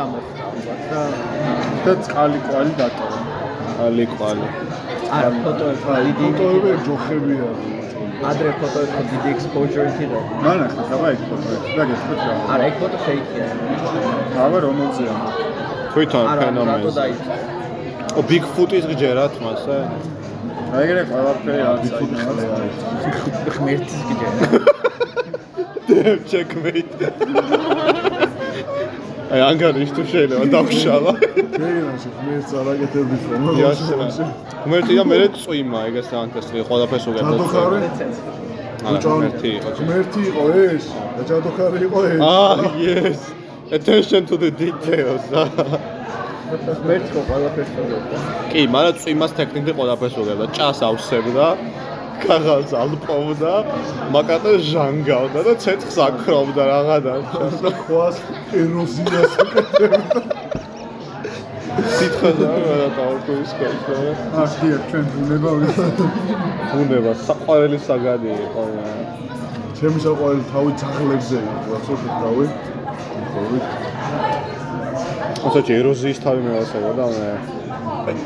და წყალი კვალი დატოვა ალი ყვალი. არა ფოტოები დიდი ფოტოები ჯოხებია ადრე ფოტოები ხო დიდი exposure-ით იყო მანახა ხაბა იქ ფოტოები და გეტყვით რა. არა ეგ ფოტო fake-ია აბა რომელზეა? თვითონ არა რატო დაიწო ო ბიგფუტის გჯერათ მასე. აი ეგრე ყველაფერი არის ღმერთის გიჯერა დემ ჩეკმეიტ. აი ანგარიშ თუ შეიძლება დავშალა. შეიძლება ღმერთს არაკეთებდი ხომ იასნა. ღმერთი და მე წვიმა ეგეც საანტესტი ყველაფერს უგებდა. ჯადოქარი არა ღმერთი იყო. ღმერთი იყო ეს და ჯადოქარი იყო ეს Ah, yes. Attention to the details. ღმერთს ხო ყველაფერს ხედავდა კი, მაგრამ წვიმას ტექნიკი ყველაფერს უგებდა. ჭას ავსებდა, ქაღალდს ალპოვდა, მაკატე ჟანგავდა და ცეცხლს აკროვდა რაღაცა. ხვას ეროზიას სიტყვაზე არა დაუკვირს ხოლმე. აქ დიახ ჩვენ ბუნება ვიცით ბუნება საყვარელი საგანი იყო. ჩემი საყვარელი თავი ძაღლებზე იყო ახლა შევთავი ხოლმე ოღონდ ეროზიის თავი მევასება და მე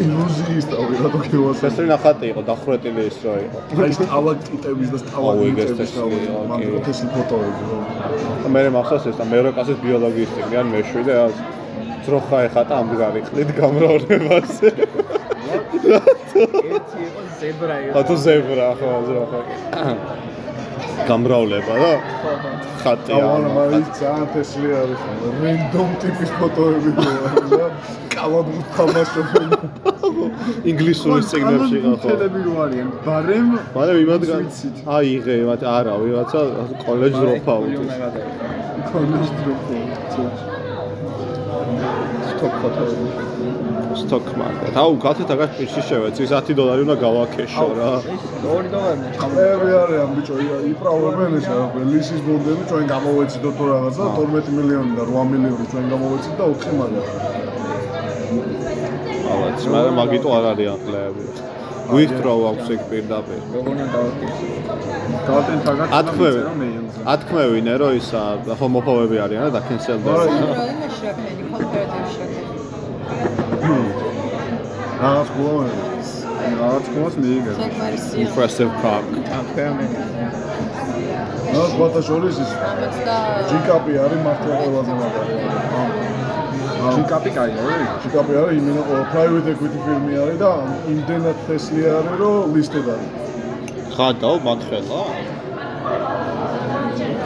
ეროზიის თავი რატო გევასე ეს ნახატი იყო დახურეტილი ის რო იყო. აი ეს სტალაქტიტების და აუ, ეგ ეს სტალაგმიტების თავი ეს ფოტოები რომ და მე მახსოვს ეს და მეორე კლასის ბიოლოგიის წიგნი ან მეშვიდე ას ძროხა ეხატა ამდგარი ხლით გამრავლებას. (laughs) ერთი იყო ზებრა იყო. ხათო ზებრა ხო ძროხა. გამრავლება და ხატია. ამა მაინც ძალიან თესლი არის ხოლმე. რენდომ ტიპის ფოტოები და კალადღუთ თამაშობენ. ინგლისური სიგნალში ხო. თელები რო არიან, ბარემ მაგრამ იმადგან აიღე, მათ არა, ვიღაცა კოლეჯ დროპ აუტი. კონდიშ დროპო. სტოპ ფოტოები. stock market. აუ, კაცო თაგას პირში შევეც, ის 10 დოლარი უნდა გავაქეშო რა. 2 დოლარი ჩამოები არიან ბიჭო, იправებენ ეს ლისის ბონდები ჩვენ გამოვეცით თუ რაღაცა 12 მილიონი და 8 მილიონი ჩვენ გამოვეცით და 4 მაგარი. ალბათ, მაგრამ მაგიტო არ არის კლეები. ვისტრა აქვს ეგ პირდაპირ. როგორ დავაკეთე? დავატენთაგაც ათქმევი. ათქმევინე რომ ისა ხო მოფოვები არიან და კენსელდება. რა იმაში რა ქენი კონკრეტებში რაღაც გულოვანი. რაღაც მიიგე. საკმარისია impressive რა სხვათა შორის ის ჯიკაპი არის მართლა ყველაზე მაგარი. კაი არის? ჯიკაპი არის იმენა private equity firm-ი არის და იმდენად თესლი არის რომ listed არის. ხადაო მათხელა.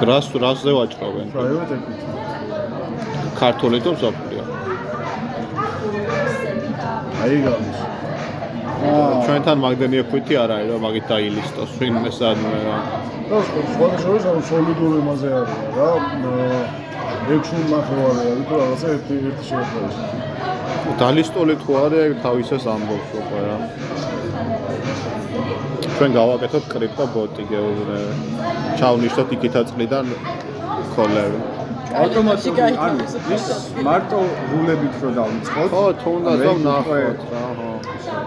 გრას რასზე ვაჭრობენ? private equity. ქართული თუ მსოფლიო? აი გადის. ჩვენთან მაგდენი ექვიტი არ არის რომ მაგით დაილისტოს ვინმე სადმე რა. და შორის ამ სოლიდური მასე არის რა. ექვსი ნახევარი არის თუ რაღაცა ერთი ერთი შეერთება. დალისტოლი თუ არის თავისას ამბობს უკვე რა. ჩვენ გავაკეთოთ კრიპტო ბოტი გეუბნე. ჩავნიშნოთ იქითა წლიდან კოლები. ავტომატურად არის ის მარტო რულებით რო დავიწყოთ. ხო, თუ უნდა დავნახოთ რა, ხო.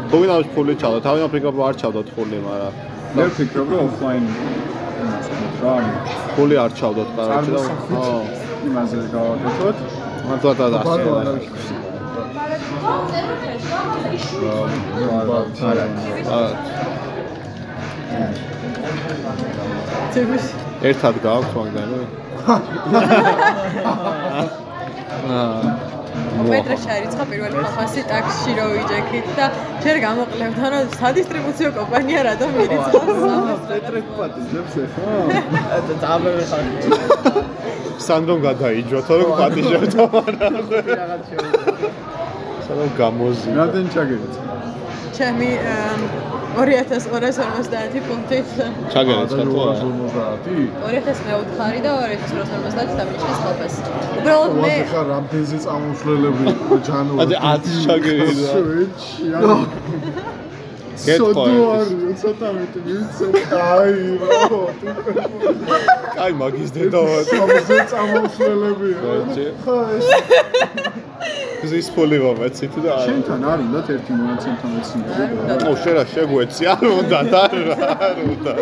თუ ვინ არის ფული ჩავდა, თავი აფრიკა არ ჩავდოთ ფული, მაგრამ მე ვფიქრობ რომ ოფლაინ რა ფული არ ჩავდოთ კარაჩი და ხო. იმაზე გავაკეთოთ. მართლა და ასე. არა. არა. აა, ძეგვის ერთად გააქვთ მაგდანი? პეტრე შარიცხა პირველი ხალხასი ტაქსში რო ვიჯექით და ჯერ გამოყლებდა რომ სადისტრიბუციო კომპანია რატომ მირიცხავს პეტრე პატიჟებს ეხა. და დააბერე ხარ. სანდრომ გადაიჯვა, თორემ პატიჟებდა მაგრამ რაღაც შეიძლება. სანამ გამოზი. რამდენი ჩაგერიცა? ჩემი ამ, 2250 პუნქტით ჩაგერეთ და ხო? 250? 2004 და 2250 დამიჭრის ხალხას. უბრალოდ მე ხარ რამდენზე წამოსვლელები ჯანუარი. ადი 10 ჩაგერიდა. სუიჩი. ანუ გეტყვა. არის, ცოტა მეტი ვიცი. აი რა. კაი მაგის დედავა. სამზე წამოსვლელები. ბაჭი. ხა ეს გზის ფული მომეცით და შენთან არ უნდათ ერთი მონაცემთან მეცნიერება? ო შენ რა შეგვეცი არ უნდა და არ უნდა.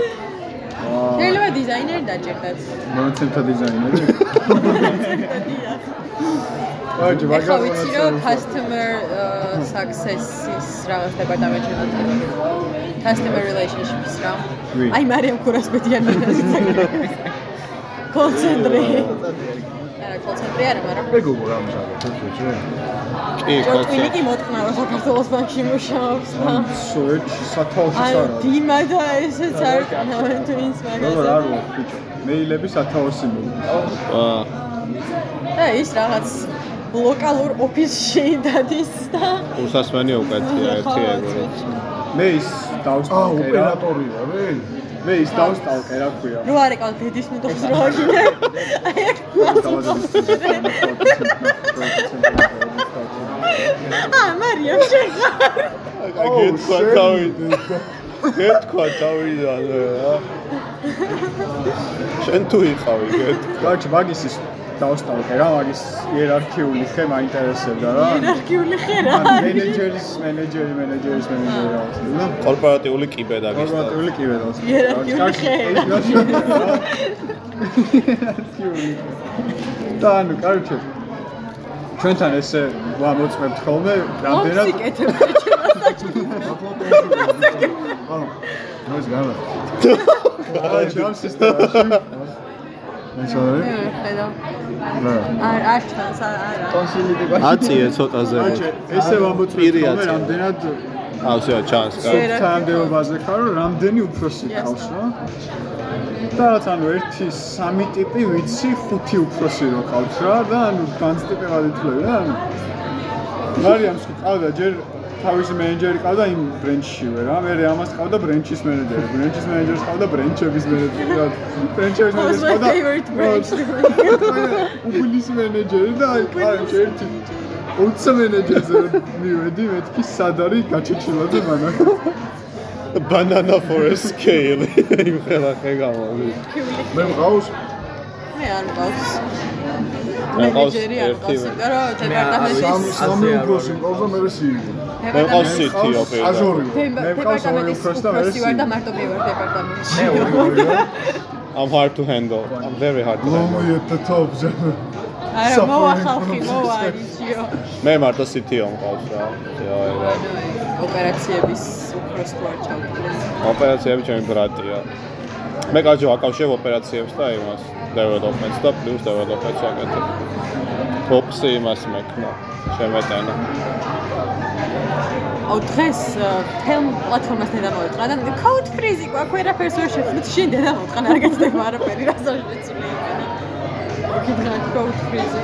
შეიძლება დიზაინერი დაჭერდათ. მონაცემთა დიზაინერი. აი, ეხლა მაგარი ვიცი რომ customer uh, success-ის რაღაც დეპარტამენტში ვარ. customer relationship-ის რა. აი მარიამ ქურასბედიანი კონცენტრი. (laughs) (laughs) არა, კონცენტრი არა, მაგრამ მეგობ რა მზადეთ ეს კი, ჯორტვინი კაცო. კი მოწყნავა საქართველოს ბანკში მუშაობს და სათავეში აი არა. დიმა და ესეც არ ყნავენ twins როგორ არ მაგაზე. ვარ ბიჭო? მეილები სათავეში მოდის. აა, და ის რაღაც ლოკალურ ოფისში დადის და უსასმენი უკეთია ერთი (laughs) ეგო. მე ის აა დავსტალკერა. ოპერატორია ვე? მე ის დავსტალკერა ქვია. რო არ ეკალ დედის მიდოხს რო აგინე. აი ეგ აა მარიამ შეხარ. აი გეთქვა თავიდან. გეთქვა თავიდან რა. (laughs) შენ თუ იყავი გეთქვა. კარჩი მაგის ის დავსტალკერა, მაგის იერარქიული ხე მაინტერესებდა რა. იერარქიული ხერა. ან მენეჯერის, მენეჯერი, მენეჯერის მენეჯერი და კორპორატიული კიბე დაგისტა. კორპორატიული კი ვედავს. იერარქიული ხე. და ანუ კარჩი ჩვენთან ესე ვამოწმებთ ხოლმე რამდენად ანუ ეს განა. აი, ამ სისტემაში ეს არის? მე ხედავ. რა არ არ ჩანს არა. კონსოლიდე აწიე ცოტაზე. აჩე ესე პირია რომ რამდენად აუ შეა ჩანს კა. შეიძლება. თანამდებობაზე ხარ რომ რამდენი უფროსი ყავს რა და რაც ანუ ერთი სამი ტიპი ვიცი ხუთი უფროსი რო ყავს რა და ანუ განსტიპებად ითვლები რა ანუ მარიამს კი ყავდა ჯერ თავისი მენეჯერი ყავდა იმ ბრენჩშივე რა მე ამას ყავდა ბრენჩის მენეჯერი. ბრენჩის მენეჯერს ყავდა ბრენჩების მენეჯერი. ბრენჩების მენეჯერს ყავდა უგულის მენეჯერი და აი ერთი უცა მენეჯერზე მივედი მეთქი სად არის გაჩეჩილაძე მანა banana for a scale. (laughs) იმ ხელა ხე გამოვი. მე მყავს მე არ მყავს. მე მყავს მენეჯერი არ მყავს, ერთი. იმიტომ რომ სამი დეპარტამენტის სამი უფროსი მყავს და მე სიგი მე მყავს პირდა. აჟორი მე მყავს ორი უფროსი და მე უფროსი ვარ და მარტო მე ვარ დეპარტამენტში. მე ორი ორი I'm hard to handle. I'm very hard to handle. lonely at the top jam არა, მოვა ხალხი, მოვა არიჩიო. მე მარტო CTO მყავს რა. რა. ოპერაციების უფროს თუ არ ჩავკიდეთ. ოპერაციები ჩემი ბრატია. მე გაჯო აკავშირებ ოპერაციებს და იმას developments და plus developments ვაკეთებ. Ops-ი იმას მექნა. შემეტანა. აუ დღეს თელ პლატფორმასთან დამოვიწყდა და code freeze გვაქვს ვერაფერს ვერ შეხვდით შენ და დამოვიწყდა არ გეცდება არაფერი რასაც შეცვლი იმენა. კიდევ code freeze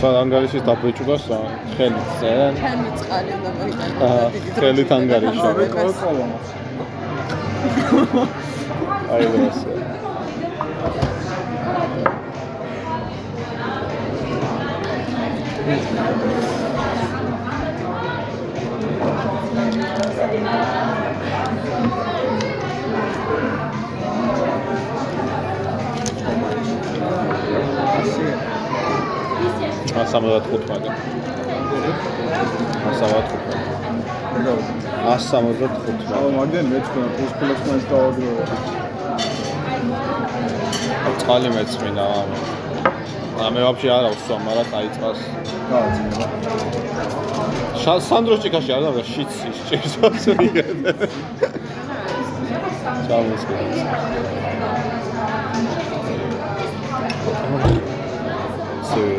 სად ანგარიშის დაბეჭდა სა ხელით წერენ. ჩემი წყალი უნდა მოიტანო. ხელით ანგარიშო. მე აი ეს. ა 75. ა 75. ეგა ა 75. აუ მაგდენ მეც ხო პლუს პლუს მას დააგრო წყალი მეცმინა. ა მე ვაფშე არ ავსვა, მაგრამ დაიწყას. გააძინება შა სანდრო ჭიქაში არ და შიც ის ჭიქს ასვიგე. ჩამოსკეს. სულ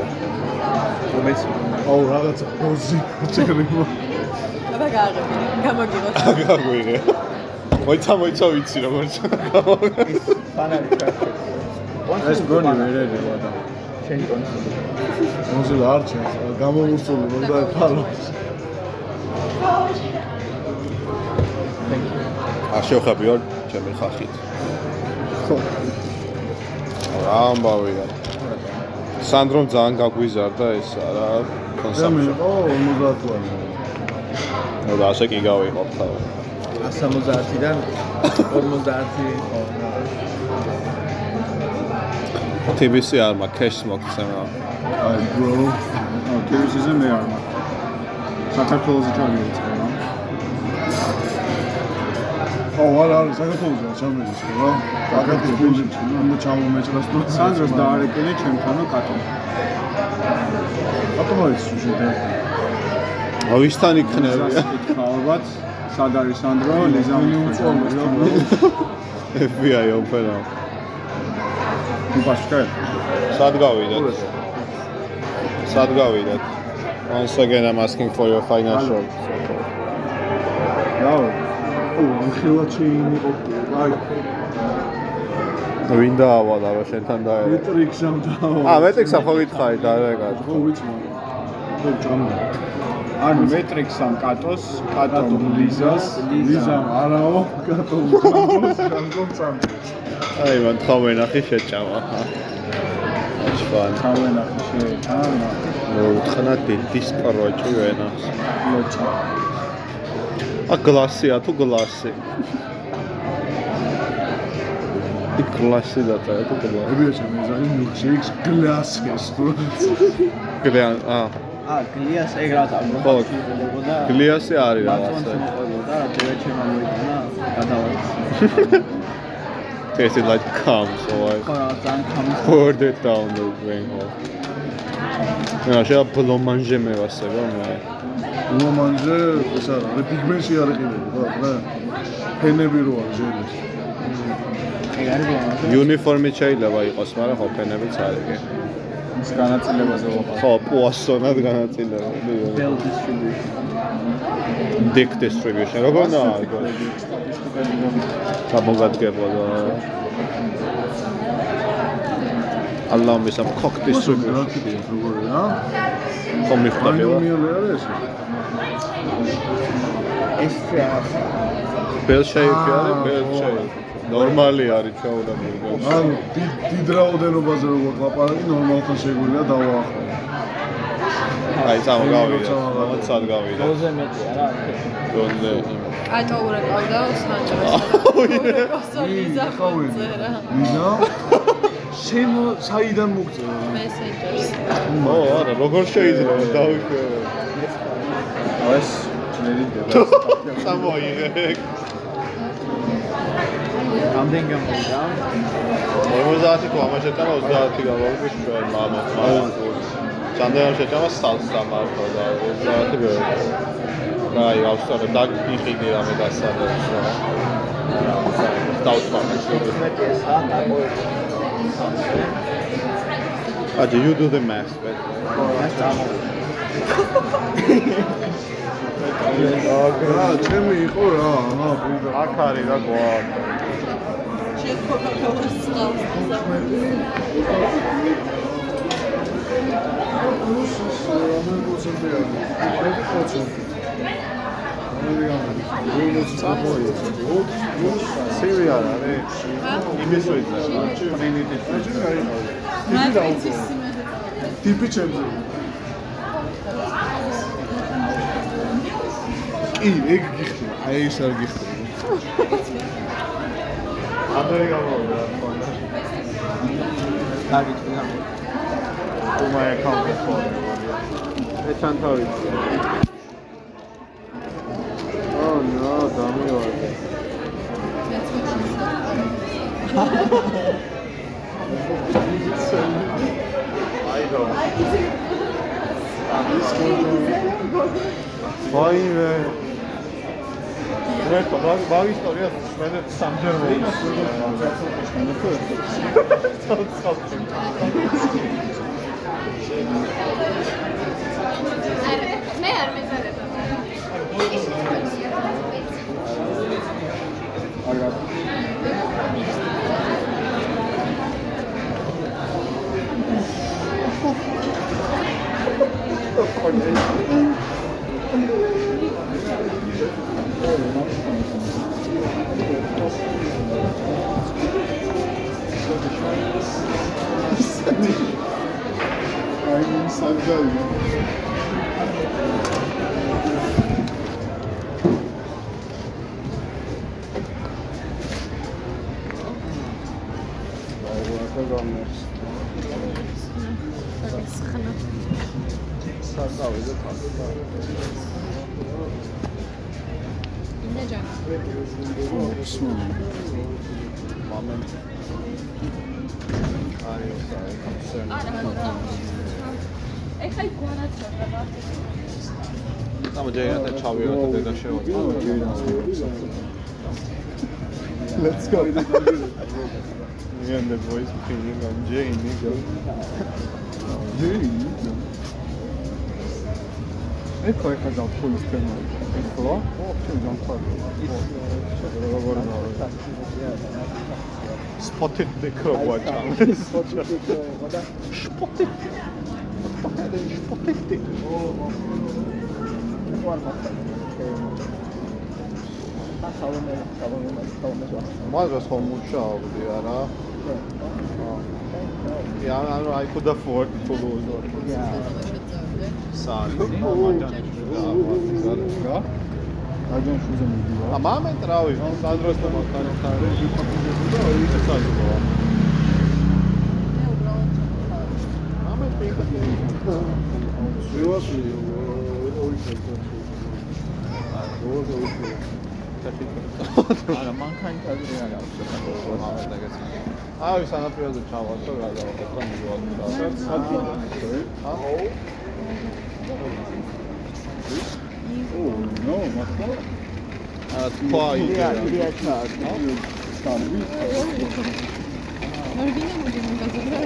რომელიც აუ რაღაცა პოზი წერიმო აბა გააღები, გამოგიღოთ. გაგვიღე. მოიცა მოიცა ვიცი როგორც. ფანარი კარგი ეს გონი ვერ ერევა და. შენი კონსოლი. მოსილა არ ჩანს გამომუსული მომდა ფალო. არ შევხები ვარ ჩემი ხახით. რა ამბავია. სანდრომ ძალიან გაგვიზარდა ეს რა მე კონსამპშენ. მიიღო 50 ლარი ნუ და ასე კი გავიყო თავი. 170-დან 50 ხო TBC არ მაქვს cash მოგცემა. აი bro აუ ტელევიზიაზე მე არ მაქვს საქართველოს ჩავიწყე რა აუ არ არის საქართველოსა ხო რა საქართველოს ბიჭი უნდა ჩამომეჭრას თუ სანდროს დაარეკენე ჩემთანო კატო ატომარის შედა ავისთან იქნები. კითხა ალბათ სად არის სანდრო ლიზა უწოლო რა FBI ოპერა. უპასკე სად გავიდეთ? სად გავიდეთ? Once again I'm asking for your financial support. რა აუ ახლა ჩეინი ყოფილი აი. ვინდა ავალა რა შენთან მეტრიქსამ და აა მეტრიქსა ხო გითხარი დარეკად. ხო ვიცი მაგრამ ხო ჭამდა ანუ მეტრიქსამ კატოს კატომ ლიზას ლიზამ. არაო კატო უწამოს განკომ (laughs) წამდეს აი მან თხავე ნახი შეჭამა. აჩვან. თავენახი შეეჭამა მოუთხნა დილის პროჭი ვენას. ლოჭა ა გლასია თუ გლასი? იქ გლასი და წაა თუ გლასი? მე ზარი მილკშეიქს გლასეს თუ გლიან ა ა გლიას ეგ რა თქმა უნდა გლიასი არის ბატონს რაღაცა. მოყოლოდა რა თქმა ჩემ მოიტანა გადავარდა (laughs) Tastes it like cum, so I ხო რა ძალიან ხამის poured it down the drain hole. მე შეა ბლომანჟე მე ვასება მე. ლომანზე ეს არა მე პიგმენტი არ იყიდები ხო რა ფენები რო არის ჟელი ეგ არის ბლანკი. იუნიფორმით შეიძლება იყოს, მაგრამ ხო ფენებიც არის კი. ის განაწილებაზე ვაყავ. ხო, პუასონად განაწილებული. Bell distribution. Dick distribution. როგორ უნდა არის? გამოგადგებოდა. ალლა მის ამ cock distribution. როგორი რა? ხო მიხვდა ანუ ყველა. მიოლე არის ეს? რაღაც bell shape არის, shape. ნორმალი არის ჩაუდაბული. ანუ დიდ დიდ რაოდენობაზე როგორ ლაპარაკი ნორმალთან შეგვიძლია დავაახლო. აი, წამოგავიდა. წამოგავიდა. მომცად გავიდა. როზე მეტია რა. დონდე. კატო ურეკავდა სანჯროს. ი, ხავედი. წერა. მინდა შენ საიდან მოგწევ? მესენჯერს. ო, არა, როგორ შეიძლება დავიშვერე. ეს ძნელი დება. წამოიღე. რამდენი გამოვიდა? 50 თუ ამას შეჭამა 30 გავაუგე ჩვენ მამას მამას ჩანდეან შეჭამა სალსა მარტო და 30 ბევრი აი ავსტარა დაგიხიდი რამე დასადებს რა დავწვანა მეტია სა დაყოე. აჯი you do the math but რა, ჩემი იყო რა, აჰა, ბუდა. აქ არის რა გვა სივი არ არის იმის ვიძა ტრინიტის ტიპი ჩემზე. კი, ეგ გიხდი. აი ეს არ გიხდი. ამდენი გამოვიდა რა თქმა უნდა დაგიწყდა. to my account phone ეჩან თავი ო ნო დამივარდა აი დო ვაიმე მე თვა ბავი ისტორია მე სამჯერ მე არ მეძარება. აი საგალი. ეხლა იქ გვანაცვალა. ამჯერად ჩავიოთ და დედა შევაწყო Let's go. (laughs) Me and the boys feeling on Jane, nigga. ეხლა ეხლა დავფულის თემა. ეხლა? ო, ჩვენ დამთავრდა. Spotted the crow watch out. Spotted. Spotted. მაგას ხომ მუშაობდი არა? Yeah, I, I could afford to lose. Yeah. A mamy trały, Sandro jest to Mamy piękne pieniądze. Takie. Ale mankań tak nie miał. Mamy takie. სადროს და მოხარხარე. ეს საზღვაო. მომენტ პინკა. შევასვი ორი წელი. არა, მანქანით არ არის. აი, სანაპიროზე ჩავარდო რა დავაკეთო მიგვალ. ო, ნო, მართლა? აა თქვა იდეა, იდეა. იდეა ჩაას, ნო? კარგი. ორიგინალ მაგაზინზე.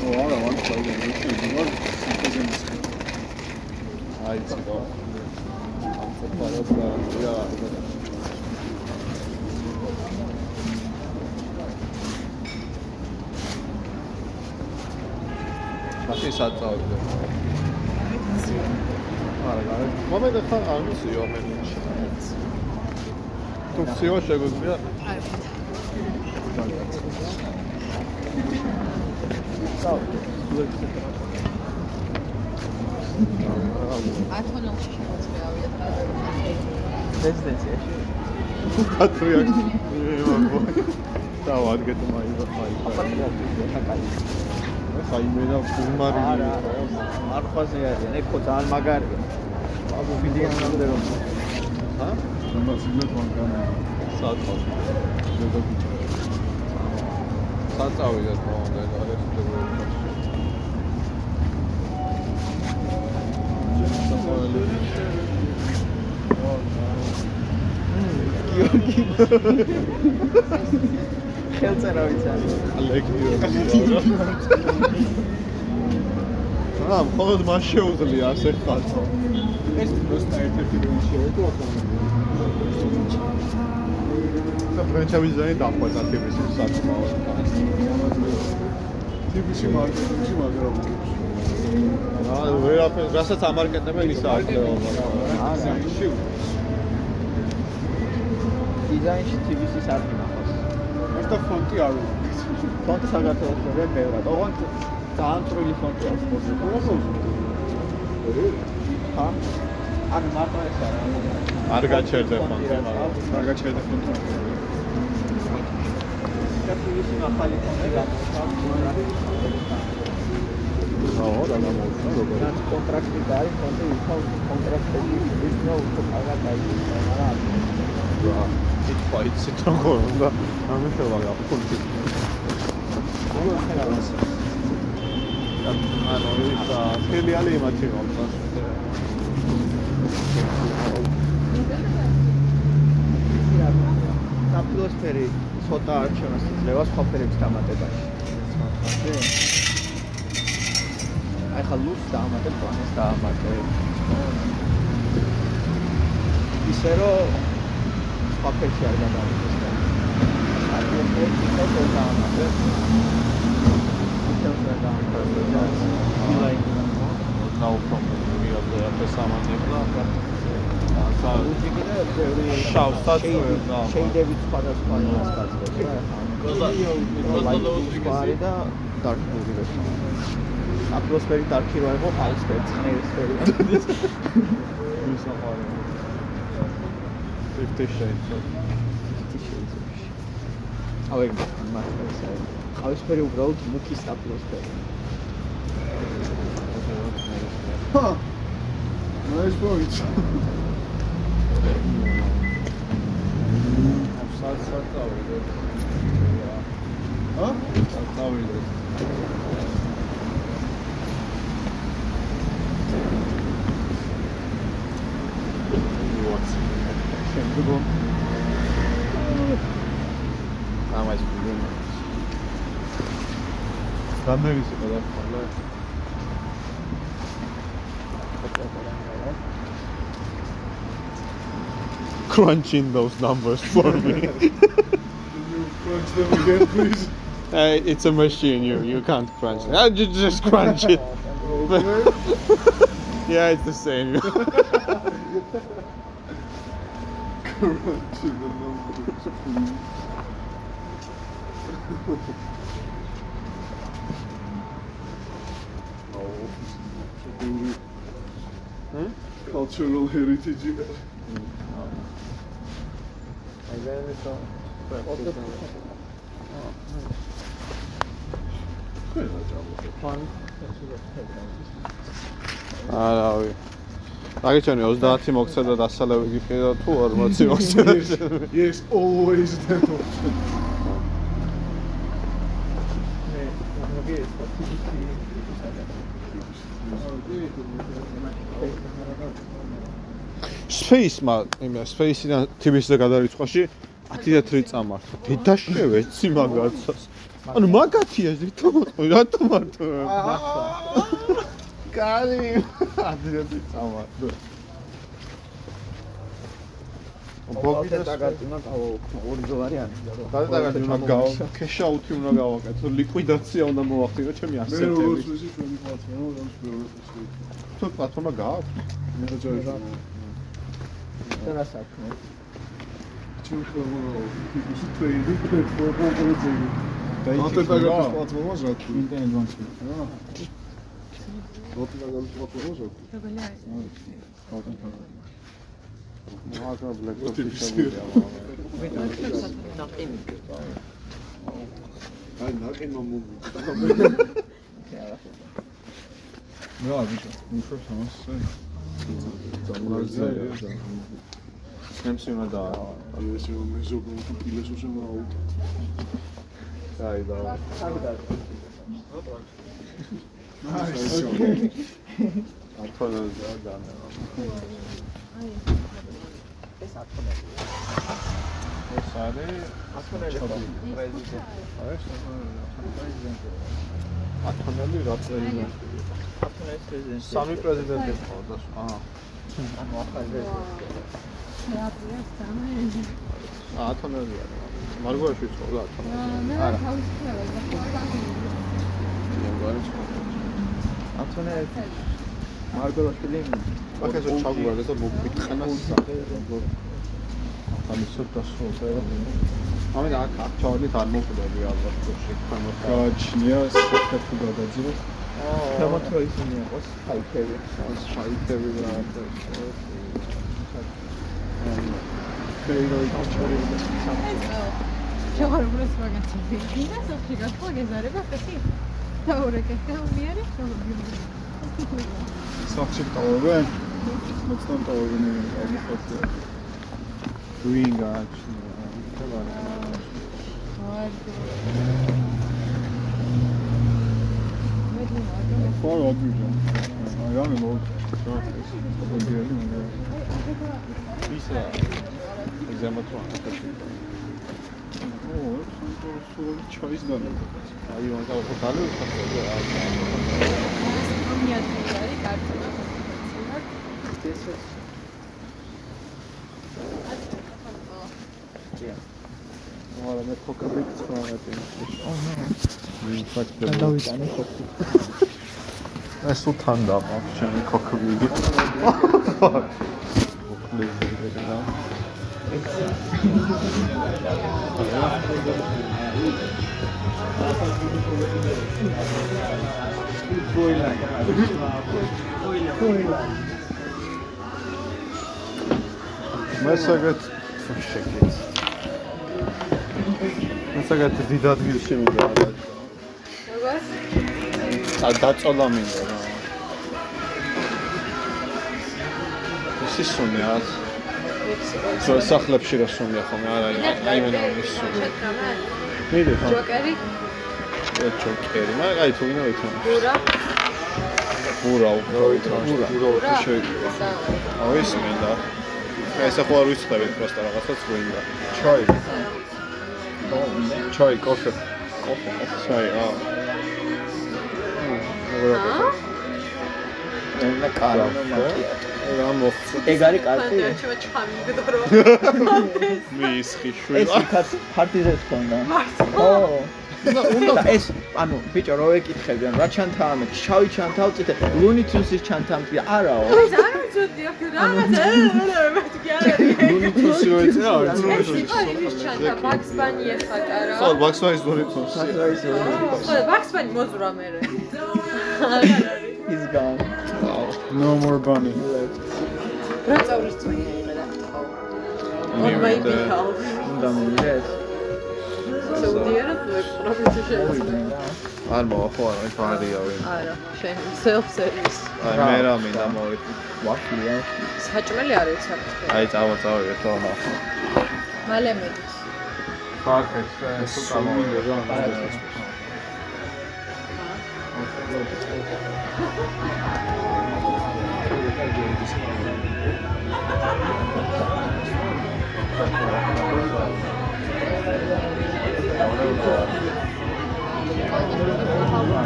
ო არა, ვარ ხოლმე ვიცი, ვარ სიტუაციის. აი ცოტა. ამ ფარად და რა. მაშინ საწავდე. არა, არა. მომენტ ხა არ ვიცი ომენში. თუ ციო შეგვიძლია ათონელში შეგვიძლია ავიდეთ. რეზიდენციაში. პატრიარქი. დავადგეთ მაი მაი. საიმე და ფუმარი. არა, არხაზე არიან, ეკო ძალიან მაგარია. აბუ ვიდეონამდე რომ ჰა? ამას იმედ მანქანა. საწავ. ზოგადად. საწავიდა თქონდა და რესტორანი. გიორგი ხელწერა ვიცარი. ლეგიონი. რა, მხოლოდ მას შეუძლია ასე ხალხო. ეს პროსტა ერთ-ერთი რამ შეეკო ახლა. და ფრენჩაიზი ზაი დაყვეთა თბილისის საკმაოდ. თბილისში მარკეტინგში მაგრამ რა, ვერაფერს, რასაც ამარკეტებენ ის აქვს. აა, შევ. დიზაინში თბილისის არის და ფონტი არ უნდა. ფონტი საქართველოს ვერ ბევრად. ოღონდ ძალიან წვრილი ფონტი აქვს სპორტში. ხა? ან მარტო ეს არა. არ გაჩერდა ფონტი, არ გაჩერდა ფონტი. და TVC-ს ახალი ფონტი გამოცხადდა. აო, და გამოუცხა როგორ. რაც კონტრაქტი დაი, ფონტი უფრო კონტრაქტები ის ნო უფრო კარგად დაიწყო, მაგრამ რა. იქ ფაიცი როგორ უნდა ამეშოვა გაფუნტი. ანუ ის ფილიალი იმათი მომწონს. ატმოსფერი ცოტა არჩევას იძლევა სხვა ფერების დამატებაში. აი ხა ლუს დაამატებ, პლანეს დაამატებ. ისე რომ სხვა ფერში არ გადავიდეს. ატმოსფერი ცოტა დაამატებ. ისე რომ დაამატებ. ილაი no problem. real the და ლუჯიკი და ბევრი შავ საწვევი და შეიდებით სხვადასხვა ნაცვლად რა. ლაიტი და blue და ატმოსფერი dark-ი რო იყო, აი ეს ცხნერის ფერი. მისაყარე. 50 shades ავე მაგას აი. ყავისფერი უბრალოდ მუქის ატმოსფერი. ჰა ნაის პოინტ საცაც წავიდე. ჰა წავიდე. შემდგომ Ben de kadar parlar. Crunching those numbers for me. (laughs) crunch them again, please? (laughs) Uh, it's a machine. You you can't crunch. Uh, Just just crunch it. (laughs) yeah, it's the same. crunch the numbers, please. Cultural heritage არავი. აგიჩვენე 30 მოგცა და დასალევი გიყიდა თუ 40 მოგცა. yes always that option Space-მა, იმა Space-დან TV-ს და გადარიცხოში 10 ლიტრი წამართო. დედა შევეცი მაგაცას. ანუ მაგათია ზითო მოწყო, რატო მარტო? კარი 10 ლიტრი წამართო. ბოგიდას დაგატინა ყავა ორი დოლარი არის გადადაგეთ ჩამგაო. ქეშაუთი უნდა გავაკეთო, ლიკვიდაცია უნდა მოახდინო ჩემი მე როგორც ასეთები. ვიცი ჩვენი პლატფორმა რომ შეიძლება თუ პლატფორმა გააქვს? მე დაწერა რა საქმე? ჩემ ხოლმე ის ტრეიდი პლატფორმა პროექტი დაიწყება პლატფორმა ზათუ ინტერნეტ ბანკი რა როტიგან პლატფორმა ზათუ როგორი არის? მაგა ბლეკ აი ნაკემა რა ბიჭო უშავს ამას მოგზაია. ჩემს უნდა და ანუ ეს რომ მე ზოგადად თუ პილეს უშევა აუტო აი და ათონა და დანა. ეს ათონები ეს არის ათონები პრეზიდენტი. ათონელი რა პრეზიდენტი? ათონების პრეზიდენტი. სამი პრეზიდენტი ხო და აა ანუ ახალი პრეზიდენტი? ათონელი. არის. მარგვარში ცხოვრა ათონელი. მე თავის მარგვარში. ათონები აქეზე ჩაგვარდა და მოგვითხრა როგორ ამისო დასწრება. ამიტომ აქ აქ ჩავედით არ მოკვდები ალბათ შექმნა. გააჩნია საფრთხე გადაძრო თემათრო ისინი იყოს ხალხები შაიტები და შევარ უბრალოდ მაგაცები. დინა სოფი გახო გეზარება ხეთი. დაურეკე გამიარი ხომ სახში ტოვებენ მოცნან ტოვებენ აგიხოცია green გააჩნია. ხო რა გიჟა აი რამე მოუწია ეს პოდიალი მე ისა ზემოთ ვახეთში. ო სულ ჩაის დანა აი უნდა უხალე უხალე. არა მე ქოკები ცხრამეტი. მე ფაქტები. დავიტანე ხოქი ეს უთან და მაქვს ჩემი ქოქები. მესაგეთ შეკეთ. მესაგეთ დიდ ადგილში მინდა რა. როგორ? და დაწოლა მინდა რა. ისი სუნია. ძო სახლებში რა სუნია ხომ არა აი მე ნამის სუნია. მიდე ხო? ჯოკერი? ჩოკერი. მაგრამ აი თუ ვინა ვითომ. ბურა? ბურა უბრალოდ ბურა. ბურა შეიძლება. და აუ ის მინდა. მე ეს ახლა არ ვიცხდები პროსტა რაღაცას გვინდა. ჩაი ჩაი, კოფე. კოფე, ჩაი, აა. აა? ენა კარო მაკია რა მოხდა? ეგ არის კარტი ფანტა ჩემ ჩამიგდორო. მიისხი ეს შვილა. იქაც ფარტიზეს ქონდა ო უნდა ეს ანუ ბიჭო რო ეკითხები ან რა ჩანთა ამ შავი ჩანთა წითე ლუნი თუნსის ჩანთა ამ არაო ეს არ ვიცოდი აქ რაღაცა მეთქი არ არის. ლუნი თუნსი რო ეწია, არ ეს ვიცი. იყო იმის ჩანთა ბაქს ბანი ეხატა რა. ხო, ბაქსვაის ლუნი თუნსი. ხო, ბაქს ბანი მოზურა მე. ის გან no more bunny რა წავლის წვია იმედა. On my behalf. უნდა მივიდეს საუდიერად ვეპყრობთ შეიძლება. არ მოახო, არა, ეს არია ვინ. არა, შენ self service. აი მე რა მინდა მოვიდი. ვაფლია საჭმელი არ აქ. აი წავა წავა ერთო ნახო. მალე მედის. ფაქეთ, ეს სულმილე რა Thank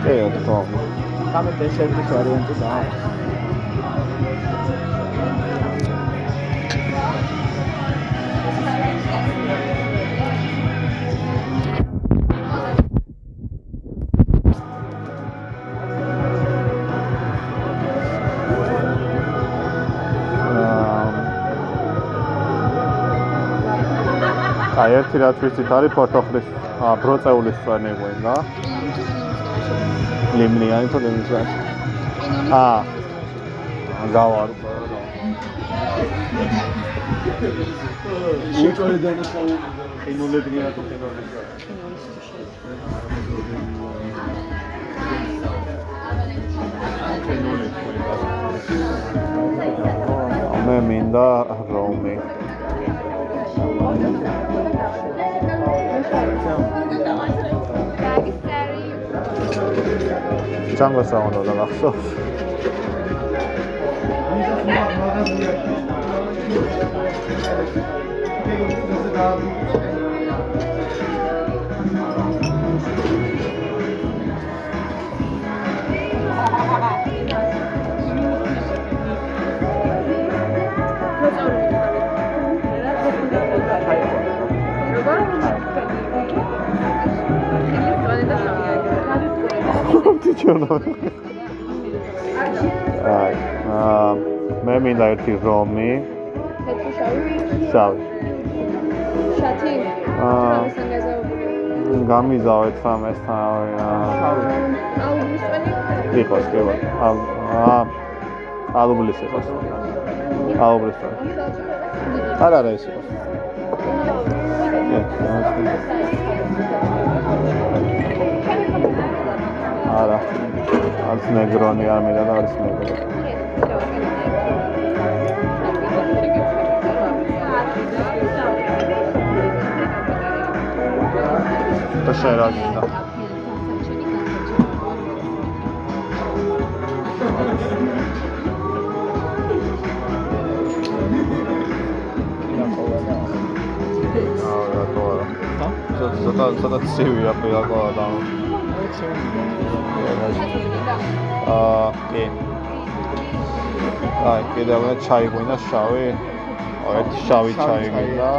ei on tuohon. Tämä on tietysti de että on. ერთი რაც ვიცით არის პორტოხლის ბროწეულის წვენი გვინდა. ლიმნიანი თუ ლიმნიანი? აა გავარ. უჭორი დანაშაული ხინულებია თუ ხინულებია. მე მინდა რომი. Jungle Sound oder nach so. Thank you. თვითონა. აი, აა მე მინდა ერთი რომი. შავი შავი. შათი აა ამასთან გაზაებული გამიზავეთ რამესთან. შავი. აუგუსტველი იყოს კი ბატონო. აა ალბლის იყოს. ალბლის. არ არა ეს იყოს. არც ნეგრონი არ მინდა და არც ნეგრონი. და შენ რა გინდა? აა რატო არა? ხა? ცოტა ცოტა ცივია პირაკოა და აა კი. აი, კიდევ მე ჩაი გვინდა შავი. აი, ერთი შავი ჩაი გვინდა.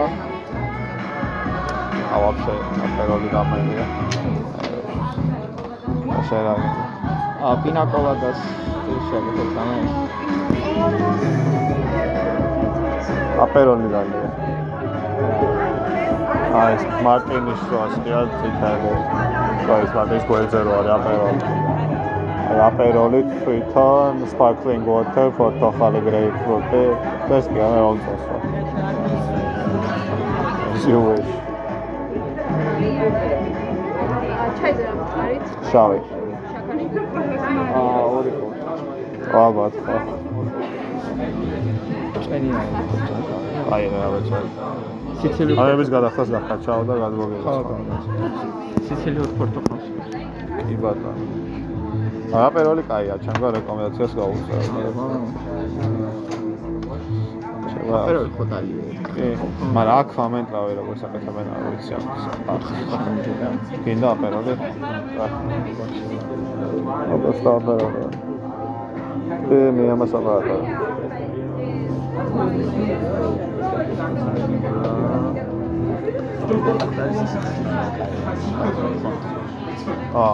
აა, ვაფშე, აპეროლი დამენია. შენ რა გინდა? ა პინაკოლადას შეიძლება თამე. აპეროლი დალია. აი, მარტინის სოასია ციტადე. აი, ეს მარტინის გვერდზე რო არის აპეროლი. აპეროლი თვითონ sparkling water, პორტოხალი, grapefruit, ეს კი არა ონცოსო. You wish. ჩაიზე რა მხარით შავი. შაქარი აა ორი ხო. ალბათ. ხო. წერია. აი, რა ვიცი. სიცილი აი, ეს გადახდას გახაჩაო და გადმოგეღო. ხო, სიცილი პორტოხალს. კი ბატონო. აპეროლი კაია, ჩემო რეკომენდაციას გავუწევ. შევა. წერო ხო დალია. კი, მაგრამ აქ ამენტრავე როგორ საკეთებენ არ ვიცი ამას. გინდა აპეროლი? აბა სტაპეროლი. კი, მე ამას აპარატო. აა,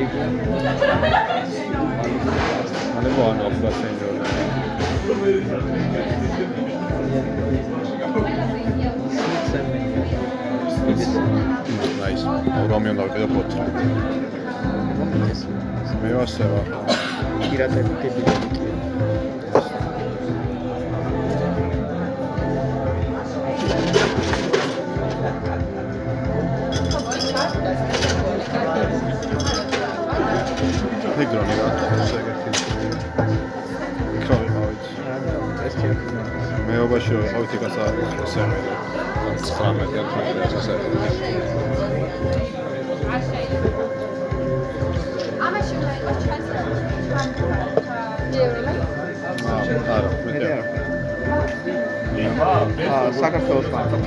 პორტოხალის წერია. ანუ წითელი ხო. აა, ფოტო. თან აპეროლი არის, ეს მოწერია. მალიგო. მალე მოანო ახლა სენჯორ. ნაის. რომი უნდა ვიყიდო მიკრონი რა თქოს ეგეთი იქ რომ ვიყავით მეობაში რომ ვიყავით იქაც არის ესე 19 ასე ამაში უნდა იყოს ჩანს არა მეტი არა აა საქართველოს მართლაც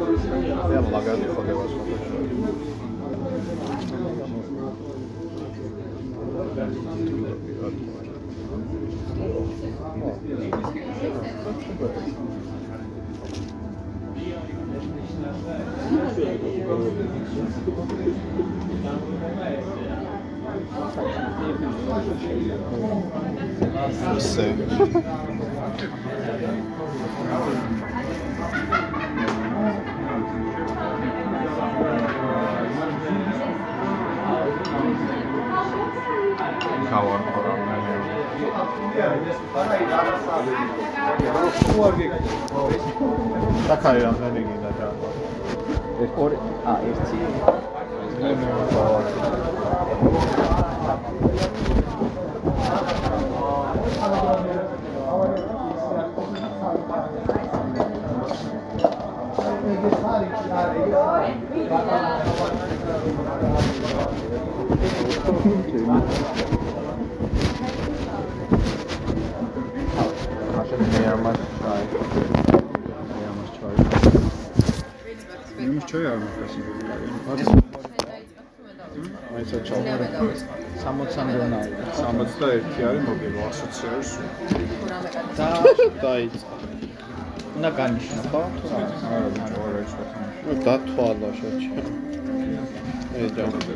Abbiamo la grande fotografia Sì. cover for our Der kan jeg slet ikke ind ad døren. Det er 8 AST. Thank you. ამას ჩაი მე ამას ჩაი იმის ჩაი არ მახასი. მაიცა ჩავარ 60 დონა 61 არის მოგება ასოციარის და დაიწყო უნდა განიშნო ხო თუ რა არა, არა ის ვახან. ნუ დათვალა შეჭი ე ჯამზე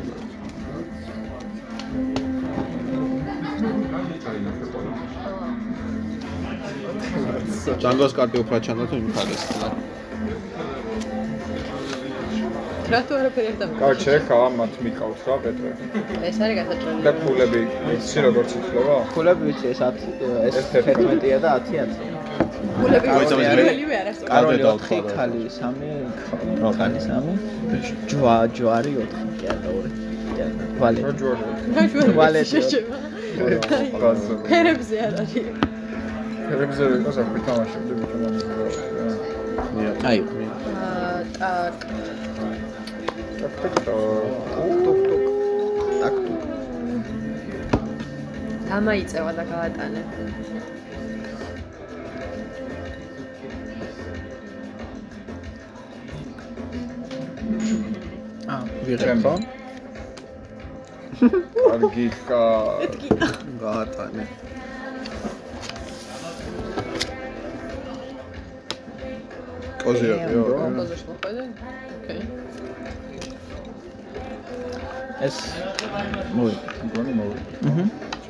ჯანგოს კარტი უფრო ჩანდა თუ იმხარეს. რატო არაფერი არ დამიკავდა? კარჩე, ხა მათ მიკავთ რა პეტრე. ეს არის გასაჭრელი. და ფულები, ვიცი როგორც ითვლება? ფულები ვიცი, ეს 10 ეს 11-ია და 10-ია. ფულები რომელივე არასწორი. კაროლი 4, ქალი 3, ქალი 3, ჯვა, ჯვარი 4, კი არა 2. ვალე. ჯვარი. ჯვარი. ვალე. ფერებზე არ არის. ფერებზე ვიყოს აქ თამაშობდი ბიჭო მაგას. აი აა ტაკ ტაკ ტაკ ტუკ ტუკ. так დამაიწევა და გაატანე. აა ვიღებ ხო კარგი (laughs) ხა. გაატანე კოზია კი არა კონკურსში მოხვედე? ოკეი. ეს მოი გონი მოვა.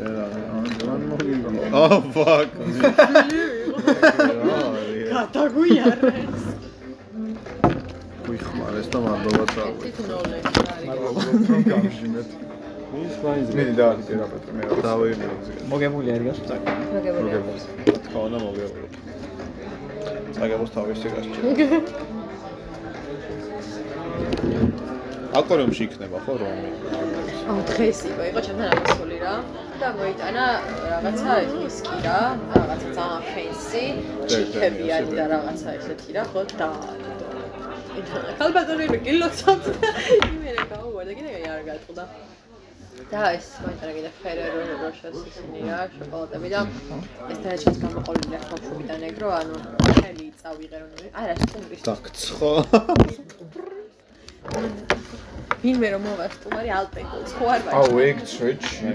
აჰა არა ან მოგიგო. oh (laughs) fuck გადაგვიარეს. ვიხმარეს და მადლობა წავიდე თითოეული რომ გამშიმეთ. ის მაინც მე და არის რა პეტრე მე რა. დავიმეძე მოგებული არის გასწაკ მოგებული. თქო უნდა მოგეყო წაგებოს თავისი გასჭირდა (laughs) აკვარიუმში იქნება ხო რომი აუ დღეს იყო, იყო ჩემთან ამასული რა. და მოიტანა რაღაცა ვისკი რა, რაღაცა ძალიან ფენსი, ჩიქები არის და რაღაცა ესეთი რა, ხო და ხალბატონი მე გილოცავთ და (laughs) იმერე გაუვარდა, კიდე არ გატყდა. და ეს მოიტანა კიდე ფერერო როშას ისინი რა, შოკოლადები და ეს დაეჭეს გამოყოლილი ახალშობიდან ეგრო, ანუ ხელი წავიღე რომ არა, სტუმრის დაგცხო ვინმე რომ მოვა სტუმარი ალპენკო, ხო არ ვარ. აუ ეგ ცვეჩი.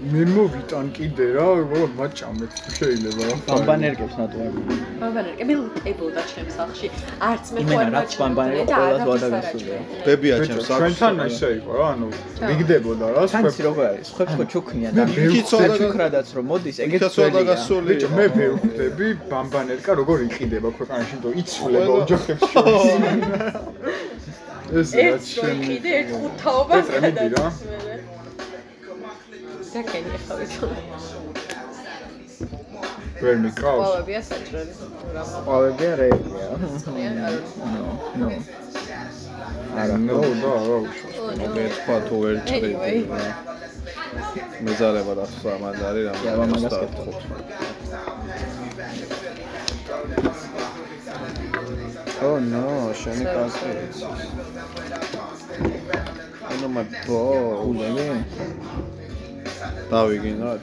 მე მოვიტან კიდე რა, მაგრამ მაჭამეთ შეიძლება რა. ბამბანერკებს ნატოვები. ბამბანერკები ლტებოდა ჩემს სახლში. არც მე ხო არ მაჭამე და არ დავისურე. ბებია ჩემს სახლში. ჩვენთან ისე იყო რა, ანუ მიგდებოდა რა. თანცი როგორ არის? ხებს ხო ჩუქნიან და ვიქცოდაგაც რომ მოდის, ეგეც ცოტა გასული. ბიჭო, მე ვხვდები ბამბანერკა როგორ იყიდება ქვეყანაში, იმიტომ იცვლება ოჯახებს შორის. (laughs) ეს რაც შენ კიდე ერთ ხუთ თაობას გადაწყვეტ. და კენი ახავით. ვერ მიყავს. ყველებია საჭრელი. რა რეებია. მოყოლიან არ ნო. არა, ნო, და რა უშო. მე თქვა თუ ვერ ჭრიდი რა. მეზარება და სხვა მაგარი რა. Მაგას გეტყვით. ო ნო, შენი კაცი. ანუ მაგო, ულები. დავიგინოთ.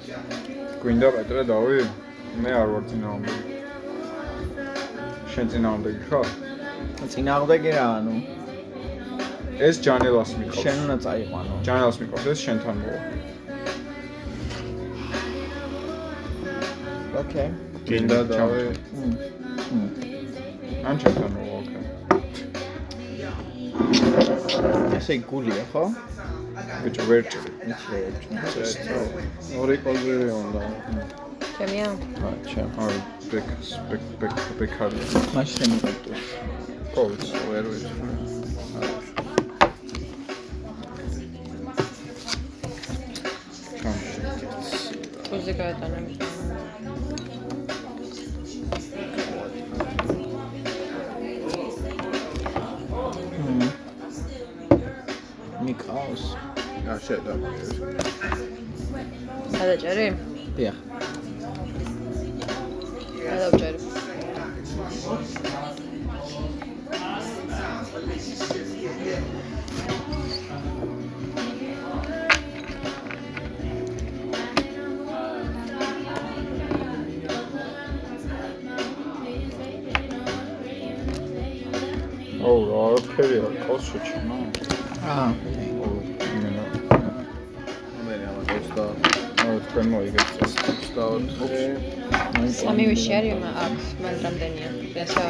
გვინდა პეტრე დავი? მე არ ვარ წინააღმდეგი. შენ წინააღმდეგი ხარ? წინააღმდეგი რა, ანუ ეს ჯანელას მიყავს. შენ უნდა წაიყვანო. ჯანელას მიყავს, ეს შენთან მოვა. ოკეი. გინდა დავი. ან შენთან მოვა, ესე გულია, ხო? ბიჭო, ვერ ჭრი. ორი კოლზერი უნდა. ჩემია. აჩა. აი, ბეკ ბეკ ბეკ ბეკარი. მაშინ შემიგატო. კოვიც. ვერ ვიცი. უზე გაეტანა. მიკავს. ა შედა. სადაჭერი? დიახ. სადაჭერი. აუ, რა არაფერია, ყავს შეჩმა. აა. იმენა. მე ამას და აუ, თქვენ მოიგეთ წეს. 24. სამი ვიში არის აქვს, მან რამდენია? ესე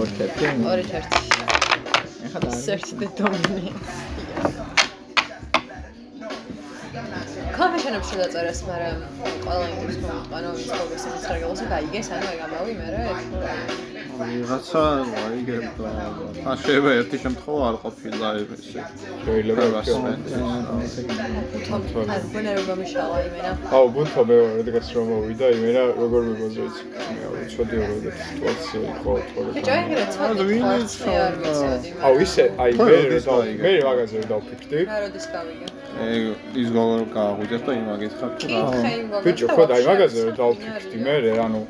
ორთები. ორი თერთი. ეხლა და Search the dominance. კონფეშენებს შედაწერეს, მაგრამ ყველა იმის მომყანო ის ფოკუსი მიცრაგელოს და აიგეს, ანუ ეგ ამბავი მე რა ვიღაცა აიგებ და ან შეიძლება ერთი შემთხვევა არ ყოფილა ესე. შეიძლება არ გონა რომ გამიშალა იმენა. აუ, ბუნთო მე ვარ, რადგან რომ მოვიდა, იმენა როგორ მეგოძოიც. მე ვიცოდი რომ ეს სიტუაცია იყო თორე. ბიჭო, ეგრე ცოტა აუ, ისე, აი მე რა მე მაგაზე ვერ დავფიქრდი. რა როდის გავიგე? ეგ ის გოგო გააღვიძებ და იმაგეთ ხარ თუ რა. ბიჭო, და ხო და აი მაგაზე ვერ დავფიქრდი მე, ანუ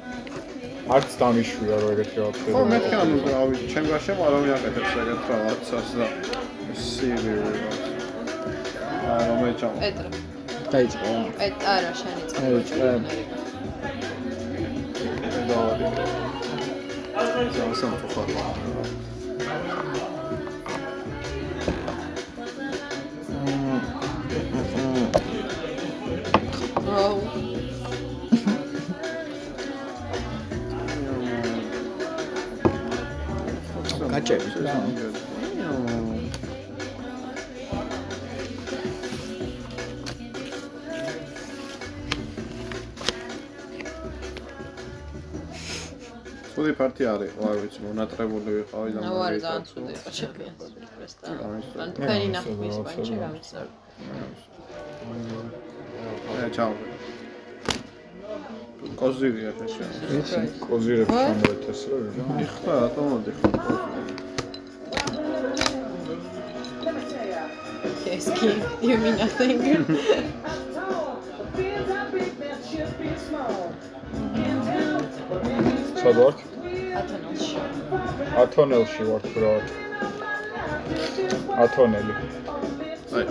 არც დამიშვია რომ ეგეთი რა ხო მეთქე ანუ რავი ჩემ გარშემო არავინ აკეთებს ეგეთ რაღაცას და სირიული რა. აა რომ ეჭამ. პეტრე. დაიწყო. პეტ არა, შენი აი, ჭრე. დავადი. ზავსამ გაჭერს რა. სუდი ფარტი არის, არ ვიცი, მონატრებული ვიყავი და აუ არა ძალიან ცუდი იყო ჩემპიონს. პრესტა. ან თქვენი ნახვის პანჩი გამისწორ. ე კოზირია შეშე. კოზირებს შემოეთეს რა. იხდა რატომ მოდიხარ? Keski, you mean nothing. სად ვართ? ათანელში. ათონელში ვართ ბრат. ათონელი. აი,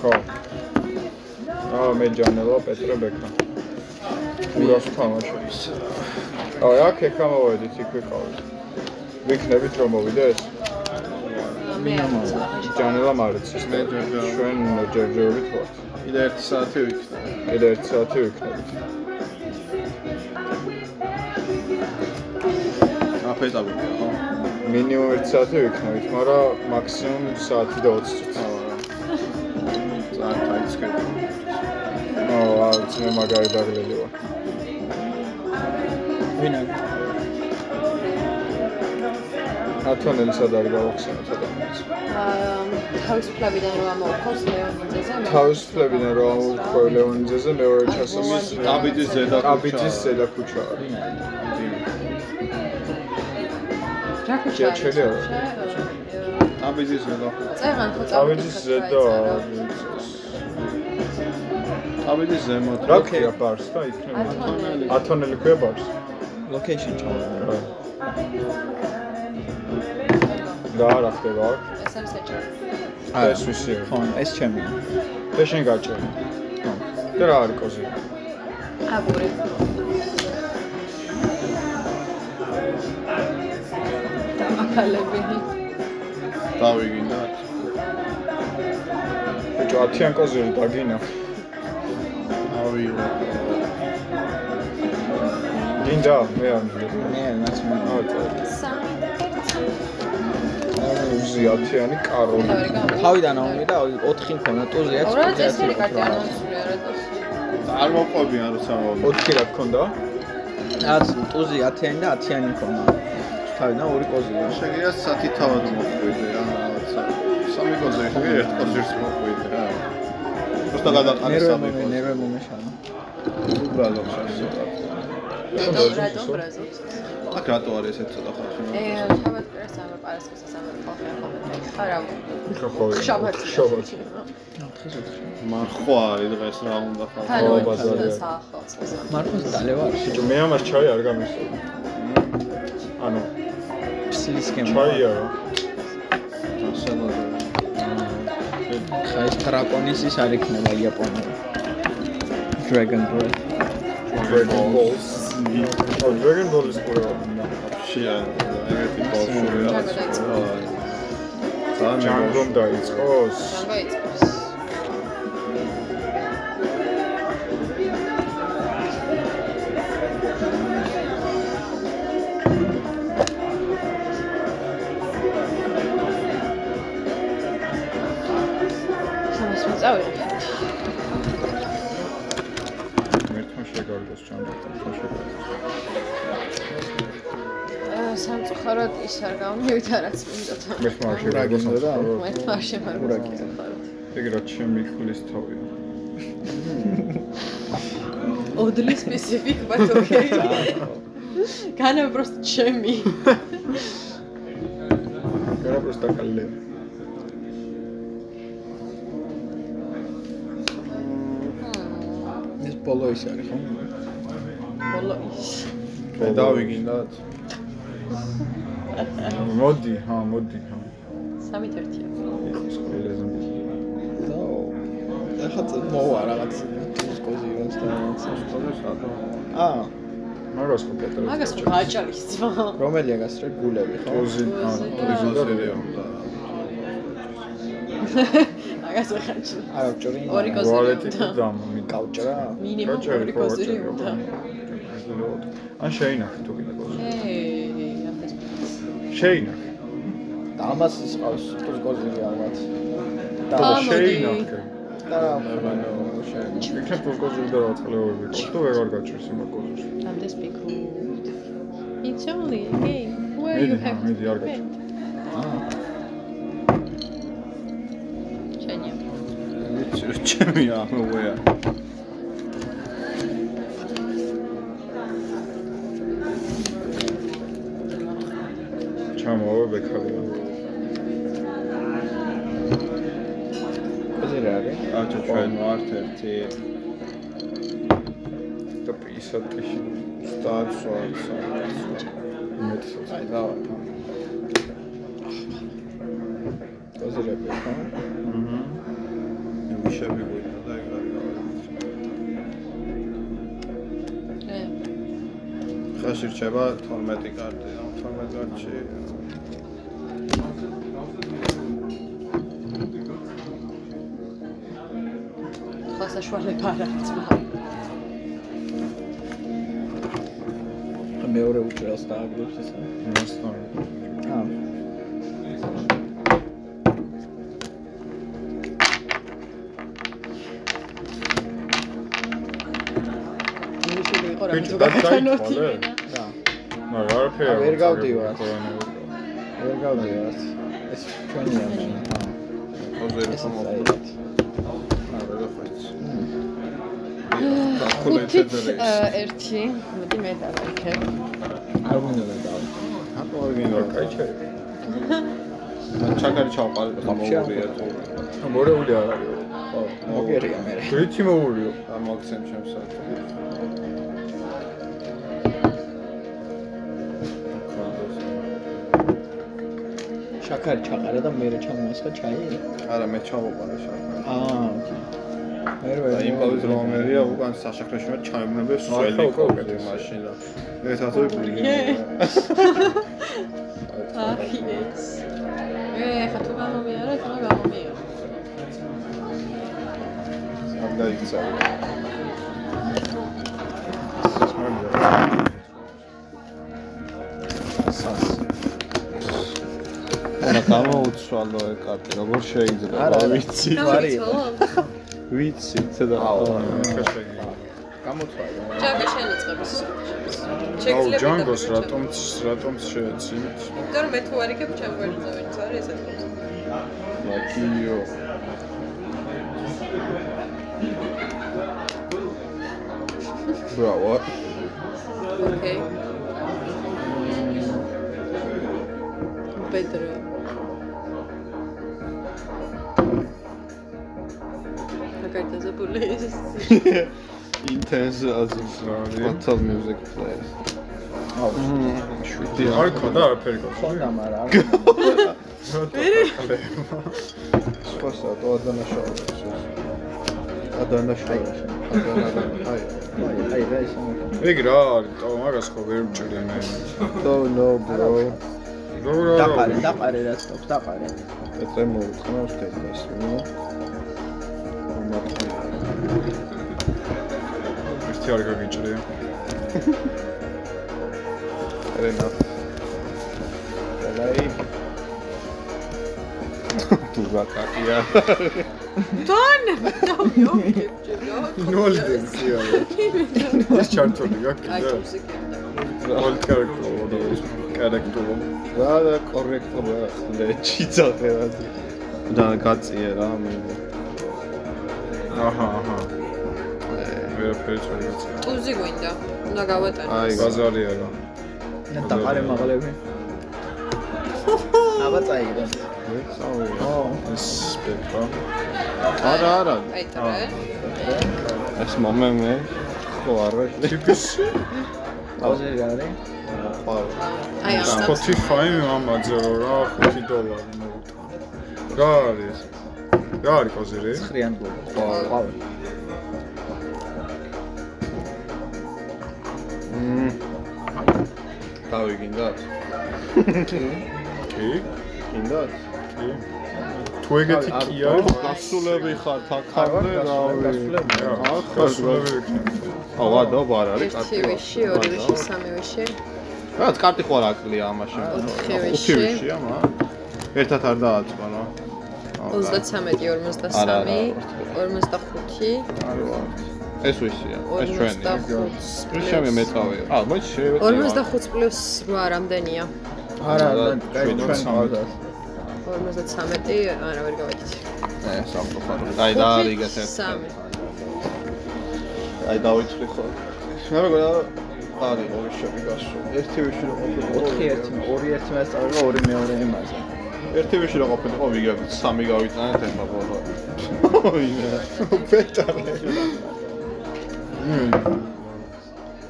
ხო. აა მე ჯანელა პეტრე ბეკა. ურას თამაშობს. აი აქ ეხა მოვედით იქ ვიყავით. ვიქნებით რომ მოვიდეს? მე არ ჯანელამ არ იცის. მე ჩვენ ჯერჯერობით ვართ. კიდე 1 საათი ვიქნა. კიდე 1 საათი ვიქნებით. აფეტაბია, ხო? მინიმუმ 1 საათი ვიქნებით, მაგრამ მაქსიმუმ საათი და 20 წუთი. ძალიან თაიცკები. ო, არც მე მაგარი დაგლელი ვარ. ვინ არის? ათონელი სად არის გავახსენოთ ადამიანს. თავისუფლებიდან რომ ამოვხოს ლეონიძეზე თავისუფლებიდან რომ ამოვთქვი ლეონიძეზე მეორე ჩასასის კაბიძის ზედა ქუჩა. კაბიძის ზედა ქუჩა არის. რა ქუჩა ჭიაჩელი არა? კაბიძის ზედა. წერან ხო კაბიძის ზედა არის. კაბიძის ზემოთ. რა ქვია ბარს და იქნება? ათონელი. ათონელი ქვია ბარს. ლოკეიშენ ჩავარდა. და რა ხდება აქ? ეს არის საჭირო არა, ეს ვისი ხო, ეს ჩემია. და შენ გაჭერი. ხო. და რა არის კოზი? აგური დამახალები დავიგინდა. ბიჭო 10-იან კოზი დაგინა. ავიო. გინდა მე არ მე მას მე. სამი უზი 10-იანი კაროლი. თავიდან ავნე და 4 მქონა ტუზეაც. ორა წესერი კარტი არ მოსული არა ეს არ მოყვებიან როცა მოვა. 4 რა გქონდა? რაც ტუზი 10-იანი და 10-იანი მქონა. თავიდან ორი კოზია. შეგიძლია სათი თავად მოყვიდე რა რაღაცა. სამი კოზე შეგიძლია ერთ კოზერს მოყვიდე რა. просто გადაყარე ნერვე სამი მომე, კოზე. ნერვე მომეშალა. უბრალოდ შეცოტა. დობრადო ბრაზობს აქ რატო არის ეს ცოტა ხალხი? ე შაბათ პრეს ამ პარასკევს ამ ხალხი ხარა ხო, შაბათ შაბათ. მან ხო არის დღეს რა უნდა ხალხი? ბაზარია. მარკოს დალევა არის. ბიჭო მე ამას ჩაი არ გამისწორე. ანუ ფსილის სქემა. ჩაია რა. შემოძე. ხა ეს დრაკონის ის არ იქნება იაპონური. Dragon Breath. Dragon Balls. ო Dragon Balls ყურება. შია ეგეთი ბავშვია. ჯანგო დაიწყო. ძალიან ჯანგომ დაიწყოს. ჯანგო იწევს სამას მოწავიღე მერტმა შეგარდოს ჯანგომ ხო შეგარდოს. სამწუხაროდ ის არ გამივით არაც მინდოდა მერტმა არ შეგარდოს. გინდა რა? მე თვარ შემარგო ეგ რა ჩემი ხulis თავია. oddly specific but okay განა просто ჩემი Era просто კალე. ეს ბოლო ის არის ხო? ბოლო ის მე დავიგინდათ. მოდი, ჰა, მოდი, ჰა. სამით ერთია სკოლაზე. და ახლა მოვა რაღაც კოზი რაც და რაღაც. ადო. აა, მაგას პეტრე. მაგას ხო გააჭალის ძმა რომელია გასწრე გულები ხო? ოზი, ა, ოზი და- და (laughs) უნდა. მაგას ვეხაჭი არა, ჭორი. ორი კოზი ვალეტი და მი კაუჭრა. მინიმუმ ორი კოზი უნდა ან შეინახე თუ კიდე კოზი. შეინახე. და ამას ის ყავს თუ კოზი რაღაც. და შეინახე. და ანუ შენ იქნებ თუ კოზი და რა წყლებები ყავს. თუ ვეღარ გაჭირს იმ this big rude. It's only a game where you have to bet. შენია. ვიცი რა ჩემი ამოუეა. ვართ ერთი და პისატკიში სტაცვაც. მეტსაც. აი დავა. კოზი რა არის ხო? აჰა. ვიშები გვიდა და ეგ არის გავაკეთე. ე, ხაში რჩება 12 კარტი, 12 კარტში საშუალება არ არის ძმა. მეორე უჭერს დააგდებს ესა. მასთან. აა. ბიჭო, თუ გადაიქვალე? რა. მაგრამ არაფერი. ვერ გავდივარ. ვერ გავდივარ. ეს ჩვენია ეს ხომ ხუთით ერთი. მოდი მე დავიქებ. არ მინდა დავა. აკო არ გინდა კაი ჩაი. ჩაკარი ჩავყალიბ ხა მოურია თუ მორეული არ არის. ხო, მოგერია მე. რითი მოურიო? ამოქცემ ჩემს საათს შაქარი ჩაყარა და მე ჩამოასხა ჩაი. არა მე ჩავყალე შაკარი აა, ოკეი. მე და იმპავის რომერია უკან საშაქრეშმა ჩაემნებე ახლა სველი უკეთეს. მაშინ და მე თათო იგული აი ეს. ე ხა თუ გამომიარა, თუ გამომიარა. არ დაიქცავი არა გამოუცვალო ე კარტი როგორ შეიძლება არა. ვიცი ვარი. ვიცი ცედა გამოცვალე. ჯანგო შენიწყებს. აუ ჯანგოს რატომც რატომც შეეცინეთ? იმიტომ რომ მე თუ არ იქებ ჯანგო ერთა ვინც არის ესეთ cosa. ლაკიო ბრავო ოკეი. პედრო. Advertisable is intense as what's up music players. შვიდი არ ქონდა არაფერი გქონდა მაგრამ არ ქონდა სხვა სატო ადანაშაულებს ადანაშაულებს აი აი რა ის იგი რა არის ტო მაგას ხო ვერ ვჭირე მე don't know bro. დაფარე დაფარე რა სტოპ დაფარე ეწემო უთხნავს თეთრს ნუ ერთი არ გაგიჭრია. რენა დაი თუ გაკაკია დონ! დავიო, დენსი არის. ეს ჩარტული გაკიდა. ნოლი კარექტული. კარექტული. რა და კორექტობა ლეჩი ძაღერად და გაწიე რა მე აჰა, აჰა. ვერაფერი არ გიცი. ტუზი გვინდა. უნდა გავატანო. აი ბაზარი არა. და დაყარე მაღლები. აბა წავი ო, ეს სპექტრა. არა არა აი ტრე. ეს მომენტი ხო არა ტიპის ოზერი არის. აი ამ Spotify მამაძე რა 5 დოლარი მოვუთხა. რა არის? რა არის კოზირი? ხრიან გულ. ხო, ყავი. თავი გინდათ კი? გინდათ კი. თუ ეგეთი კი არის, გასულები ხარ თაქამდე რავი გასულები? არ გასულები იქნება. ავა დობა არ არის ერთი კარტი ვიში, ორი ვიში, სამი ვიში. რაც კარტი ხო არ აკლია ამაში ხუთი ვიში. ვიშია მა ერთად არ დააწყო რა 33, 43, 45, არ ვარ ეს ვიშია ეს ჩვენი 45. ეს ჩემი მეტავი ა მოიცა შეიძლება 45 პლუს 8 რამდენია? არა, კაი ჩვენ გავდათ. 53, არა ვერ გავეთით. ე სამწუხარო აი და არის ეგეთ ერთ სამი. აი დავიწყდი ხო მე მეგონა არის ორი შევი გასულ ერთი ვიში რო ყოფილიყო 4 1 2 1 მასწავლება 2 მეორე იმაზე. ერთი ვიში რო ყოფილიყო ვიგებით სამი გავიტანეთ ეხლა ბოლო ოინე პეტარე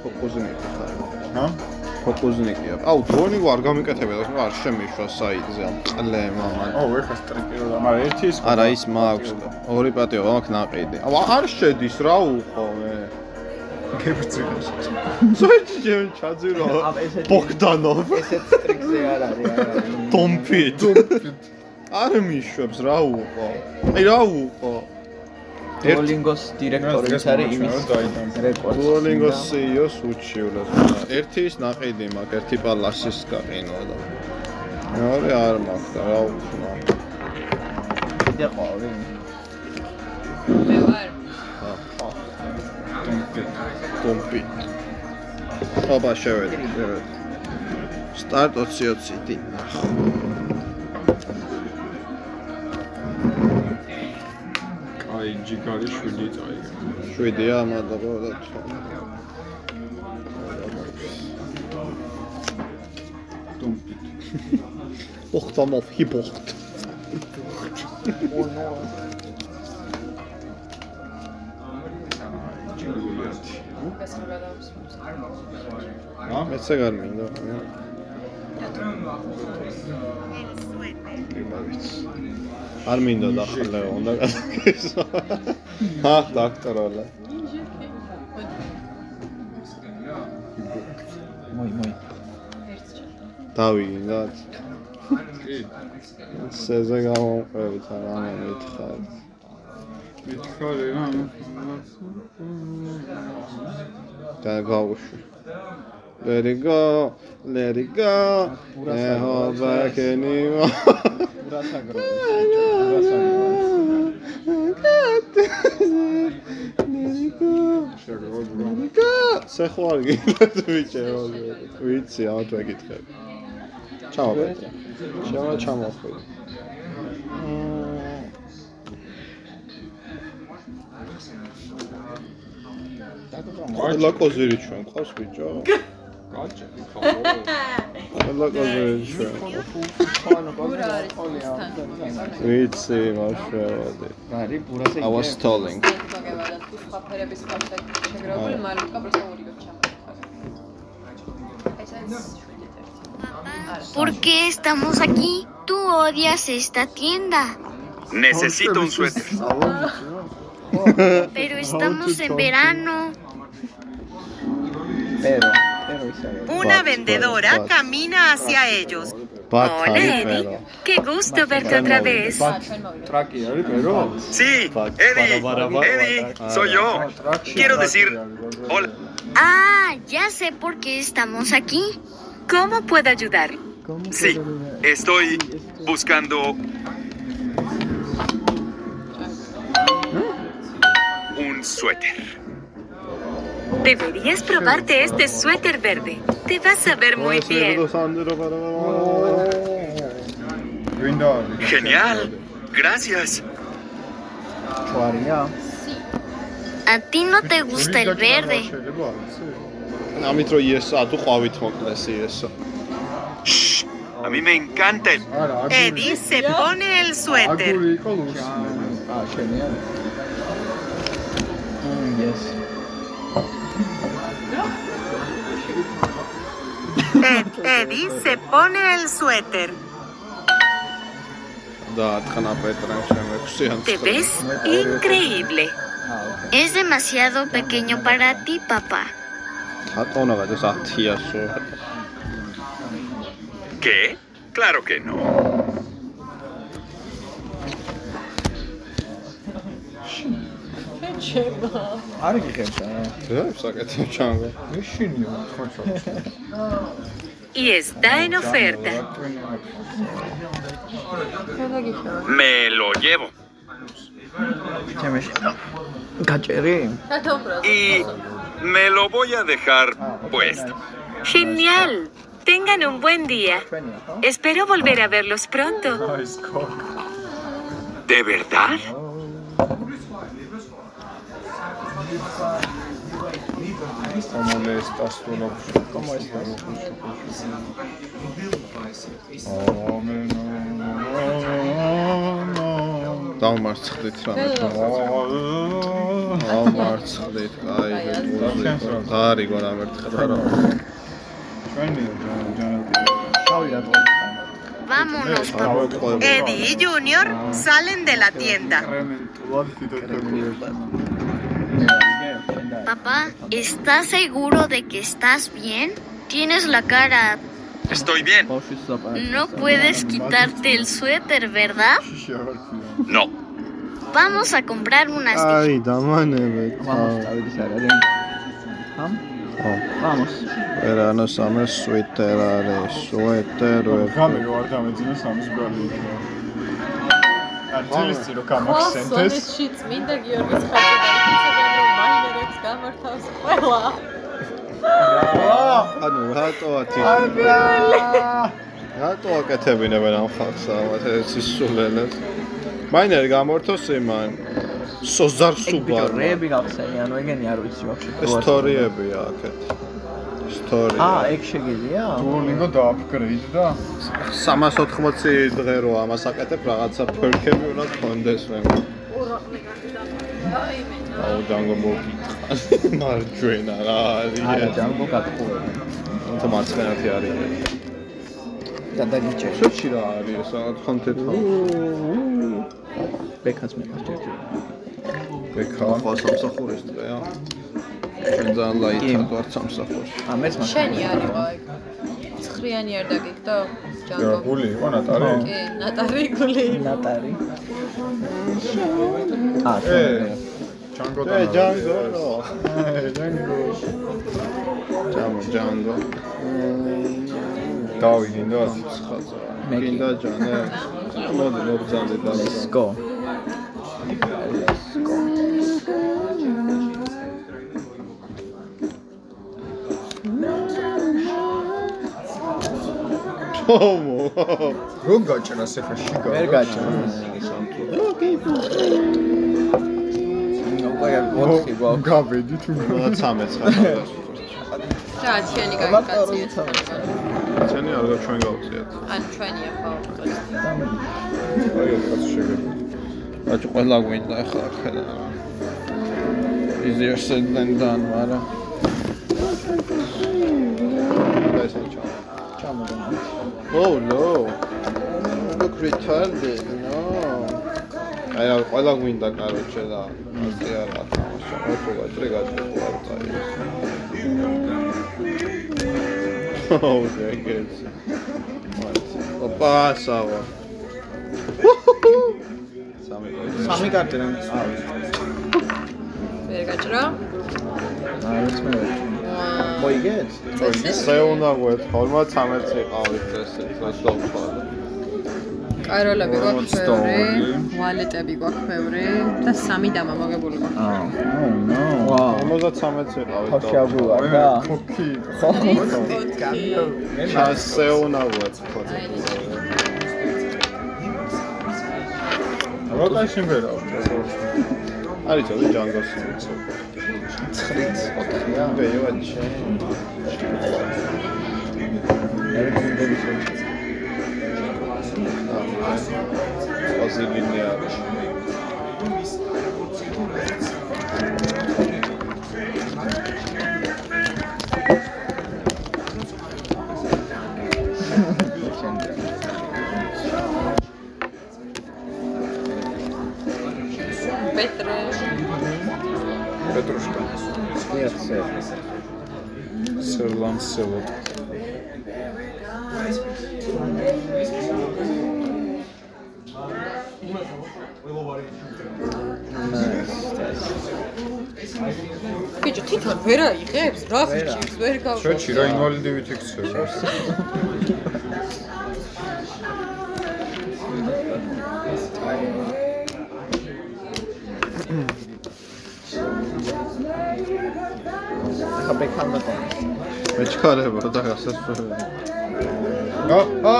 ფოკუზნიკი ხარ. ჰა? ფოკუზნიკია აუ დონი არ გამიკეთებია. და არ შემიშვა საიტზე ამ ყლე მამან. ო, ეხა სტრიკი რა, მაგრამ ერთი ის არა ის მაქვს. და ორი პატიო მაქვს ნაყიდი. აუ არ შედის რა უყო მე გებრძილეს. საერთოდ (laughs) ჩემ ჩაძირო (laughs) ბოგდანოვ ესეთ სტრიქზე არ არის, არ არის. დომპით არ მიშვებს რა უყო აი რა უყო Duolingo-ს დირექტორი ის არის იმის რეკორდს. Duolingo CEO-ს უჩივლებს. ერთი ის ნაყიდი მაქვს, ერთი პალასის გაყინვა და მეორე არ მაქვს და რა უქნა. კიდე ყვავი. მე ვარ. კომპი. აბა შევედი, შევედი. სტარტ 20-20 დი. აი ჯიგარი 7 წაიგე. 7-ია, მადლობა და თო. დუმპი. ოხტამოფ ჰიპოხტ. მეც ეგ არ მინდა. არ მინდა დახლა უნდა გადაგესვა. ჰა, დოქტოროლა. მოი მოი. დავიგინდათ. კი. სეზე გამომყვებით არა მითხარ. მითხარი რა და გავუშვი Let it go, let it go, and hold back anymore. სეხო არ გიგეთ ვიჭერო ვიცი ამ თვე გითხები ჩამოვედი შევა ჩამოვხდი I (laughs) I was stalling. Ah, ¿Por qué estamos aquí? Tú odias esta tienda. Necesito un suéter. Pero estamos en verano. Una vendedora camina hacia ellos. Hola, Eddie. Qué gusto verte otra vez. Sí, Eddie. Eddie, soy yo. Quiero decir, hola. Ah, ya sé por qué estamos aquí. ¿Cómo puedo ayudar? Sí, estoy buscando un suéter. Deberías probarte este suéter verde. Te vas a ver muy bien. Genial. Gracias. A ti no te gusta el verde. Shh, a mí me encanta el... Eddie se pone el suéter. genial. Eddie se pone el suéter. Te ves increíble. Es demasiado pequeño para ti, papá. ¿Qué? Claro que no. Y está en oferta. Me lo llevo. Y me lo voy a dejar puesto. Genial. Tengan un buen día. Espero volver a verlos pronto. ¿De verdad? Como estás tú lo ¿Cómo estás? დავმარცხდით რამე დავმარცხდით აი გარიგო რამე ერთხელ რა შავი რა თქმა Vámonos, papá. Eddie y Junior salen de la tienda. Papá, ¿estás seguro de que estás bien? Tienes la cara... Estoy bien. No puedes quitarte el suéter, ¿verdad? No. Vamos a comprar unas Ay. Vamos Vamos. ის რო გამახსენდეს. სონეთში წმინდა გიორგის ხატი დაიფიცებენ რომ მაინერებს გამართავს ყველა. ანუ რატო ათი? რატო აკეთებინებენ ამ ხალხს ალბათ ეს სულელეს? მაინერი გამორთოს იმან სოზარ სუბარ. რეები გავხსენი, ანუ ეგენი არ ვიცი ვაფშე. ისტორიებია აქეთ. ისტორია. აა, ეგ შეგიძლია? დუოლინგო დააპგრეიდ და 380 დღე რო ამას აკეთებ რაღაცა ფერქები უნდა გქონდეს მე. აუ ჯანგო მოგიტყა. მარჯვენა რა არის? არა, ჯანგო გატყუები. თუ მარცხენათი არის. გადაგიჭერ. სუჩი რა არის ეს რაღაც კონტენტი. ბექას მე მასჯერჯერ. ბექა ხო სამსახურის დღეა. ძალიან ლაითად ვარ სამსახურში. ა მეც მას. შენი არისო ეგ. ცხრიანი არ დაგიგდო? ჯანგო. გული იყო ნატარი? კი, ნატარი გული. ნატარი. აა, ჯანგო და ე ჯანგო ჯანგო ჯამო ჯანგო. დავიგინდა მე კი. გინდა ჯანე. მოდი მოგზავნე და Let's go. ომო. რო გაჭრას ეხა შიგა ვერ გაჭრა. მოთხი გვაქვს. გავედი თუ რა 13 ხარ. რა ათიანი გაიგაციეთ. ჩვენი არ ჩვენ გავწიათ. ან ჩვენია ხო? აი ეს შეგები. აჭ ყველა გვინდა ახლა ხედა. easier said than done, მაგრამ ეს ჩა. ჩამოგონა. Oh no. Look retarded. No. აი რა ყველა გვინდა კაროჩე და ასე არა თამაშა. ოთო გაჭრე გაჭრე არ წაი. Oh, there it goes. Opa, სავა. სამი კარტი. სამი კარტი რა. აა, ვერ გაჭრა? არის მე. მოიგეთ? ესე უნდა გვეთხოვა 13 ყავით ესე ეს დავხვალე. კაროლები გვაქვს სტორი. ბევრი, ვალეტები გვაქვს ბევრი და სამი დამა მოგებული გვაქვს. აა. Oh no. ვაუ. 53 ყავით. ხოქი აგულა რა. ხოქი ესე უნდა გვეთხოვა. როკა სიმღერა არის ძალი ჯანგოს. 9 4-ია. ბეიოჩე. ერგუნდები შეიძლება. ოზილინი არის. პეტრე. სერლანსელო ბიჭო, თვითონ ვერ აიღებს? რა ხიჭის ვერ გავშო. შოჩი რა ინვალიდივით იქცევა (laughs) ახლა ბექანმა კონდეს. მეჩქარება და გასასწორებელი. ა ა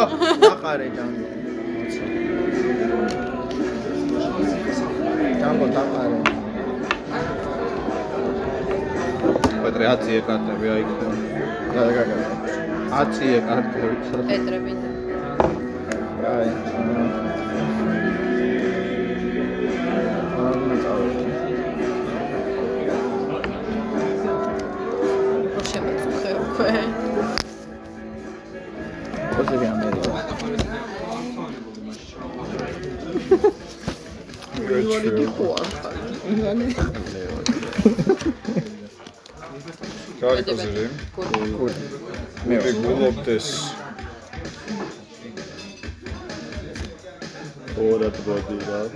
აყარე ჯანგო. ჯანგო დაყარე. პეტრე 10 კარტები აიქნა. რა რა რა. 10 კარტები. პეტრე მინდა. აი. Super. Forse vi använder det. Hur har du ditt hår? Carico si Ora ti puoi dire.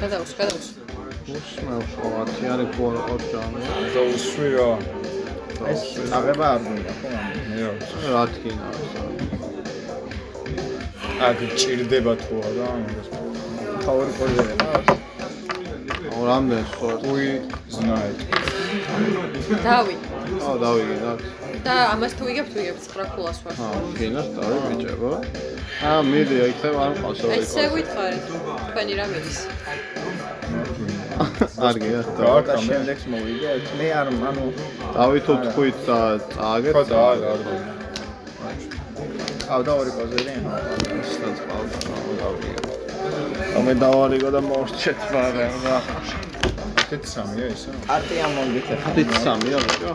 Kadavuz, kadavuz. Ósme już, o, a Jarek było რა თქინა. აქ ჭირდება თუ არა იმას. ფავორი კორიდორი რა აუ რამდენი სწორად. უი знает. დავი. აუ დავიგინოთ. და ამას თუ იგებ, თუ იგებ 9 ქულას ვარ. აუ გინოთ დავი ბიჭებო. აა მიდი აი ხე არ მყავს რა. ესე ვითხოვარით. თქვენი რა მიდის? (laughs) არ გინოთ. და შემდეგს მოვიგეთ მე არ ანუ დავი თუ თქვით და წააგეთ. ხო და არ არ ავდა ორი კოზერი სტაც ყავდა დავიგე. ამე დავარიგო და მორჩეთ მაგრამ რა. ეს სამია ისე. არტია მომგიწე ხათით სამია ბიჭო.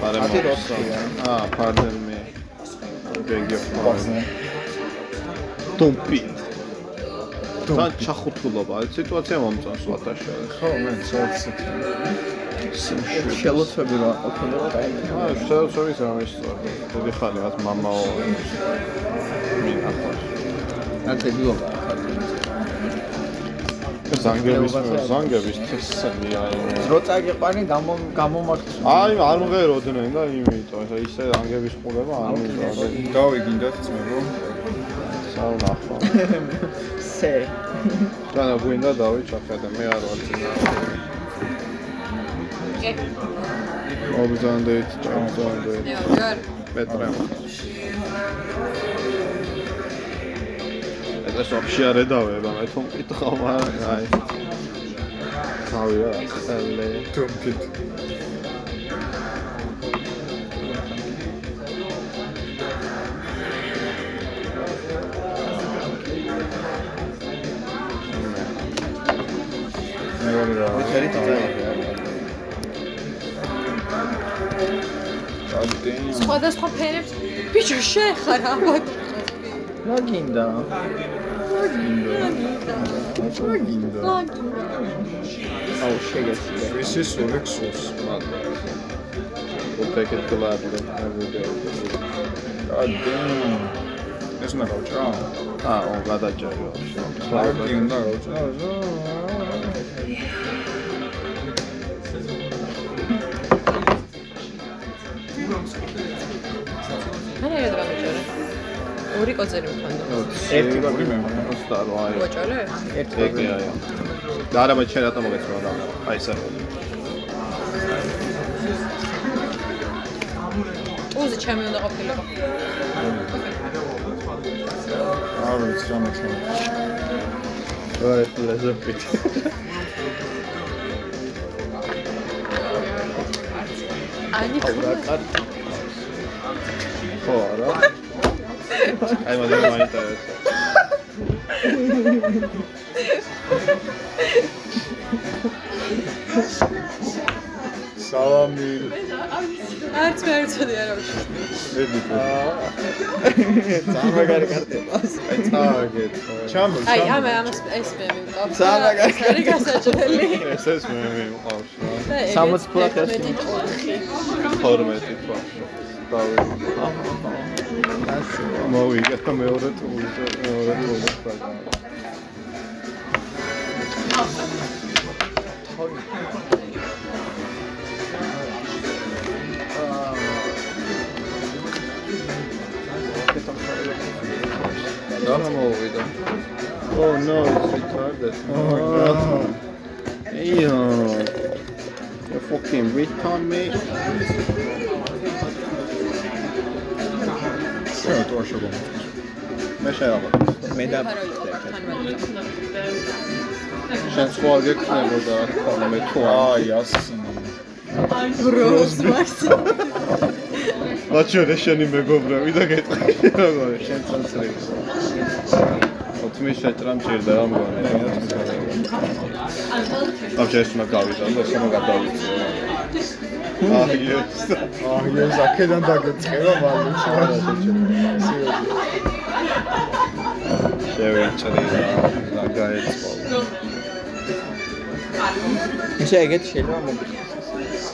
პარე ათი როცხია. აა pardon me. beg your pardon. პარზე. ტომპი. და ჩახუთულობა, ეს სიტუაცია მომწონს ვათაშორის. ხო მე ცოტა. შელოცები რა ყოფილა აი აა შეუცოვის ამის სწორი. დიდი ხანი რაც მამაო. მინახავს. ნაცე დილობა ზანგების ზანგების თესები აი. რო წაგიყვანი გამო გამომართს აი არ მღეროდნენ და იმიტომ ეს ისე ზანგების ყურება არ მინდა. დავიგინდათ ძმებო. საუნახო. (laughs) ასე. რანა გვინდა დავიჭახე და მე არ ვარ ძინა. ობზანდეთ, ჭამზანდეთ. პეტრა. ეს ვაფშე არ ედავება, მე თვითონ მკითხავ, აი. თავი რა, წელე. თუმკით. მე ვარ რა. წაიღე ჩადენ. სხვადასხვა ფერებს ბიჭო შეხარ ალბათ. რა გინდა ჩაგინდა. აუ შეგეცი ისი სული ქსურს. We'll take it gladly every day. ჩადენ. ეს უნდა გავჭრა? აა, გადაჭრა. ფლაუტი უნდა გავჭრა. არა, რა გავჭრა? ორი კოზერი მქონდა. ერთი ორი მე მქონდა 28. ვაჭრა? ერთი ეგ აი. და არა, მე შენ რატომ მოგეწონა და აი ეს არის. უზე ჩემი უნდა ყოფილიყო. არ ვიცი რა მექნება. აი, ლეზერფით. ანი აუ რა კარტი ხო, არა? აი, მაგრამ მაინტერესებს. სალამი. არც მე არ ვიცოდი არა უშ. მედი. სამაგარი კარტება აი, წააგეთ. ჩამო, აი ამე ამას ეს მე მივყავს. სამაგარი. ეს არის გასაჭრელი. ეს ეს მე და ეგეც 60 ფულად ეს 11 ოთხი. 12 თვა. დავი. მოვიგე და მეორე ტული და მეორე ტული სპაგა. და მოვიდა. Oh no, it's retarded. Oh my god. Hey, uh, you fucking retard, mate. შენ თუ არ შეგო. მე შეავა. მე და შენ სხვა გეკნებოდა რა თქმა უნდა მე თუ არ. აი, ასი. ბროს მასი. მაჩო შენი მეგობრები და გეტყვი. როგორ შენ წელს ოთმი შეჭრა მჭირდა რა მგონი? ამ შეიძლება უნდა გავიდა და შემო გადავიწე აი ეს აი, ეს აქედან დაგეწყება მაგრამ შევეჭრი და გაეწყო. ეგეთ შეიძლება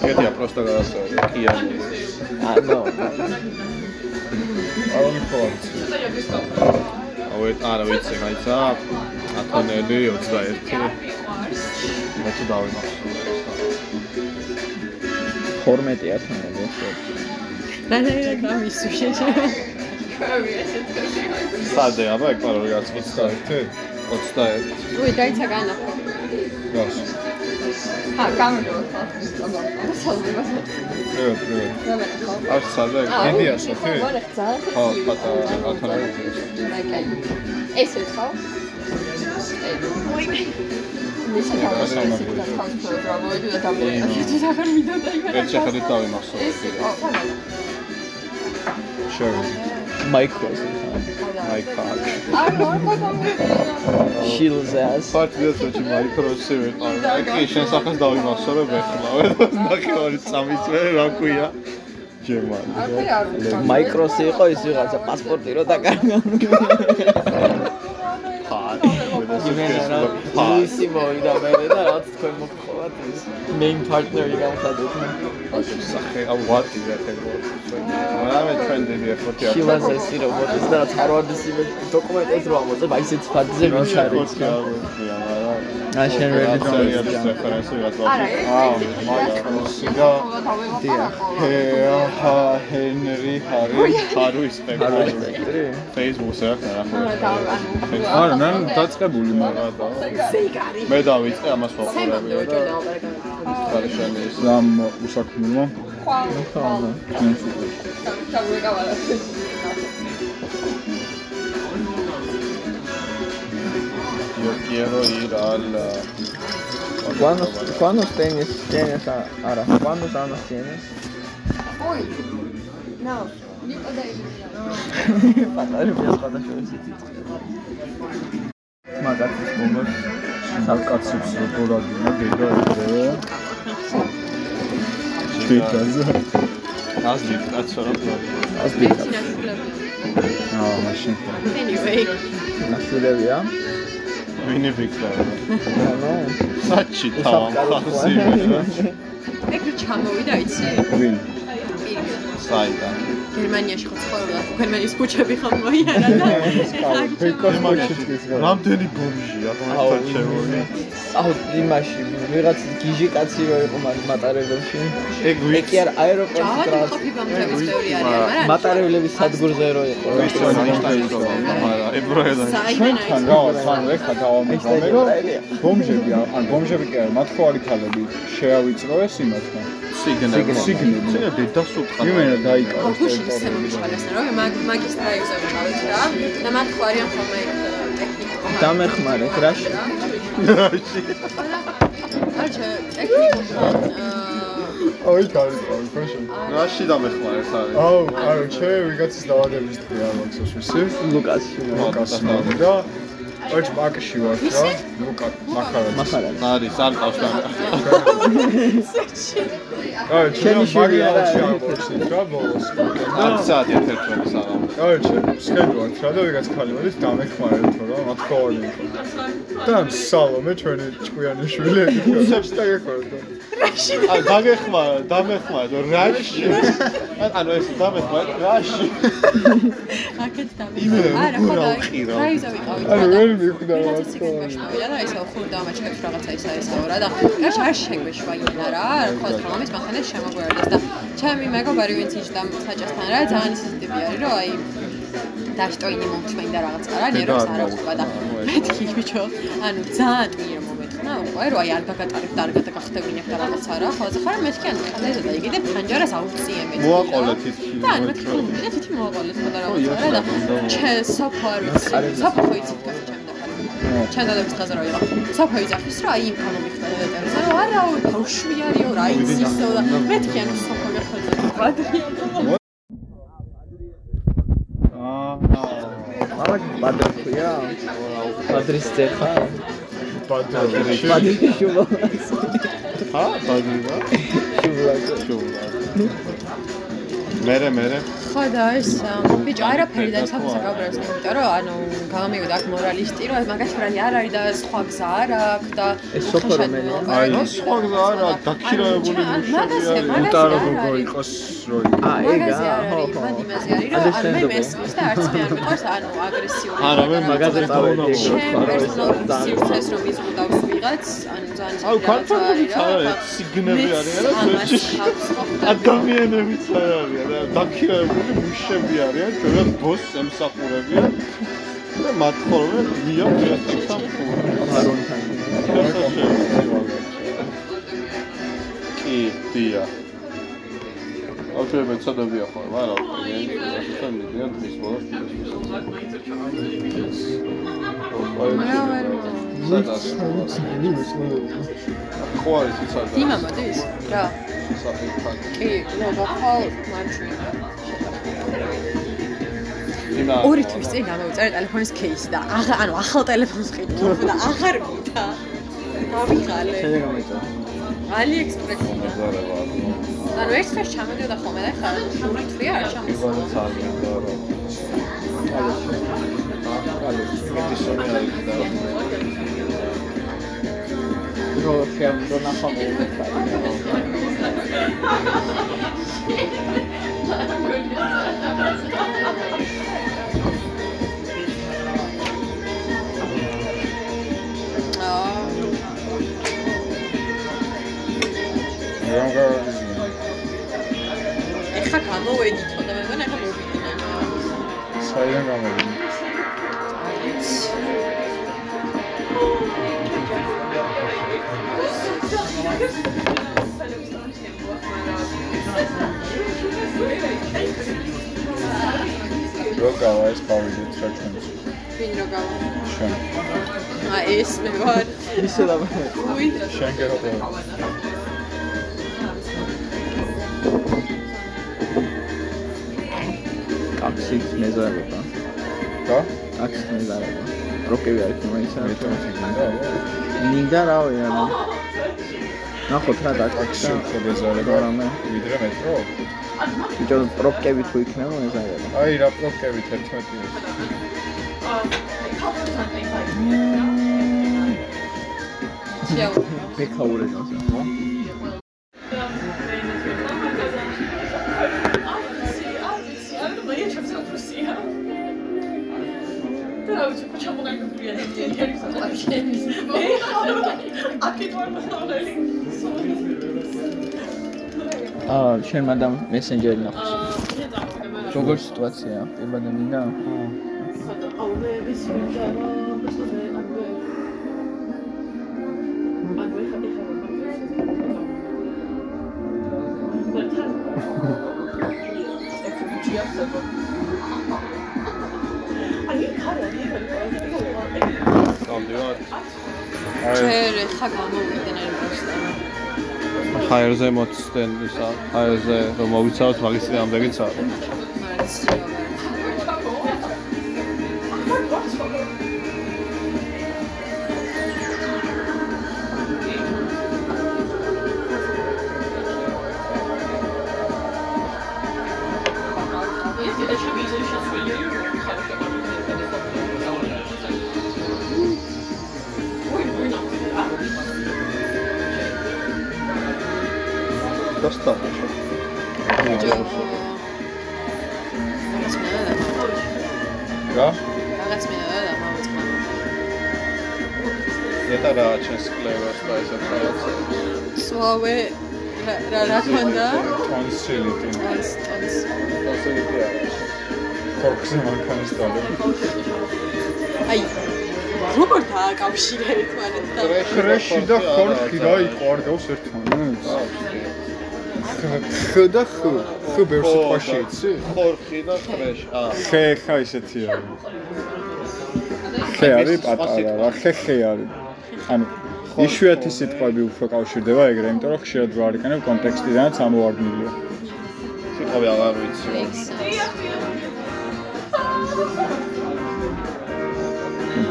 მოგიხსნა ეგეთია პროსტა გადასწორი კიანი ანუ არ მქონს. აუ ეს არა ვიცი მაიცა ათონელი 21 მე თუ დავიმახსოვრე. 12-ია თუნდაც. რანაირად გამისու შეჭე. სადე აბა ეგ პაროლი რაც 21. 21. უი, დაიცა განახო. გას. ჰა, გამოდო. გამოდო. არ სადე დიდია სოფი? ხო, პატარა ათონა. ესე ხო? ვაი. მისა თავში და თავში რა მოიდი და დამოიდი. ეს ახალ მიდა და იმენა. ერთ შეხედვით დავიმახსოვრე. ეს აი კაკ. არ მორკო შილზას. პარტიას როჩი მაიკროსი ვიყავ. კი, შენ სახეს დავიმახსოვრე ვეხლავე. (laughs) ნახევარი წამის მე რა ქვია. ჯემა. მაიკროსი იყო ის ვიღაცა პასპორტი რო დაკარგა. (laughs) იმენა რა ლუისი მოვიდა მე და რაც თქვენ მოგხოვათ ის main partner-ი გამხადეთ. სახე აუ ვატი რა თქმა უნდა. მე ტრენდები ახოთი აქ. შილას ესი რობოტის და რაც ჰარვარდის იმე დოკუმენტებს რო ამოწებ, აი ესეც ფაძზე მიჩარიც. აა შენ რედი არის რეფერენსი არა, აა მაიკროსი და ჰა ჰენრი ჰარი ჰარუ ინსპექტორი Facebook-ზე რა ნახე. არა, ნან დაწყებული მაგრამ მე დავიწყე ამას ვაყურები და ხარშანი სამ უსაქმნელო. Yo quiero ir al ¿Cuándo, ¿Cuándo tienes, tienes a, ahora? ¿Cuándo amas tienes? ნაუ. პატარა მიაწყდა შოუსი. მაგათის მომოს საკაცებს როგორ აგინა დედა ეგრევე. თვითაზე. აზრი კაცო რა ასდი. აა, მაშინ. Anyway, ნაშულებია. ვინი ვიქნა? ანუ საჩი თავი ხასი. ეგ ჩამოვიდა იცი? ვინ? საიდან? გერმანიაში ხო ცხოვრობდა, გერმანიის ქუჩები ხომ მოიარა და რამდენი ბომჟია ხომ შემოვიდა? აუ იმაში ვიღაც გიჟი კაცი რო იყო მაგ მატარებელში. ეგ ეგ კი არ აეროპორტში ჯავადი ტრანს ყოფი ბამბების ბევრი არიან, მაგრამ მატარებლების სადგურზე რო იყო. ვისო ნიშნავს მაგრამ ებრაელა ჩვენთან რა თან ეხა დავამიღამე რომ ბომჟები ან ბომჟები კი არა მათ ხო არის ქალები შეავიწროეს იმათმა სიგნალი სიგნალი. სიგნალი დასუთხა იმენა დაიკავეს გუშინ ტერიტორიაზე რომ მაგ მაგის დრაივზე ვიყავით რა და მათ ხო არიან ხოლმე ტექნიკუმი დამეხმარეთ რაში? არჩე ტექნიკუმთან აი კარგი პროშენ რაში დამეხმარეთ არის? აუ კაროჩე ვიღაცის დავადების თქვი არ მაქსოს ვისი ლუკასი. ლუკასი და ოჩ ბაკში ვარ რა ლუკა მახარა მახარა. არის არ ყავს და აი არა, მაგიაჩი აკორცით რა ბოლოს არ საათი ერთ-ერთი საღამო კაროჩე სხედვართ რა და ვიღაც ქალი მოდის დამეხმარეთ რა ხო არ იყო და სალომე ჩვენი ჭკვიანი შვილი უსებს და გეხმარდა ა დაგეხმარა დამეხმარა რაში ანუ ეს დამეხმარა რაში აქეთ და იმენა, არა ხო და ავყირავ? დრაივზე ვიყავით ანუ ვერ მიხვდა რა ვიღაცა სიგნალში მოვიდა და ისე ხურდა მაჩქებს რაღაცა ისა ესაო რა და გარშ არ შეგვეშვა იმენა რა რა თქმა უნდა მახანე შემოგვერდეს და ჩემი მეგობარი ვინც იჯდა საჭასთან რა ძალიან ისეთი ტიპი არის რომ აი დაშტოინი მომწმენდა რაღაცა რა ნერვს არ აუხვა და მეთქი ბიჭო ანუ ძალიან ტვიერ მომეთხნა უკვე რომ აი არ გაგატარებ და არ გადაგახტევინებ და რაღაცა რა ხო ხარ მეთქი ანუ ხალეზე და იგიდე ფანჯარას აუწიე მეთქი მოაყოლეთ ის და ანუ მეთქი რომ და თითი მოაყოლეთ ხო და რაღაცა რა და ჩე საფო არ ვიცი საფო ხო იცით და ჩემ დადების ხაზე რა იყო. საფო იძახის რომ აი იმ გამომიხდა და ტერესა რომ არა ბავშვი არისო რა იცისო და მეთქი ანუ საფო მეხოძე ბადრია ბადრი ბადრის წერხა? ბადრი ბადრი შულა. ხა ბაგივა შულა. შულა მერე მერე ხო და ეს ბიჭო არაფერი და საფოსა გაბრალს იმიტომ რომ ანუ გამომივიდა აქ მორალისტი რომ მაგას ფრანი არ არის და სხვა გზა არ აქვს და ეს სოფო რომელია? აი სხვა გზა არა დაქირავებული მაგაზე მუშები მაგაზე უტარო არ არის. იყოს რო აა ეგა არ ხო არის, ხო. მან იმაზე არის, რომ მე მესმის და არც მე არ მიყვარს ანუ აგრესიული. არა, მე მაგაზე წავედი. ჩემ ხო, პერსონალურ ძალიან. სივრცეს რომ იზღუდავს ვიღაც, ანუ ძალიან აუ ცივი რაღაცა ქართველებიც არის რა, არის, სიგნები და ადამიანებიც არ არიან და დაქირავებული მუშები არიან, ჩვენად ბოსს ემსახურებიან და მათ ხოლმე მია მიასწრებთან არონთან. კი, დია. აუცილებლად ცოდებია ხოლმე, მაგრამ ეს მიდიან დღის ბოლოს. მაგრამ ვერ ხო არის იცოდა. დიმა მოდის? რა? საფიქრად. კი, ნუ გახვალ მარჩვენა. ორი თვის წინ გამოვიწერე ტელეფონის кейსი და აღარ ანუ ახალ ტელეფონს ყიდულობ და აღარ მიტა. დავიღალე. შეიძლება გამიწერა. ალიექსპრესი. ანუ ერთ დღეს ჩამოდიოდა ხოლმე და ხა ორი თვე არ ჩამოსულა. რო შეამბრო ნახავ. ნახა მოვიდა. აა რა გავიზინა ეხა გამოვედითო და მე მგონი ეხა მოვიდნენ. საიდან გამოვიდა რო გავა ეს გავიდეთ რა ჩვენს? ვინ რო გავა? შენ აი ეს მე ვარ. ისე და უი. შენ გერობა კაფსით მეზარება. რა? კაფსით მეზარება. როკები არის მაინც მე თვითონ შეგინდა მინდა რავი ანუ. ნახოთ რა ტაქსი დაკაცო ხოდეზარება რამე. ვიდრე მეტრო ბიჭო პროპკები თუ იქნება მეზარება აი რა პროკებით 11 ის შეაურო. ბექაური გასა აა შენ მადამ მესენჯერი ნახოს როგორ სიტუაცია პირბადა მინდა გამდივარ. ჯერ ეხა გამოვიდნენ ერბოსთან. ჰაერზე მოცდენ ისა, ჰაერზე რომ მოვიცავთ მაგის წინამდეგიც არის. დააკავშირეთ მანეთ და ხრეში და ხორხი რა იყო არ გავს ერთმანეთს ხ და ხ ხ ბევრ სიტყვაში იცი? ხორხი და ხრეში. აა ხე ხა ისეთი არის ხე არის პატარა რა. ხე ხე არის. ანუ იშვიათი სიტყვები უფრო კავშირდება ეგრე იმიტომ რომ ხშირად რო არიქანებ კონტექსტიდანაც ამოვარდნილია სიტყვები აღარ ვიცი.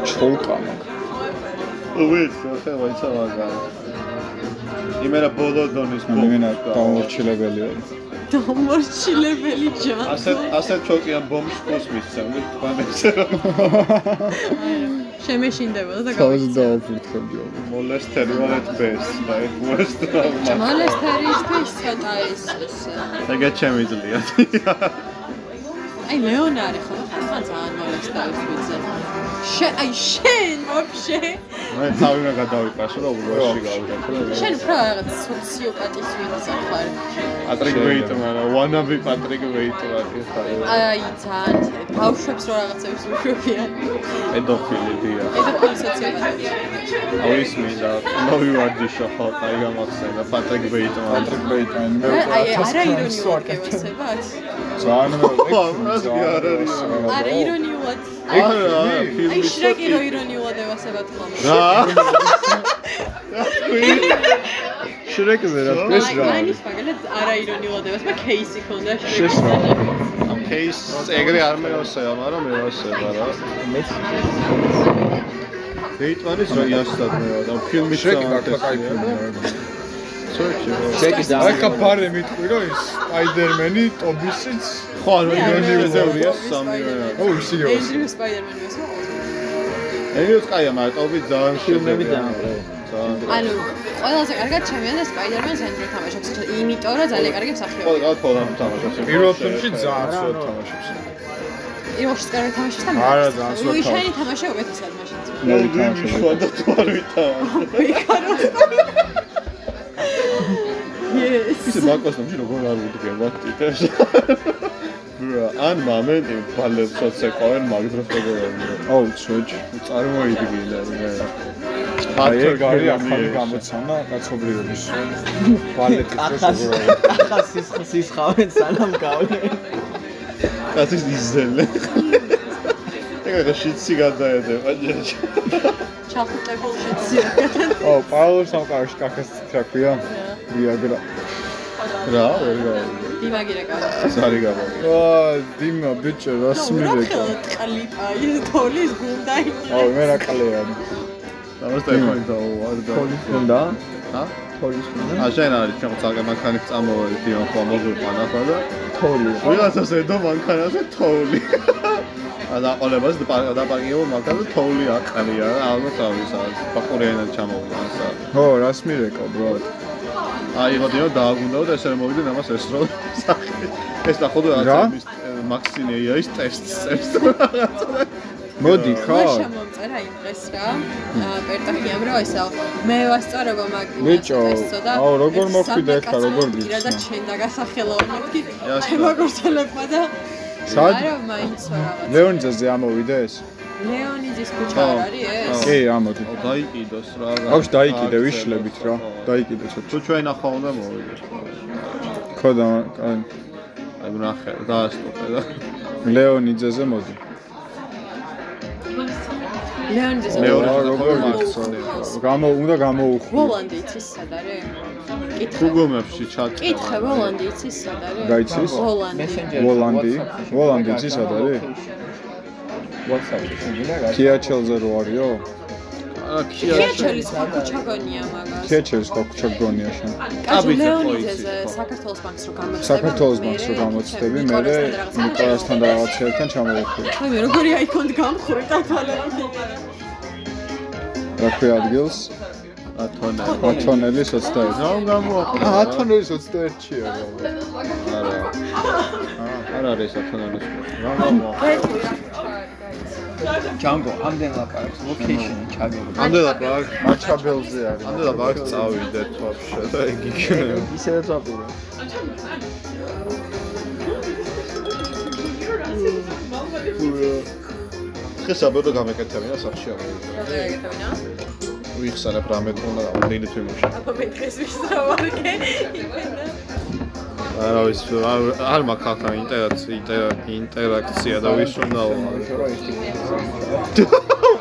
ჩოლკა მაგ ვიცი, ხე ვაიცა მაგარი. იმენა ბოლო დონის ანუ მენა ბომბი. დამორჩილებელი არის დამორჩილებელი ჯან. ასეთ ასეთ ჩოკიან ბომბს ყოს მისცემ, თქვენებზე რომ შემეშინდებოდა და თავზე გავიქცა. დააფურთხებდი molested wallet best და it was მალესტერისთვის ცოტა ის ის ეგა ჩემი ძლია. აი ლეონარი ხო ხან ძალიან მალესტერის ვიცი. შენ აი შენ ვაფშე მე თავი უნდა გადავიყაშო და უბოში გავიყაშო. შენ უფრო რაღაც სოციოპატის ვინც ხარ პატრიკ ვეიტმან, wannabe პატრიკ ვეიტმანი ხარ. აი ძალიან ბავშვებს რო რაღაცებს უშვებიან პედოფილი დია. პედოფილი სოციოპატი აუ ის მინდა, ნოვი ვარჯიშო ხო, აი გამახსენდა პატრიკ ვეიტმანი. პატრიკ ბეიტმანი მე აი არა ირონიულად გევასებათ ძალიან არის. არა ირონიულად ეგ რა აი შრეკი რო ირონიულად ევასებათ (laughs) ხოლმე. რა? შრეკზე რა თქვენს რა? აი მაინც მაგალითად არა ირონიულად ევასება кейსი ქონდა შრეკზე. ამ кейსს ეგრე არ მეოსება, მაგრამ მეოსება რა. მეც დეიტვარის რა იასთან მე და ფილმი შრეკი გაკლა кайფი რა. შეკი რა. შეკი და აი კაპარე მიტყვი რომ ის სპაიდერმენი ტობისიც ხო, ირონიულია სამი რა. ო ისიო ენდრიუ სპაიდერმენი ვასმა ენიოს კაია, მაგრამ ტობი ძალიან ფილმები შედეგია. ძალიან ძალიან. ანუ ყველაზე კარგად ჩემიან და სპაიდერმენს ენდრიუ თამაშობს იმიტომ რომ ძალიან კარგი მსახიობია ყველა გავა თოლა თამაშობს. პირველ ფილმში ძალიან სულ თამაშობს პირველში კარგი თამაშობს და არა, ძალიან ლუი თამაშობს. შაინი თამაშია უკეთესად მაშინ მე ვიტანაშობ და თუ არ ვითამაშ. yes ისე ბაკოსნომში როგორ არ უდგება ტიტეს. ან მომენტი ბალეტსაც ეკავენ მაგ დროს როგორ არის. ო სოჩ წარმოიდგინე მე. აი ეგ არის ახალი გამოცანა კაცობრიობის (laughs) ბალეტის არის ახლა სისხლს ისხავენ სანამ გავლენ კაცის იზელე. ეგა შიცი გადაედება ჯერჯი. ჩახუტებულში ცირკეთენ ო პაულოს სამყაროში კახეს რა ქვია ვიაგრა რა, ვერ რა. დიმაგირა კავა ზარი გამა. ვა დიმა ბიჭო რას ნუ რა ტყლიპა ის თოლის გუნდა აუ მე რა კალეა ამას ტელეფონი დაუვარ და. პოლის უნდა ჰა? პოლის უნდა ა შენ არის ჩვენ ცალკე მანქანით წამოვედი დიო ხო მოგვიყვანა ხო და თოლი ვიღაცას ედო მანქანაზე თოვლი. ა დაყოლებას დაპარკიო მანქანაზე თოვლი აყრია რა ალბათ არის ბაკურიანად ჩამოვიდა ასა. ო რას მირეკა ბრო აი ღოდიო დააგუნდაო და ესე რომ მოვიდნენ ამას ესრო სახე. ეს და ხოდო რა? რაღაც ის მაქსინეია ის ტესტს წერს რაღაცა. მოდი ხო ხო შემომწერა იმ დღეს რა აა, პერტახიამ რომ ესა მე ვასწორებო მაგ ბიჭო, ტესტსო და აუ, როგორ ეს მოხვიდა კაცმა როგორ მტკირა და გიცნო? ჩენ დაგასახელაო მეთქი იასნა. ჩემ აგორცელებმა და არა მაინც რაღაც ლეონიძეზე ამოვიდა ეს ლეონიძის ქუჩა არ არის ეს კი ამოდი დაიკიდოს რა. აქვს დაიკიდე ვიშლებით რა დაიკიდე თუ ცოტა ჩვენ ახლა უნდა მოვიდეთ. ხო და აი, ნახე, დაასტოპე და ლეონიძეზე მოდი ლეონიძის მეორე როგორ მაქცონე. გამო უნდა გამოუხვი ვოლანდი იცის სად არის? კითხე. გუგლში ჩატ. კითხე ვოლანდი იცის სად არის? გაიცის? ვოლანდი. ვოლანდი? ვოლანდი იცის სად არის? WhatsApp-ში შეგინა რა ქიაჩელზე რო არისო? აა ქიაჩელის ხო ქუჩა გონია მაგას. ქიაჩელის ხო ქუჩა გონია შენ. კაცო ტაბიძე ხო ლეონიძეზე ხო. საქართველოს ბანკს რო გამოცდები. საქართველოს ბანკს რო გამოცდები, მე ნიკოლასთან და რაღაცეებთან ჩამოვხვი. აი მე როგორი აიქონდ გამხური დათვალე. რა ქვია ადგილს? ათონელის 21. რა გამოაყო? აა ათონელის 21-ია რა. არა. არ არის ათონალის. რა გამოაყო? ჯანგო ამდენ ლაპარაკს ლოკეიშენი ჩაგებული ამდელა ბაგ, მაჩაბელზე არის. ამდელა ბაგ წავიდეთ ვაფშე და ეგ იქნება. ისედაც ვაპირო დღეს აბედო გამეკეთებინა სახში აგეთებინა? ვიხსენებ რამე თქონა ამდენი თვიმში. აბა მე დღეს ვისწავარკე. არა (laughs) ის არ- არ მაქვს ახლა ინტერაქცია ინტერაქცია და ვის უნდა (laughs)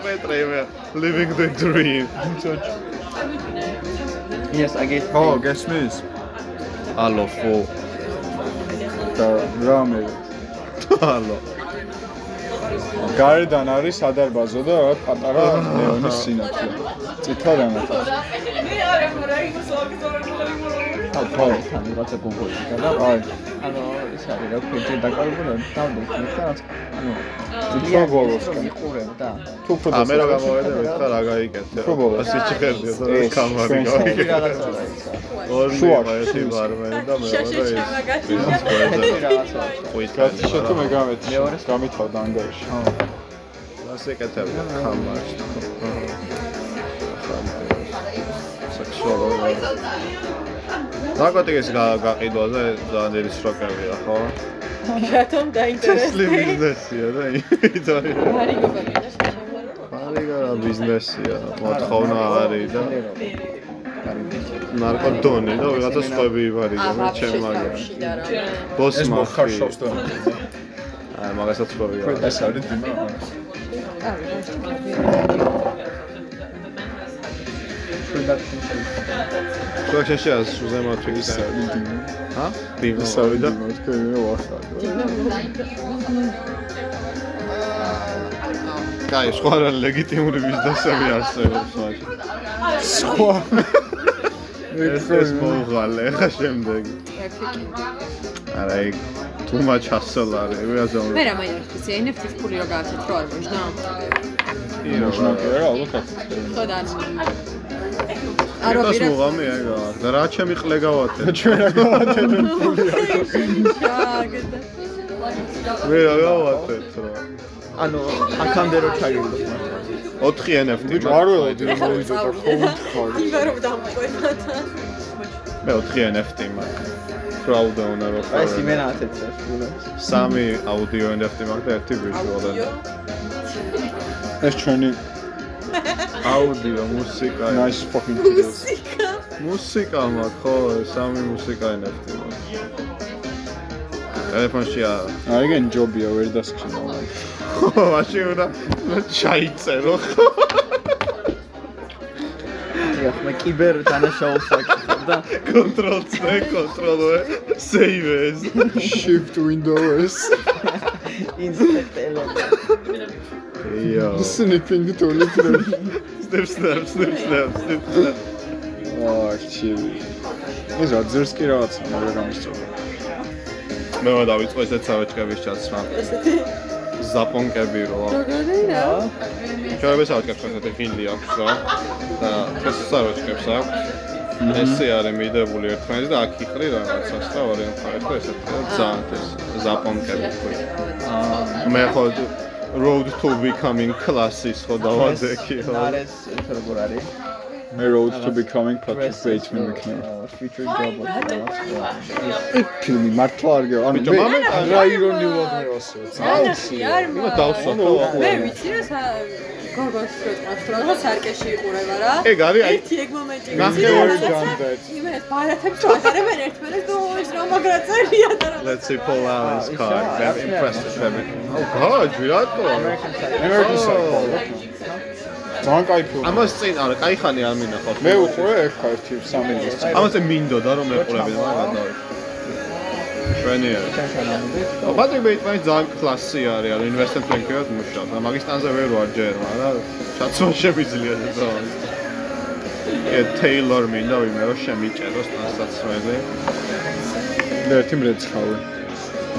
მეტრე მე living the dream იას აგეთ ხო, გესმის? ალო ფო და რამე ალო გარედან არის სადარბაზო და რა პატარა ნეონის სინათლე. წითელ რამათა. ხო თან რაღაცა გუგოლი და აი, ანუ ის არის რა ქვია დაკარგული დავდეთ მეთქანაც ანუ ბოლოს კი. იყურებ და თუ უფრო ა მე რა დასწრებით. გამოვედა მითხრა რა გაიკეთე უფრო ბოლოს. ასე ჩხერდია და ეს, ეს კამარი ჩვენ გაიკეთე რაღაცა რა ისა ორი შუაში, ერთი შუაში. ბარმენი და მე შაში ვარ ჩამაგათი. ერთი რაღაცა ყუით კაცი შეთო მე გამეთ. მეორე? გამითავდა ანგარიში. ასე ეკეთებია კამარს თქო. სექსუალური. ნარკოტიკის გა- გაყიდვაზე ძალიან დიდი შოკებია, ხო? რატომ დაინტერესდი? ბიზნესია და იმიტომ არის გოგონია და შემოგვარ. არიგა ბიზნესია, მოთხოვნა არის და ნარკოდონი და ვიღაცა სხვები აა მე ვაფშე ჩემ მაგარ. თავში და რა. ბოს ეს მახი. მოხარშობს და აი მაგასაც სხვები ეს არის. დიმა შუაქშაში არის სუზემა თვითონ. ჰა? დიმა. ეს არის დიმა თქვენ მე ვახარ კაი, სხვა რა ლეგიტიმური ბიზნესები არსებობს მაშინ. სხვა ეს ეს მოუღალე ხა შემდეგ. არა იქ too much hustle არის, ვიღაცა მე რა მაინტერესებს NFT-ის ფული რო გააცეთ რო არ მოჟნა? იმოშნა კი არა ალბათ ხო და არო ეს პირად მოღამე ეგა და რა ჩემი ყლე გავათე. (laughs) ჩვენ რა გავათეთო (laughs) (laughs) ფული მე რა გავათეთ რა. ანუ აქამდე რო ჩაგირდო 4 NFT. ბიჭო არ ველოდი რომ მოვიდა და ხო ვთხარ იმე რომ დამყვეთა. მე 4 NFT მაქვს. proud owner of. აი ეს იმენა ათეთს სამი აუდიო NFT მაქვს და ერთი visual. ეს ჩვენი აუდიო, მუსიკა. nice fucking videos მუსიკა მაქვს, ხო, სამი მუსიკა მაქვს. ტელეფონში არა. აი გენ ჯობია ვერ დასქნა ხო, (laughs) მაშინ უნდა ჩაიწერო. (laughs) დიახ მე კიბერ დანაშაულს ვაკეთებ და Control C, Control V, save as. shift windows ინსპექტელე იო. sniffing to little Snip, snap, snip, snap, snip, snap. ჩივი ეს რა ძერს კი რაღაცა მაგრამ გამისწორა მე უნდა დავიწყო ესეთ სავეჭკების ჩაცმა. ესეთი ზაპონკები რო. როგორი რა? ჩვენებს ავჭკებს ესეთი ფინდი აქვს რა. და ეს სავეჭკებს აქვს. ესე არის მიდებული ერთმანეთს და აქ იყრი რაღაცას და ორი მხარეს და ესეთი და ძალიან ეს ზაპონკები ხო. მე ხო road to becoming classes ხო დავადექი ხო. არის ეს როგორ არის მე road to becoming Patrick Bateman ვიქნები feature job ფილმი მართლა არ გეო ანუ მე რა ირონიულად მე ვასწავლე ანახი არ იმა დავსვათ ხო მე ვიცი რა გოგოს რო წავს რა და სარკეში იყურება რა. ეგ არის აი ერთი ეგ მომენტი. ნახე ვიცი, ორი რაღაცა განდეთ. იმას ბარათებს ატარებენ ერთმანეთს და ის რა მაგრა წერია და რა. Let's see Paul Allen's card. it's Very everything. Oh god, რატო? American Psycho ძალიან кайფი უნდა. ამას წინ არა, кай ხანი არ მინახავს. მე უყურე ერთ-ერთი სამინდის. ამას მინდოდა რომ ეყურები და გადავიდე. ჩვენია. პატრიკ ბეიტმანი ძალიან კლასი არის, არის investment banker-ად მუშაობს. მაგისტანზე ვერ ვარ ჯერ, მაგრამ შაცო შემიძლია და ე ტეილორ მინდა ვიმერო შემიჭეროს ტრანსაცმელი. და ერთი მრეცხავე.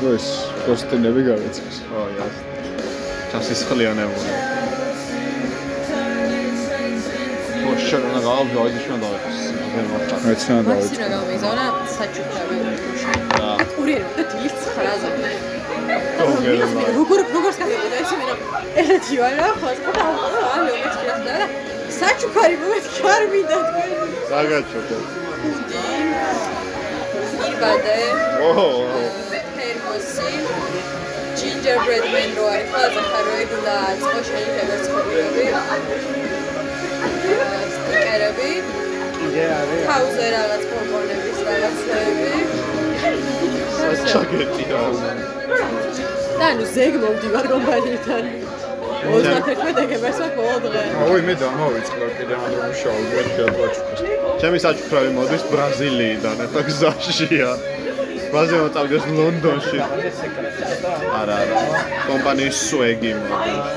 და ეს კოსტინები გარეცხეს. ხო, იას. ჩასისხლიანებული. ო, შენ რა გავაბი, აი შენ დავიხოს. ვერ მოხარ. მეცნა დავით მაქსიმა გამიგზავნა საჩუქრები. რა. ურიერი და დილის 9-ზე. გოგერა. როგორ როგორ սկავებოდა ეს მე რომ ერთი ვარ რა ხო და ამი უმეცხრას და რა საჩუქარი მომეთქი არ მინდა თქვენ საგაჩოქო. ირბადე ოჰო. თერმოსი gingerbread man რო არის ყველაზე ხაროი და წყო შეიძლება ცხოვრები სტიკერები კიდე არის თავზე რაღაც კომპონენტის რაღაცები (laughs) ჩაგეტია. და ნუ ზეგ მომდივარ კომპანიიდან 31 დეკემბერს აქვს ბოლო დღე ой მე დამავიწყდა კიდე ამ ერთი ატვაჩუქეს ჩემი საჩუქრები მოდის ბრაზილიიდან, ახლა გზაშია. ბრაზილია წავიდეს ლონდონში. არა, არა. კომპანიის სუეგი მოდის.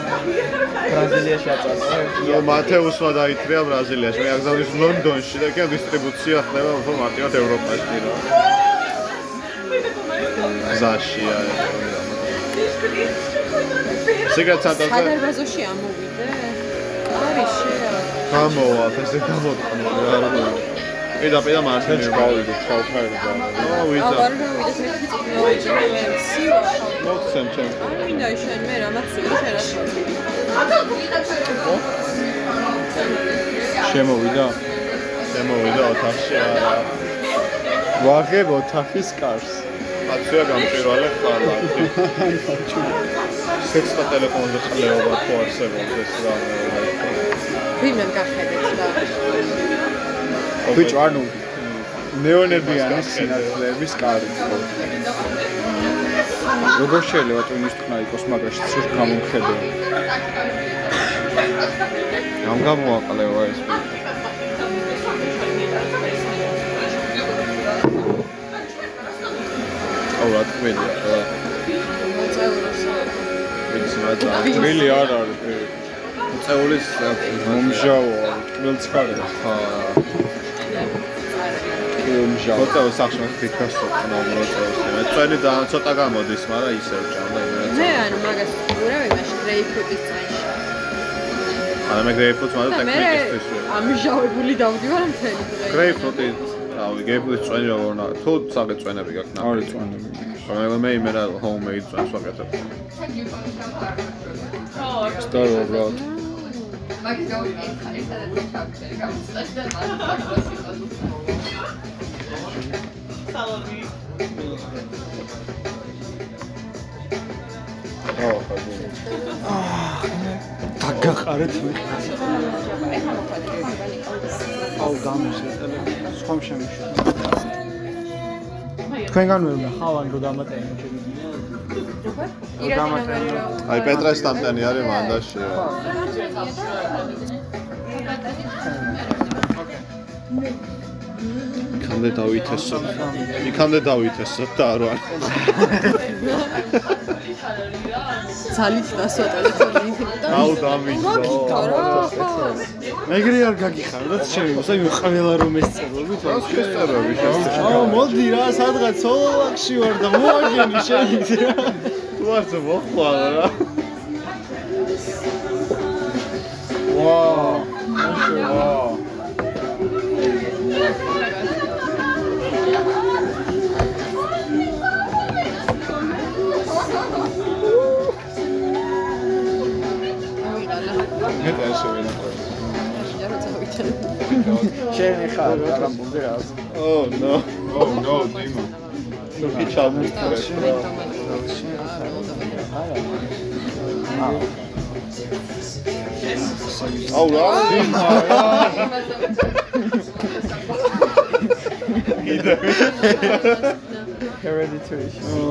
ბრაზილიაში აწარმოა ნო მათეუსმა დაითრია ბრაზილიაში, მე აგზავნის ლონდონში და კიდე დისტრიბუცია ხდება უფრო მარტივად ევროპაში რა. გზაშია. სიგრეთ სანტაზე სადარბაზოში ამოვიდე პარიში რა გამოვა, ესე გამოტყნა რა არ ვიცი. პედა მარტინე გავიდე ხალხაერა და ო ვიდა. აღარ გავიდე ერთი წიგნი სივა მოხსენ ჩემ. მინდა შენ მე რამაც ვიღე შენ რა შემოვიდა შემოვიდა ოთახში არა. ვაღებ ოთახის კარს აცია გამჭირვალე ხალხი. სექსა ტელეფონზე ყლეობა თუ არსებობს რა მეორე. ვინმე გახედეთ და ბიჭო ანუ ნეონებიანი სინათლეების კარი როგორ შეიძლება ტვინის თქმა იყოს მაგაში სულ გამომხედე ამ გამოაყლევა ეს აუ რა თქმელია რა. ვიცი რა თქმელი არ არის წეულის მომჟავა თქმელს ხარ ხა მომჟავა მოწეო სახში ფიქრას ვქნა მოწეოს. წელი და ცოტა გამოდის, მაგრამ ისევ ჭამდა იმენა. მე ანუ მაგას ურავი მაშინ გრეიპფრუტის წაიში არა მე გრეიპფრუტს მაგრამ და მე ტექნიკის ამჟავებული დავდივარ მთელი დღე. გრეიპფრუტი რავი გრეიპფრუტის წვენი როგორ ნა თუ საღე წვენები გაქვს ნა არის წვენები მაგრამ მე იმენა homemade წვენს ვაკეთებ. სტარო რა დაგაყარეთ მე აუ გამიშეტელე სხვამ შემიშვა თქვენგან მე ხავან რო დამატენო აი პეტრეს სტამტენი არის მანდაში იქამდე დავითესო იქამდე დავითესო და არა ძალით დასვა ტელეფონი აუ დავიწყო ეგრე არ გაგიხარდათ შემოს აი ყველა რომ ესწრებით რა შეწერები აუ მოდი რა სადღაც ოლაქში ვარ და მოაგენი შენი. რა თუ არც მოხვალ რა. ვაუ ვაუ მეტა შევენა შენ ხარ რა მომდე რა ო ნო ო ნო დიმა ნუ კი ჩამოსწრეს რა აუ რა hereditary. ო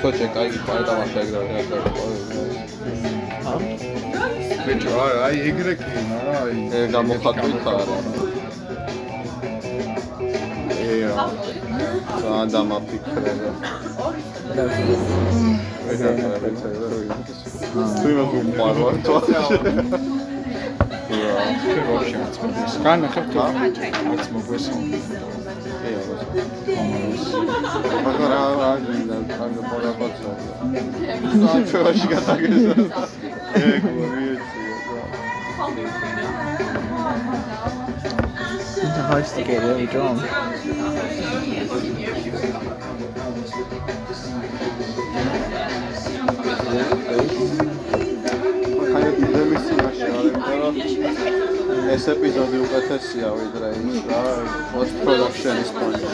სოჭე კაი პარა თამაშა ეგრე ეგრე ბიჭო აი ეგრე კი არა აი გამოხატული ხარ ეა და დამაფიქრებო ეგრე თუ იმას უყვარვარ თო. რა? вообще, как это? Как это? მოგვესო მაგრამ რა რა გინდა თან პორაპაცო საჩვენში გადაგეცა ეგ ვიეცია და ჰაისტი კერე ვიჭო ხაი არის მაგრამ ეს ეპიზოდი უკეთესია ვიდრე ის რა post production-ის პონჩი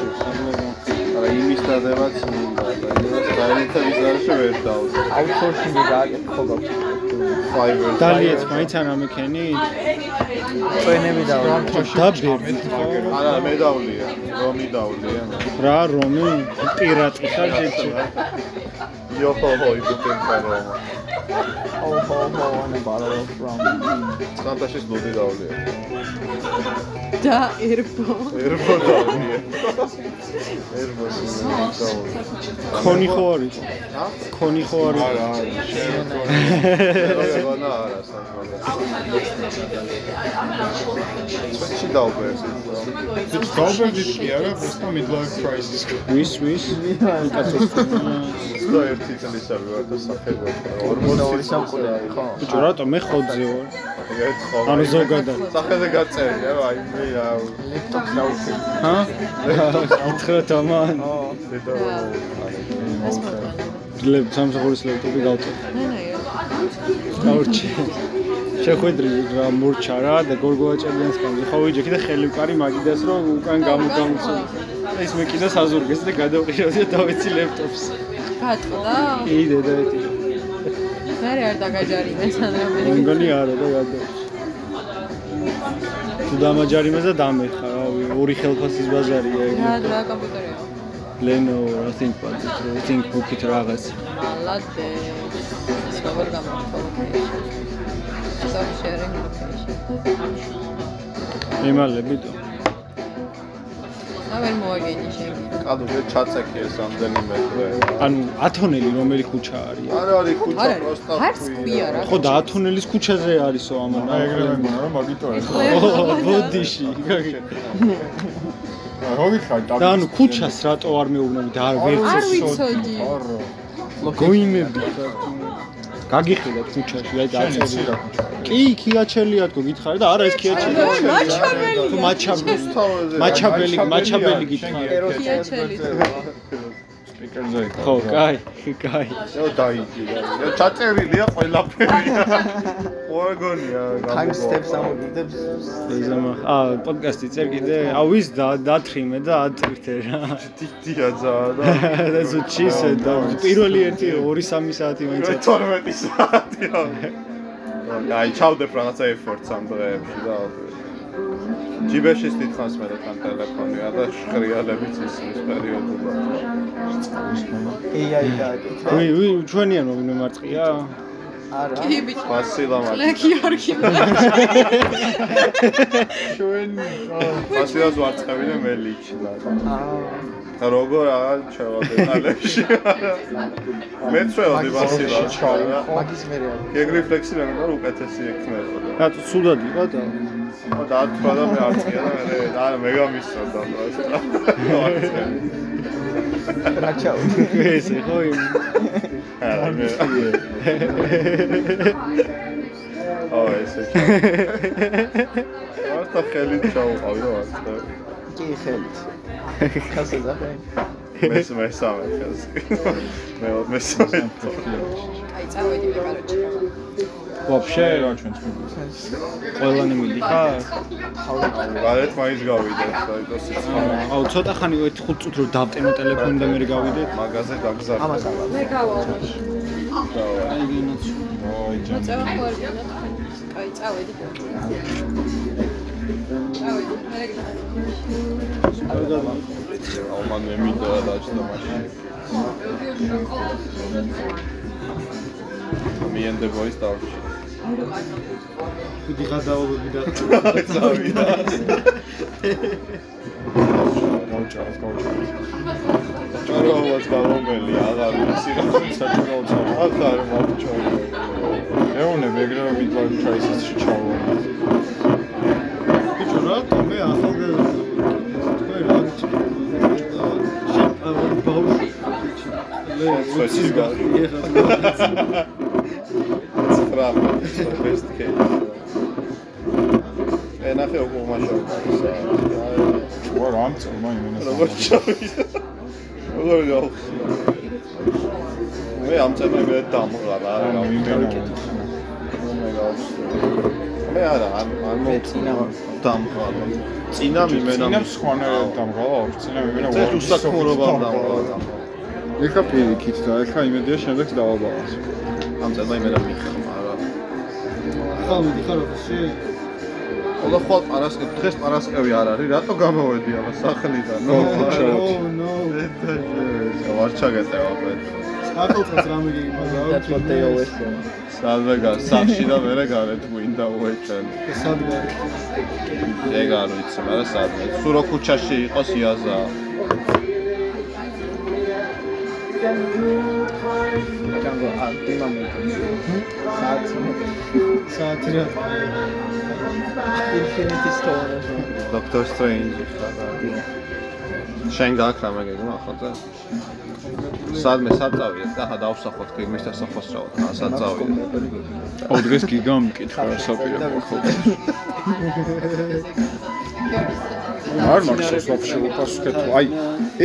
არა იმის დადებაც მინდა. და იმას გაერთიანებაში ვერ დავდე აუთსორსინგი გააკეთე ხო გაქვს Fiverr დალიეც მაინც არ ამიქენი წვენები და დაბერდი არა მე დავლია რომი დავლია? რა რომი? პირატი ხარ ჯეჭი (laughs) იოჰოჰო იბუტენკა რომ ოჰოჰო and a bottle from სანტაშის ბლუდი დავლია და ერბო. ერბო დავლია ერბო დავლია ქონი ხო არის ა ქონი ხო არის არა არა ვანა არა. სანტაში დავბერდით ის დავბერდით კი არა просто midlife crisis. ვის ვის კაცო 101 თითლისავე ვარ და სახელმწიფო 42 სამკულიანი ხო? ბიჭო რატო მე ხოძე ვარ? ერთ ხო. ანუ ზოგადად. სახელზე გაწერია აი მე რა ლეპტოპს დავუშვი. ჰა? გითხრათ ამან. ო, დედა. ეს მოკლედ. ლეპ სამსახურის ლეპტოპი გავტო. ნანა. დაურჩი. შეხვედრი რა მორჩა რა და გორგოაჭებიანსკანზე ხო ვიჯექი და ხელივკარი მაგიდას რომ უკან გამოგამცო ეს მე კიდე საზურგეს და გადავყირავდი და დავეცი ლეპტოპს გატყდა? კი დედაეთი. მე არ დაგაჯარიმეს ან მე რამე. მგონი არა და გადავში. თუ დამაჯარიმეს და დამეხა რა ორი ხელფასის ბაზარია ეგ. რა რა კომპიუტერია? Lenovo, I think but I think book-ით რაღაც. ლადე. ის როგორ sharing location. ემალებიტო. და ვერ მოაგენი შენ. კადრზე ჩაწექი ეს რამდენიმე დღე. ანუ ათონელი რომელი ქუჩა არის? არა არის ქუჩა არის. პროსტა არც ქვია რა. ხო და ათონელის ქუჩაზე არისო ამან. აი ეგრე მეგონა რომ მაგიტო ეს. ბოდიში. როგორ ხარ და ანუ ქუჩას რატო არ მეუბნები და არ ვერც არ ვიცოდი. გოიმები. გაგიხილეთ ქუჩაში, აი დაწერი. კი, ქიაჩელია თქო გითხარი და არა ეს ქიაჩელი. მაჩაბელი. თუ მაჩაბელი. მაჩაბელი, მაჩაბელი გითხარი. ქიაჩელი. სპიკერზე იქ. ხო, კაი, კაი. შო დაიჭი რა. ჩაწერილია ყველაფერი. ორგონია time steps ამოდებს ზემა. აა, პოდკასტი წერ კიდე. აუ ის და დათრიმე და ათრიფთე რა. დიდია ძაა და That's (laughs) what she said. და პირველი ერთი 2-3 საათი მაინც 12 საათია. აი, ჩავდებ რაღაცა efforts ამ დღეებში და ჯიბეში თვითონს მე და თან ტელეფონია და შხრიალებიც ისმის პერიოდულად. AI გააკეთა ვი ვი ჩვენიანო ვინმე მარწყია? არა კი ბიჭო. ვასილა მარტი. ლეკი არქი. ჩვენ ვასილას ვარწყევი და მე ლიჩნა. აა და როგორ აღარ ჩავა დეტალებში. მე წვევდი ვასილას ჩავა. მაგის მერე არის გეგ რეფლექსი რა უნდა უკეთესი ექნებოდა. რატო სულად იყო და ხო დაათქვა და მე არწია და მე და მე გამისწორდა ეს. რა ჩაუ ესე ხო იმ არა მე. ო ესე. ვართა ხელი ჩაუყავი და ვართა. კი ხელით კასე ზაფე მეს მესამე ხელს. მე მესამე. აი მე კაროჩი. ვაფშე რა ჩვენ თქვენ. ყველანი მიდიხარ? გარეთ მაინც გავიდეთ და იტოს სიცხარე. აუ ცოტა ხანი 5 წუთი რომ დავტენო ტელეფონი და მე გავიდეთ. მაგაზე გაგზავნე. ამას არა მე გავალ. აი გინოც. ოი ჯან. მოწევა ხო არ გინდა? აი წავედი. წავედი. მე აუ მან მე მინდა და დაჭდა მაშინ. მიენდე ბოის დავჭი. დიდი გადაობები და წავიდა. გავჭარას გავჭარას. ჭაროვას გამომელი აღარ ვიცი რა თუმცა ჭაროვს აღარ მოვჭორი. ეუნე ეგრე მიდვალ კრაისისში ჩავა. ბიჭო რატო მე ახალგაზრდა თქვენ რა ვიცი შენ ამ ბაუში მე სვეცი გარი. ცხრა best case. ენახე უკვე მაშავ. ვარ ამწო მაინც. როგორ ჩავიდა? როგორ გაუ? მე ამ წამი მე დამღარა რა რა ვიმენა. მე არა ან ან მე წინა დამღარა. წინა მიმენა წინა სხვანაირად დამღალა, წინა მიმენა ეს უსაქმურობა დამღარა. ეხა პირიქით და ეხა იმედია შემდეგს დავაბაღოს. ამ წამი იმენა მიხმარა. ხომ მიდიხარ ოფისში ხოლო ხო პარასკევი დღეს პარასკევი არ არის რატო გამოვედი ამ სახლიდან? ნო ნო ვარ ჩაგეტევა მე აკეთებს რამე გიგმაზა that's what they always say. სადმე გა სახში და მერე გარეთ გვინდა უეჭენ სადღა ეგ არ ვიცი მაგრამ სადმე სულ რო ქუჩაში იყოს იაზა ჯანგო ა დიმამე საათი საათი რა infinity stone დოქტორ სტრეინჯი ხარა შენ გაქვს რამე გეგმა ახალზე სადმე საწავიდეთ და ხა დავსახოთ გეგმის დასახოს რა ხა საწავიდეთ აუ დღეს გიგამ მკითხა რა საპირე ხო (laughs) არ მახსოვს ვაფშე უპასუხეთ თუ აი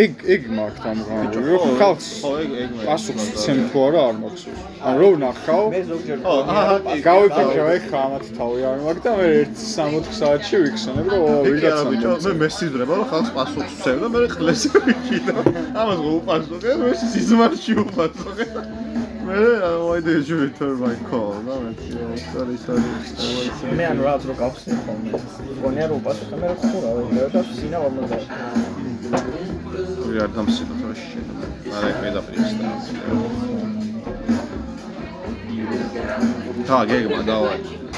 ეგ ეგ მაგ დამღანი რომ ხალხს ხო ეგ ეგ მე პასუხს ცემ თუ არა არ მახსოვს ან რო ნახავ მე ზოგჯერ ო აჰა გავიფიქრე ეგ ხამათ თავი არ მაგ და მე 1 საათში ვიხსენებ რომ ვიღაცა ბიჭო მე მესიზრება რომ ხალხს პასუხს ვცემ და მე ყლეს ვიქიდა ამას რო უპასუხე მე სიზმარში უპასუხე მე why did you return my call? და მე sorry sorry. მე ანუ რაღაც რო გავხსნი ხოლმე გონია რომ უპასუხე მე რო ხურა ვეღარ და სინა 50 ვი არ დამსინო თორე შეიძლება არა მე დაფრიეს და და გეგმა დავა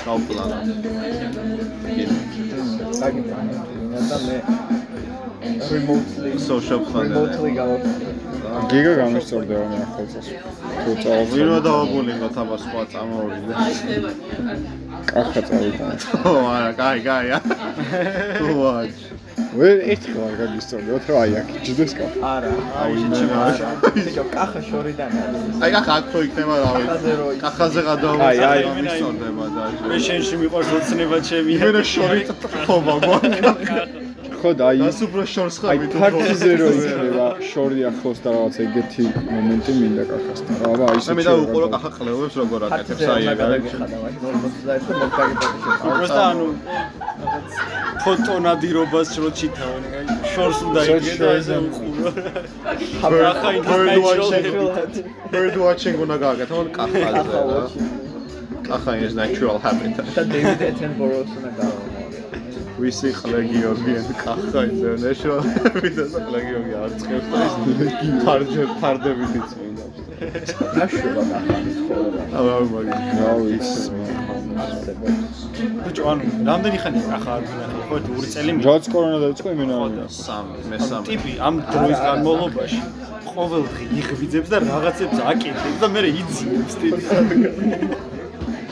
დავპლანა საგიტანია და მე remotely. Social plan remotely გავაკეთე გიგა გამისწორდება მე ახალწელს თუ წავალ ვინო დავაგულინოთ აბა სხვა წამოვიდე კახა წავიდა. (laughs) ო არა კაი კაი ვაჩ ვე ერთი ხარ გამისწორდება თუ აი აქ ჯდეს კახა. არა აი მე ბიჭო კახა შორიდან არის. აი კახა აქ რო იქნება კახაზე რო კახაზე გადავა აი, აი. მისწორდება და მე შენში მიყვარს ოცნება ჩემი იმენა შორი ხობა გვაქვს ხო და აი ეს უფრო შორს ხარ მე ფაქტზე რო იქნება შორი ახლოს და რაღაცა ეგეთი მომენტი მინდა კახას და რა ვა ისე მე და უყურო კახა ყლევებს როგორ აკეთებს აი რა პროსტა ანუ რაღაც ფოტონადირობას რო ჩითავენ აი შორს უნდა იგე და ესე უყურო. კახა ინტერნეტში bird watching. უნდა გააკეთო ან კახაზე რა კახა is natural habitat. და დევიდ ეტენბოროს უნდა გააკეთო ვისი ყლე გიორგიენ კახა is natural habitat ყლე გიორგი არ წევს და ის ფარჯე ფარდებით იწმინდა. ნაშულა კახანის ხოლმე? აბა მაგ გავის ბიჭო ანუ რამდენი ხანია ახლა არ ვინახე ხო ორი წელი მი რაც კორონა დაიწყო იმენა სამი მესამე ტიპი ამ დროის განმავლობაში ყოველდღე იღვიძებს და რაღაცებს აკეთებს და მე იძიებს ტიპი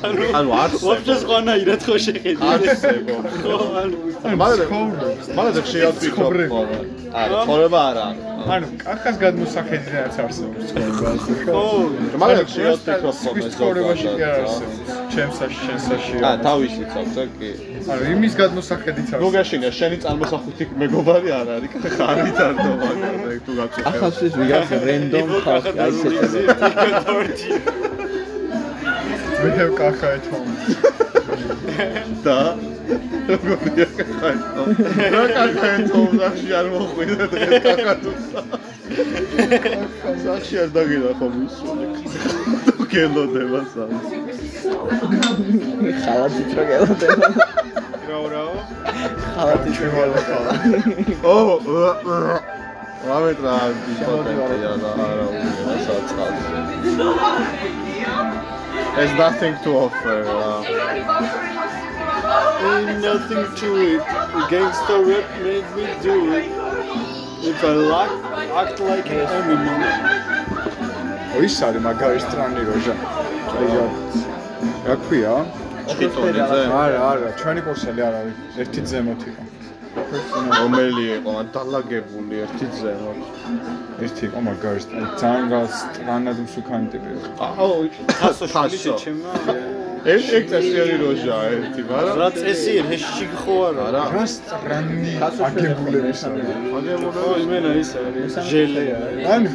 ანუ არსებობს. ვაფშე სხვანაირად ხო შეხედი. არსებობს. ხო ანუ მაგრამ მაგრამ ხოლმე არა ცხოვრება არა ანუ კახას გადმოსახედი რაც არსებობს ცხოვრებაზე ხო ხო მაგრამ ვფიქრობ ხოლმე ცხოვრებაში კი არ არსებობს. ჩემსაში შენსაში ა თავისი ცოტა კი. ანუ იმის გადმოსახედით ნუ არსებობს გაშინია შენი წარმოსახვითი მეგობარი არ არის. ხარით არ დავაგე თუ გაწუხებ კახასთვის ვიღაც random ხალხი აიცეთებს მე კახა ეთომ. და როგორია კახა რა კახა თომ სახში არ მოხვიდა დღეს კახა თუ სახში არ დაგიდა ხომ ის თუ გელოდება სამ ხალათი რო გელოდება? რაო რაო ხალათი რო გელოდება? ო რამეტრა იმპოტენტია და არა უნდა საწყალ There's nothing to offer. Uh, Ain't nothing to it. The gangster rap made me do it. If I like, act like an Eminem. ის არის მაგარი სტრანი როჟა აი რა ქვია ჩიტონიძე არა არა ჩვენი კურსელი არ არის ერთი ზემოთ იყო რომელი იყო? დალაგებული ერთი ზემოთ. ერთი იყო მაგარი ძალიან რა სტრანად მსუქანი ტიპი იყო. აო თასოშვილი შეჩემა. ერთ ერთ წესიერი როჟაა ერთი, მაგრამ რა წესი რეში ხო არა? რა სტრანი აგებულების არის? ხო, იმენა ის არის. ჟელე არის. ანუ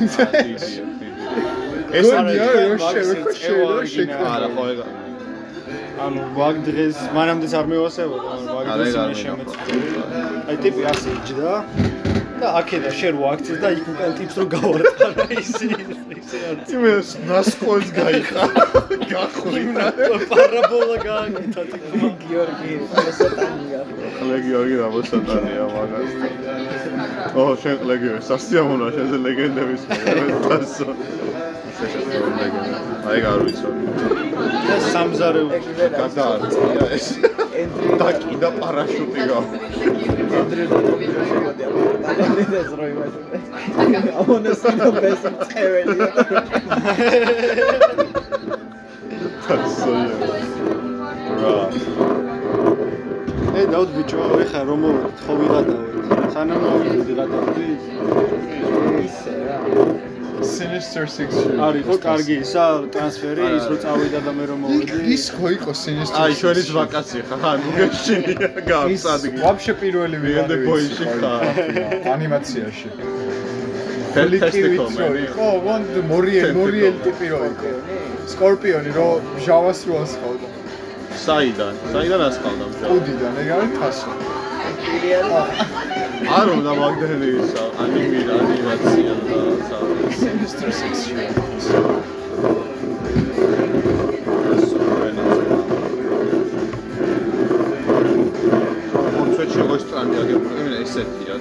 ეს გონი არის არა შევეკო შეიძლება შეკრა არა ხო ეგ ანუ ვაგ დღეს მანამდე არ მევასებოდა, ანუ ვაგ დღეს მე შემეწყვეტა. აი ტიპი ასე იჯდა და აქედა შენ ვაქცეს და იქ უკან ტიპს რო გავარტყა ისი ისე არის. თიმე ნასკოლს გაიხა გახვინა პარაბოლა გააკეთა ტიპმა. გიორგი ესატანია ყლე გიორგი დამოსატანია მაგას ო შენ ყლე გიორგი სასიამოვნოა შენზე ლეგენდების დასო აი გარ ვიცოდი. და სამზარეულო გადაარწია ეს და კიდე პარაშუტი გა ენდრიუ შეგოდია ეს რო იმას ამონესინო ბესი წეველი დასო რა ე დაუდ ბიჭო ეხა რომ მოვიდეთ ხო ვიღადავით სანამ ისე რა Sinister Six. არის ხო კარგი ისა ტრანსფერი ის რო წავიდა და მე რომ მოვიდი ის ხო იყო Sinister აი, Six. ჩვენი ვაკაცია ხა, ნუ გეშინია გავწადგი. ვაფშე პირველი ვიგენდე ვიღანა ბოიში ხარ. ანიმაციაში. ფელტესტი ხო, იყო, ვონ მორიელ, მორიელ ტიპი რო იყო. სკორპიონი რო ჟავას რო ასხავდა. საიდან? საიდან ასხავდა მჟავ? უდიდან, ეგ არის თასო. არ უნდა მაგდენი ისა, ანიმი ანიმაცია და. Sinister Six. სტრანდი აგებული, მე ესეთია.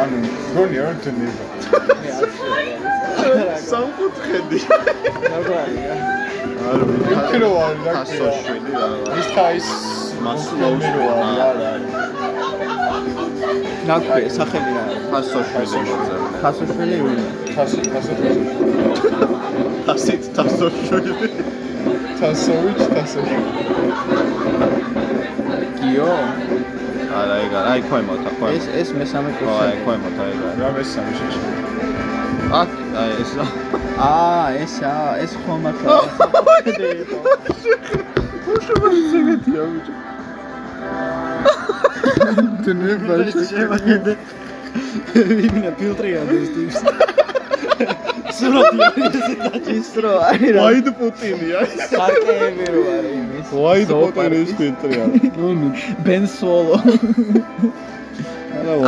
ანუ გონი არ თნდება. სამკუთხედი. ნაგვარია. არ ვიცი. იქრო არის რა. ასოშვილი რა. ის თაის მასლოუს რო არის, ნაგვარია, სახელი რა არის? ასოშვილი მოძებნე. ხასოშვილი ვინ? თასი, თასო. ასით ასოშვილი. თასოვიჩ, თასო. გიო? არა, ეგ არა, აი ქვემოთ. ეს ეს მესამე აი კურსი. ქვემოთა ეგ არა. რა მესამე შეჭი. აქ აი ეს აა, ესა, ეს ხომა ხა. ზეგეთია ბიჭო. თნდება. შემაგენდე ვიმინა ფილტრია ეს ტიპს სურათი არის ის რო არის რა. ვაიდ პუტინია. სარკეები რო არის იმის. ვაიდ პუტინის ფილტრია. ბენ სოლო.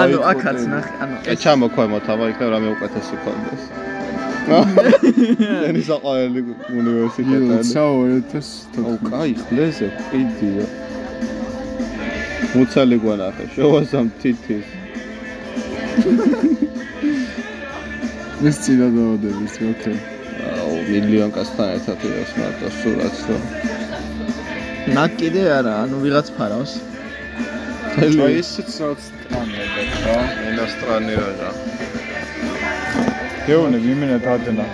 ანუ აქაც ნახე, ანუ ე ჩამო ქვემოთა, მაგრამ იქნებ რამე უკეთესი კონდეს. (laughs) ენის აყალელი უნივერსიტეტი. საუბრეთ აუ, კაი, ხლეზე, ყიდია. მუცალი გვანახე, შოვასამ თითის. ეს წინა დაავადების, ოკეი. აუ, მილიონ კაცთან ერთად იყოს მარტო სურათს რო. ნაკ კიდე არა, ანუ ვიღაც ფარავს. თელი აი ისიც რაც ტრანდება, რა. ინასტრანი რა. გეონე ვიმენა დადნა.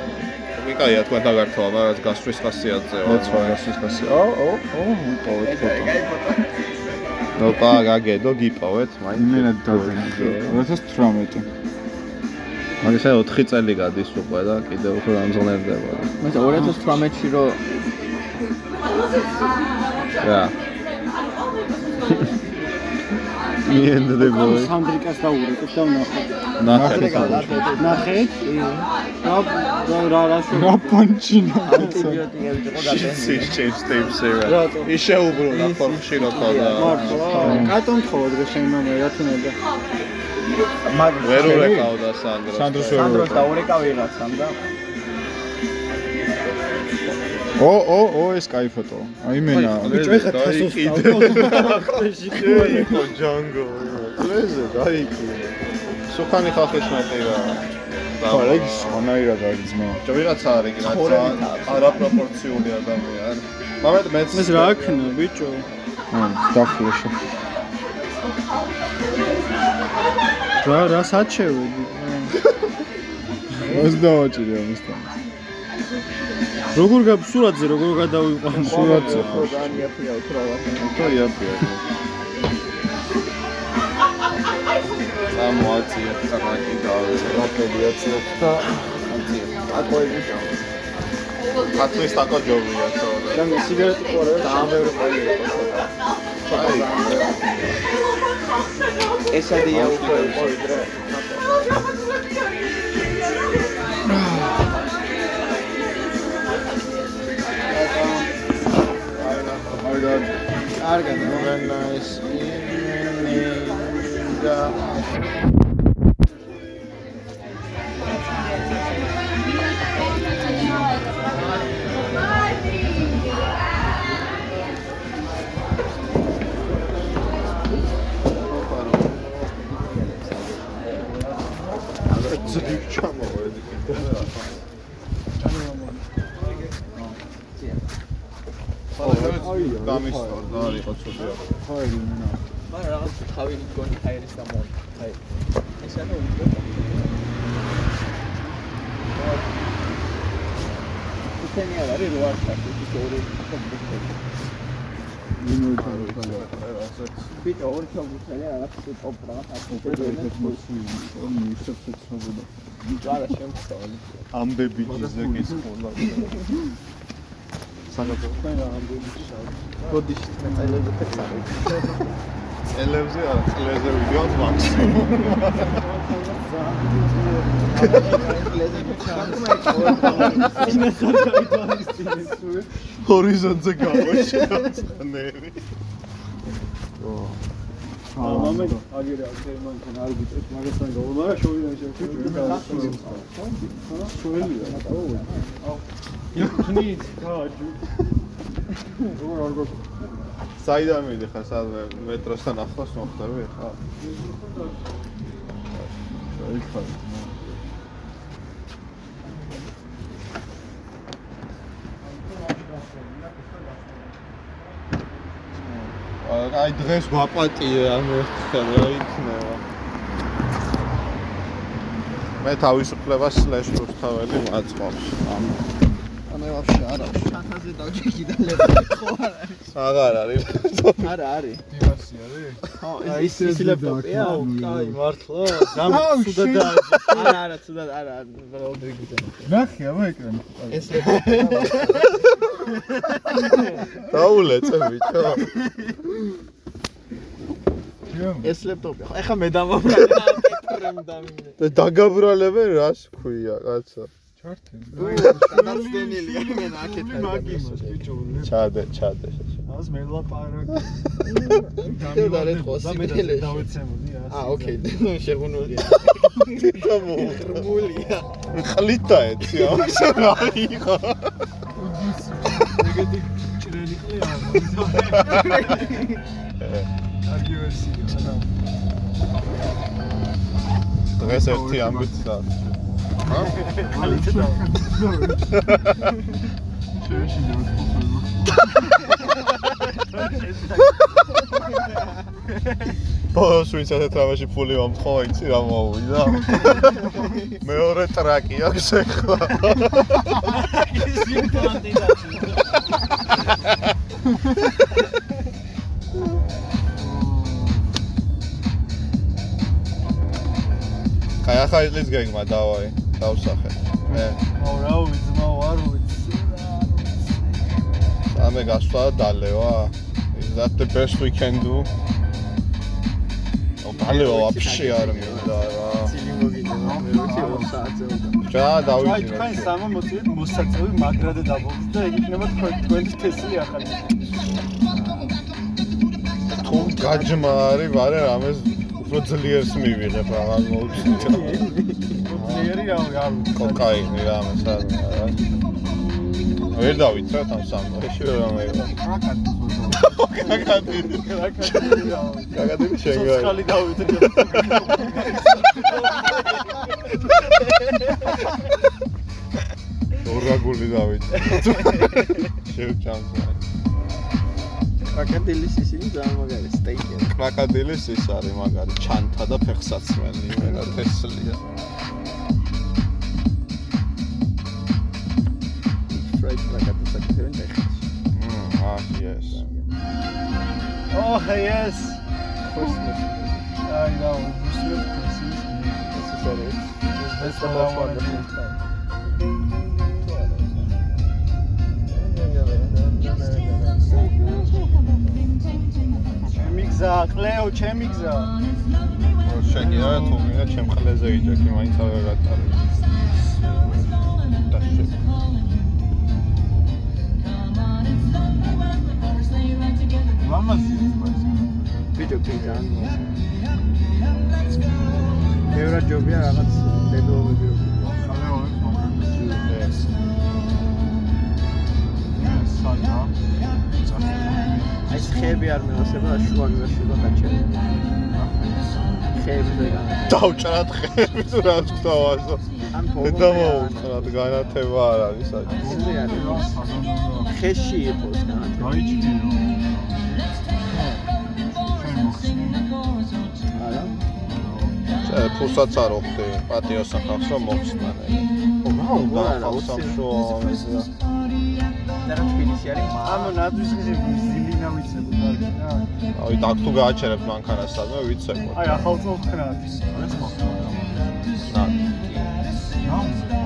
ვიკაია თქვენ დაგართოა, მაგრამ გასვრის ხასიათზეა. ეცვა გასის გასი. ო, ო, ო, უპოვეთ ფოტო. ნო პა გაგედო გიპოვეთ, მაინც. ვიმენა დადნა. 2018. მაგის აი 4 წელი გადის უკვე და კიდევ უფრო ამზონებდება. მაგრამ 2018-ში რო რა. მიენდ დე ბოი. სანდრიკას დაურეკეთ და ვნახოთ ნახე. ნახეთ რა რა რა შუ რა პანჩინა. ანტიბიოტიკები იყო გადაენილი. She's changed tapes here. რატო? ისე უბრუნდა ხორში რო თოდა. მართლა კატონ თხოვა დღეს შენ ნომერი რა თუნდა მაგრამ ვერ ურეკავდა სანდროს. სანდროს სანდროს დაურეკა ვიღაცამ და ო, ო, ო, ეს კაი ფოტო. აი მენა. ბიჭო ეხა თასოს იყო ჯანგო. ლეზე დაიქი. სუხანი ხალხის მეტი რა. ხო, რა ის ხანაირად არის ძმა. ჯო ვიღაცა არის კი რა არაპროპორციული ადამიანი. მაგრამ მეც ეს რა აქნა ბიჭო აა, დაფლეშა. რა რა საჩევები ეს დავაჭირი ამისთან. როგორ გაბ სურათზე როგორ გადავიყვან სურათზე ხო. დანიაფია უტრავა. ხო იაფია. ამოაწია წამაკი დავეზე. ოპერაცია და აკოები და ხატვის ტაკო ჯობია თორე. და მე სიგარეტი ყურე და იყო ცოტა. ესადია უკვე ყოლი და კარგად, very nice. და გამისტორდა არ იყო ცოტა. ხაი მენა. მაგრამ რაღაც თავი გონი ჰაერის გამო. აი. ეს ანუ უკვე თენი არ არის რო არ ჩართო ის ორი კომპიუტერი. ბიჭო ორი ჩოგუთელი რაღაც ტოპ რაღაც აკეთებდნენ ბიჭო არა შემწავლი ამბები ჯიზეკის ხოლა. გოდიში მეწელებზე ფეცარი წელებზე არა, წლებზე ვიდეოს მაქსიმუმ. ჰორიზონტზე გავაშინა ნერი. მამე აგერე აგერე მან თან არ გიწევს მაგასთან გავა მაგრამ შოვიდან შევხვდი შოელია აუ იქნით გააჯუ როგორ არ გქო საიდან მიდიხარ სადმე მეტროსთან ახლოს მოხდები ხა? იქ ხარ აი დღეს ვაპატიე ამ ერთხელ რა იქნება. მე თავისუფლებას სლეშ რუსთაველი მაწყობს. ანუ ვაფშე არა. ჩანთაზე დავჭიქი და ლეპტოპი (laughs) ხო არ არის. აღარ არის. არა არის. დივასი არის? ხო ის ის ლეპტოპია კაი მართლა გამ სუდა დააჯი არა არა თუდად არა როდრიგიზე ნახე ამა ეკრანი. ეს ლეპტოპი დაულეწე ბიჭო. ეს ლეპტოპი ხო ეხა მე დამინე (laughs) და დაგაბრალებენ რას ქვია კაცო? მე ნაკეთე მაგის ბიჭო ჩადე, ჩადე. (laughs) ას მე ლაპარაკი და რეთყოს სიმეთელეში დავეცემოდი აა ოკეი შეღუნულია თამო. რმულია ხლითა ეცი ამას რა იყო? ეგეთი ჭრელი ყლია კარგი ვერსია დღეს ერთი ამბით და შეში ბოლოს ვინც ასეთ რამაში ფული მომთხოვა, იცი რა მოვიდა? მეორე ტრაკი აქვს ახლა. კაი, ახლა ის გეგმა დავაი, დავსახე. მე აუ რა ვიცი არ ვიცი ამე გასვლა და დალევა. Is that the best we can do? ო დალევა ვაფშე არ მინდა რა. ცილი მოგინა მე ვიცი 2 საათზე უნდა ჯა აი თქვენ სამა მოწვით მოსაწევი მაგრად დაბოლდით და ეგ იქნება თქვენ თქვენი თესლი ახალი თუ გაჯმა არის, ვარე რამეს უფრო ძლიერს მივიღებ რაღაც მოვწით. ძლიერი რა არ კოკაინი რამეს არ რა. ვერ დავითრათ ამ სამში რა მე. კაკადი. კაკადი შენ გა. ხალი დავით ორაგული დავით. (laughs) შევჭამს. კაკადილის ისინი ძალიან მაგარი სტეიკი კრაკადილის ის არის მაგარი ჩანთა და ფეხსაცმელი და თესლია. ფრაიდ კაკადილს აკეთებენ ტეხასში მმ, აა, yes. Oh, yes. Christmas. I know. Christmas, Christmas. This is it. That's what I want to do. ჩემი გზა, ყლეო, ჩემი გზა. შეგია თუ მინდა ჩემ ხლეზე ვიჯექი, მაინც შე. ლამაზია ეს ბიჭო კი ძალიან ევრა ჯობია რაღაც დედოები. რო ეს აი ხეები არ მევასება შუა გზაში და გაჩერე ხეებზე გან დავჭრათ ხერები თუ რა ვთქვასო. ან და მოუწრათ განათება არ არის საჭირო. არის ხეში იყოს განათება გაიჭირო. არა შე ფულსაც არ ოხდი პატიოს სახავს რომ მოხსნან. ო რა და ხალხს ამ შოა და რა თბილისი არის ანუ ნაძვის ზილინა ვიცებო კარგი რა. აი და აქ თუ გააჩერებ მანქანას სადმე ვიცე აი ახალ წელს ხნათ.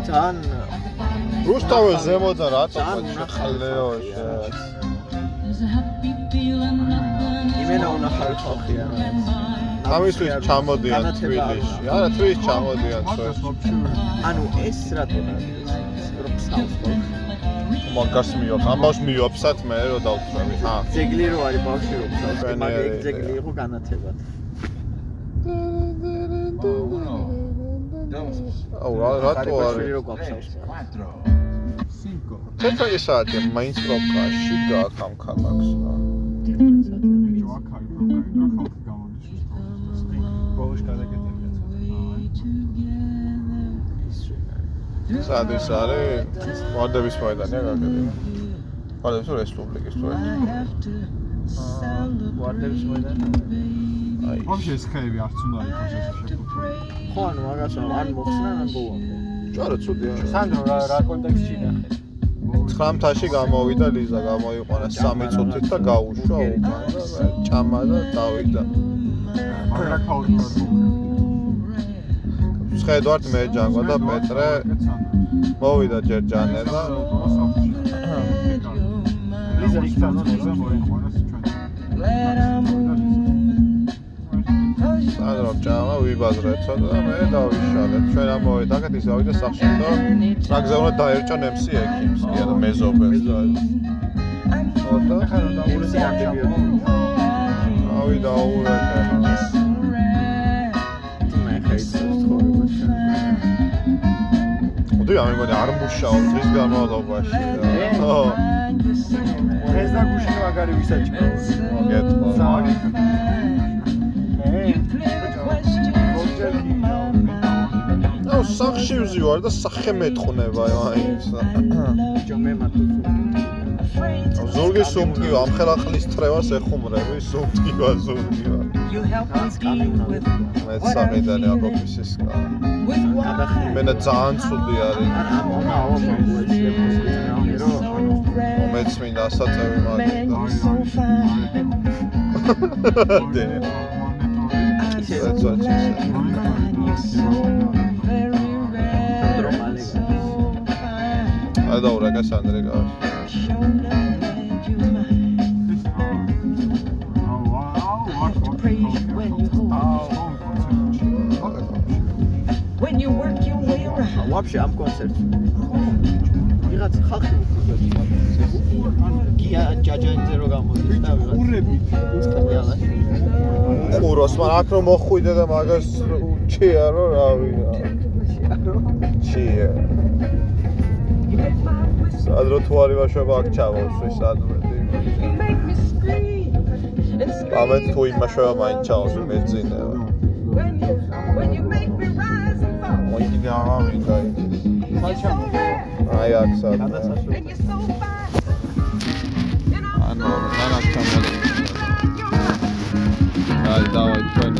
ძალიან რუსთავე ზემოდან რატო ხალეოში იმენა უნახავი ხალხია ამისთვის ჩამოდიან თბილისში. არა თბილისში ჩამოდიან ანუ ეს რატომ არის რომ ფსავს მაგას მიოხ ამას მიოფსათ მე რომ დავწევი ჰა ძეგლი რო არის ბავშვი რო ფსავს. მაგ ეგ ძეგლი იყო განათებად აუ რა რატო არის? რო გვაფსავს. 5 ცოტა ისაა მაინც პროკაში და ამ ქალაქს. რა ჯოაკარი პროკარი და სად ის არის ვარდების მოედანია გაგები ვარდების რესპუბლიკის თუ ერთი? ვარდების მოედანი? აი. ვაფშე ეს ხეები არც უნდა იყოს ეს შეფუთული ხო ანუ მაგასა ან მოხსნა ან ბოლომდე ჯარა ცუდია სანდრო რა რა კონტექსტში ნახე? 9-თაში გამოვიდა ლიზა გამოიყვანა 3 წუთით და გაუშვა უკან. და ჭამა და დავიდა მაგრა ქაუტურად შედვარდ მე ჯანგვა და პეტრე მოვიდა ჯერ ჯანე და ლიზა იქ თანო მოიყვანა ჩვენ სანდრო ჭამა ვიბაზრეთო და მე დავიშალეთ. ჩვენ ამოვიდა აქეთ ის ავიდა სახში და ტრაქზე უნდა დაერჭა ნემსი ექიმს კი არა მეზობელს. და ხარო და ურსი ანტიბიოტიკი ავიდა ურეკე მე ხაიცებს ცხოვრებაში ოდე ამიგონი არ მუშაობს დღის განმავლობაში ხო ეს და გუშინ მაგარი ვისაჭმელს მოგეთქვა ზარი აუ სახში ვზივარ და სახე მეტყნება აი ის ჯო მე მათო ზურგი სუმტკივა ამ ხელახლის თრევას ეხუმრები სუმტკივა ზურგივა. მე სამედანი აკოფისის კა მენა ძალიან ცუდი არის. მეც მინდა ასაწევი მაგით (laughs) დე. That's what your way around. ვაფშე ამ კონცერტს ვიღაც ხალხი გია ჯაჯანიძე რო გამოდის და ვიღაც ურებით უწყებიალა ყუროს, მაგრამ აქ რომ მოხვიდე და მაგას ჩია რო რავი. ჩია. სადრო თუ არის ვაშობა აქ ჩავოსვი სადმე. ამეთ თუ იმაშობა მაინც ჩავოსვი მეძინევა. When you make me rise and fall. მოიდი გამავიდა. საჩამო აი აქ სადმე. And you're so fine. ანუ რა რა ჩამოდი. აი დავაი ჩვენ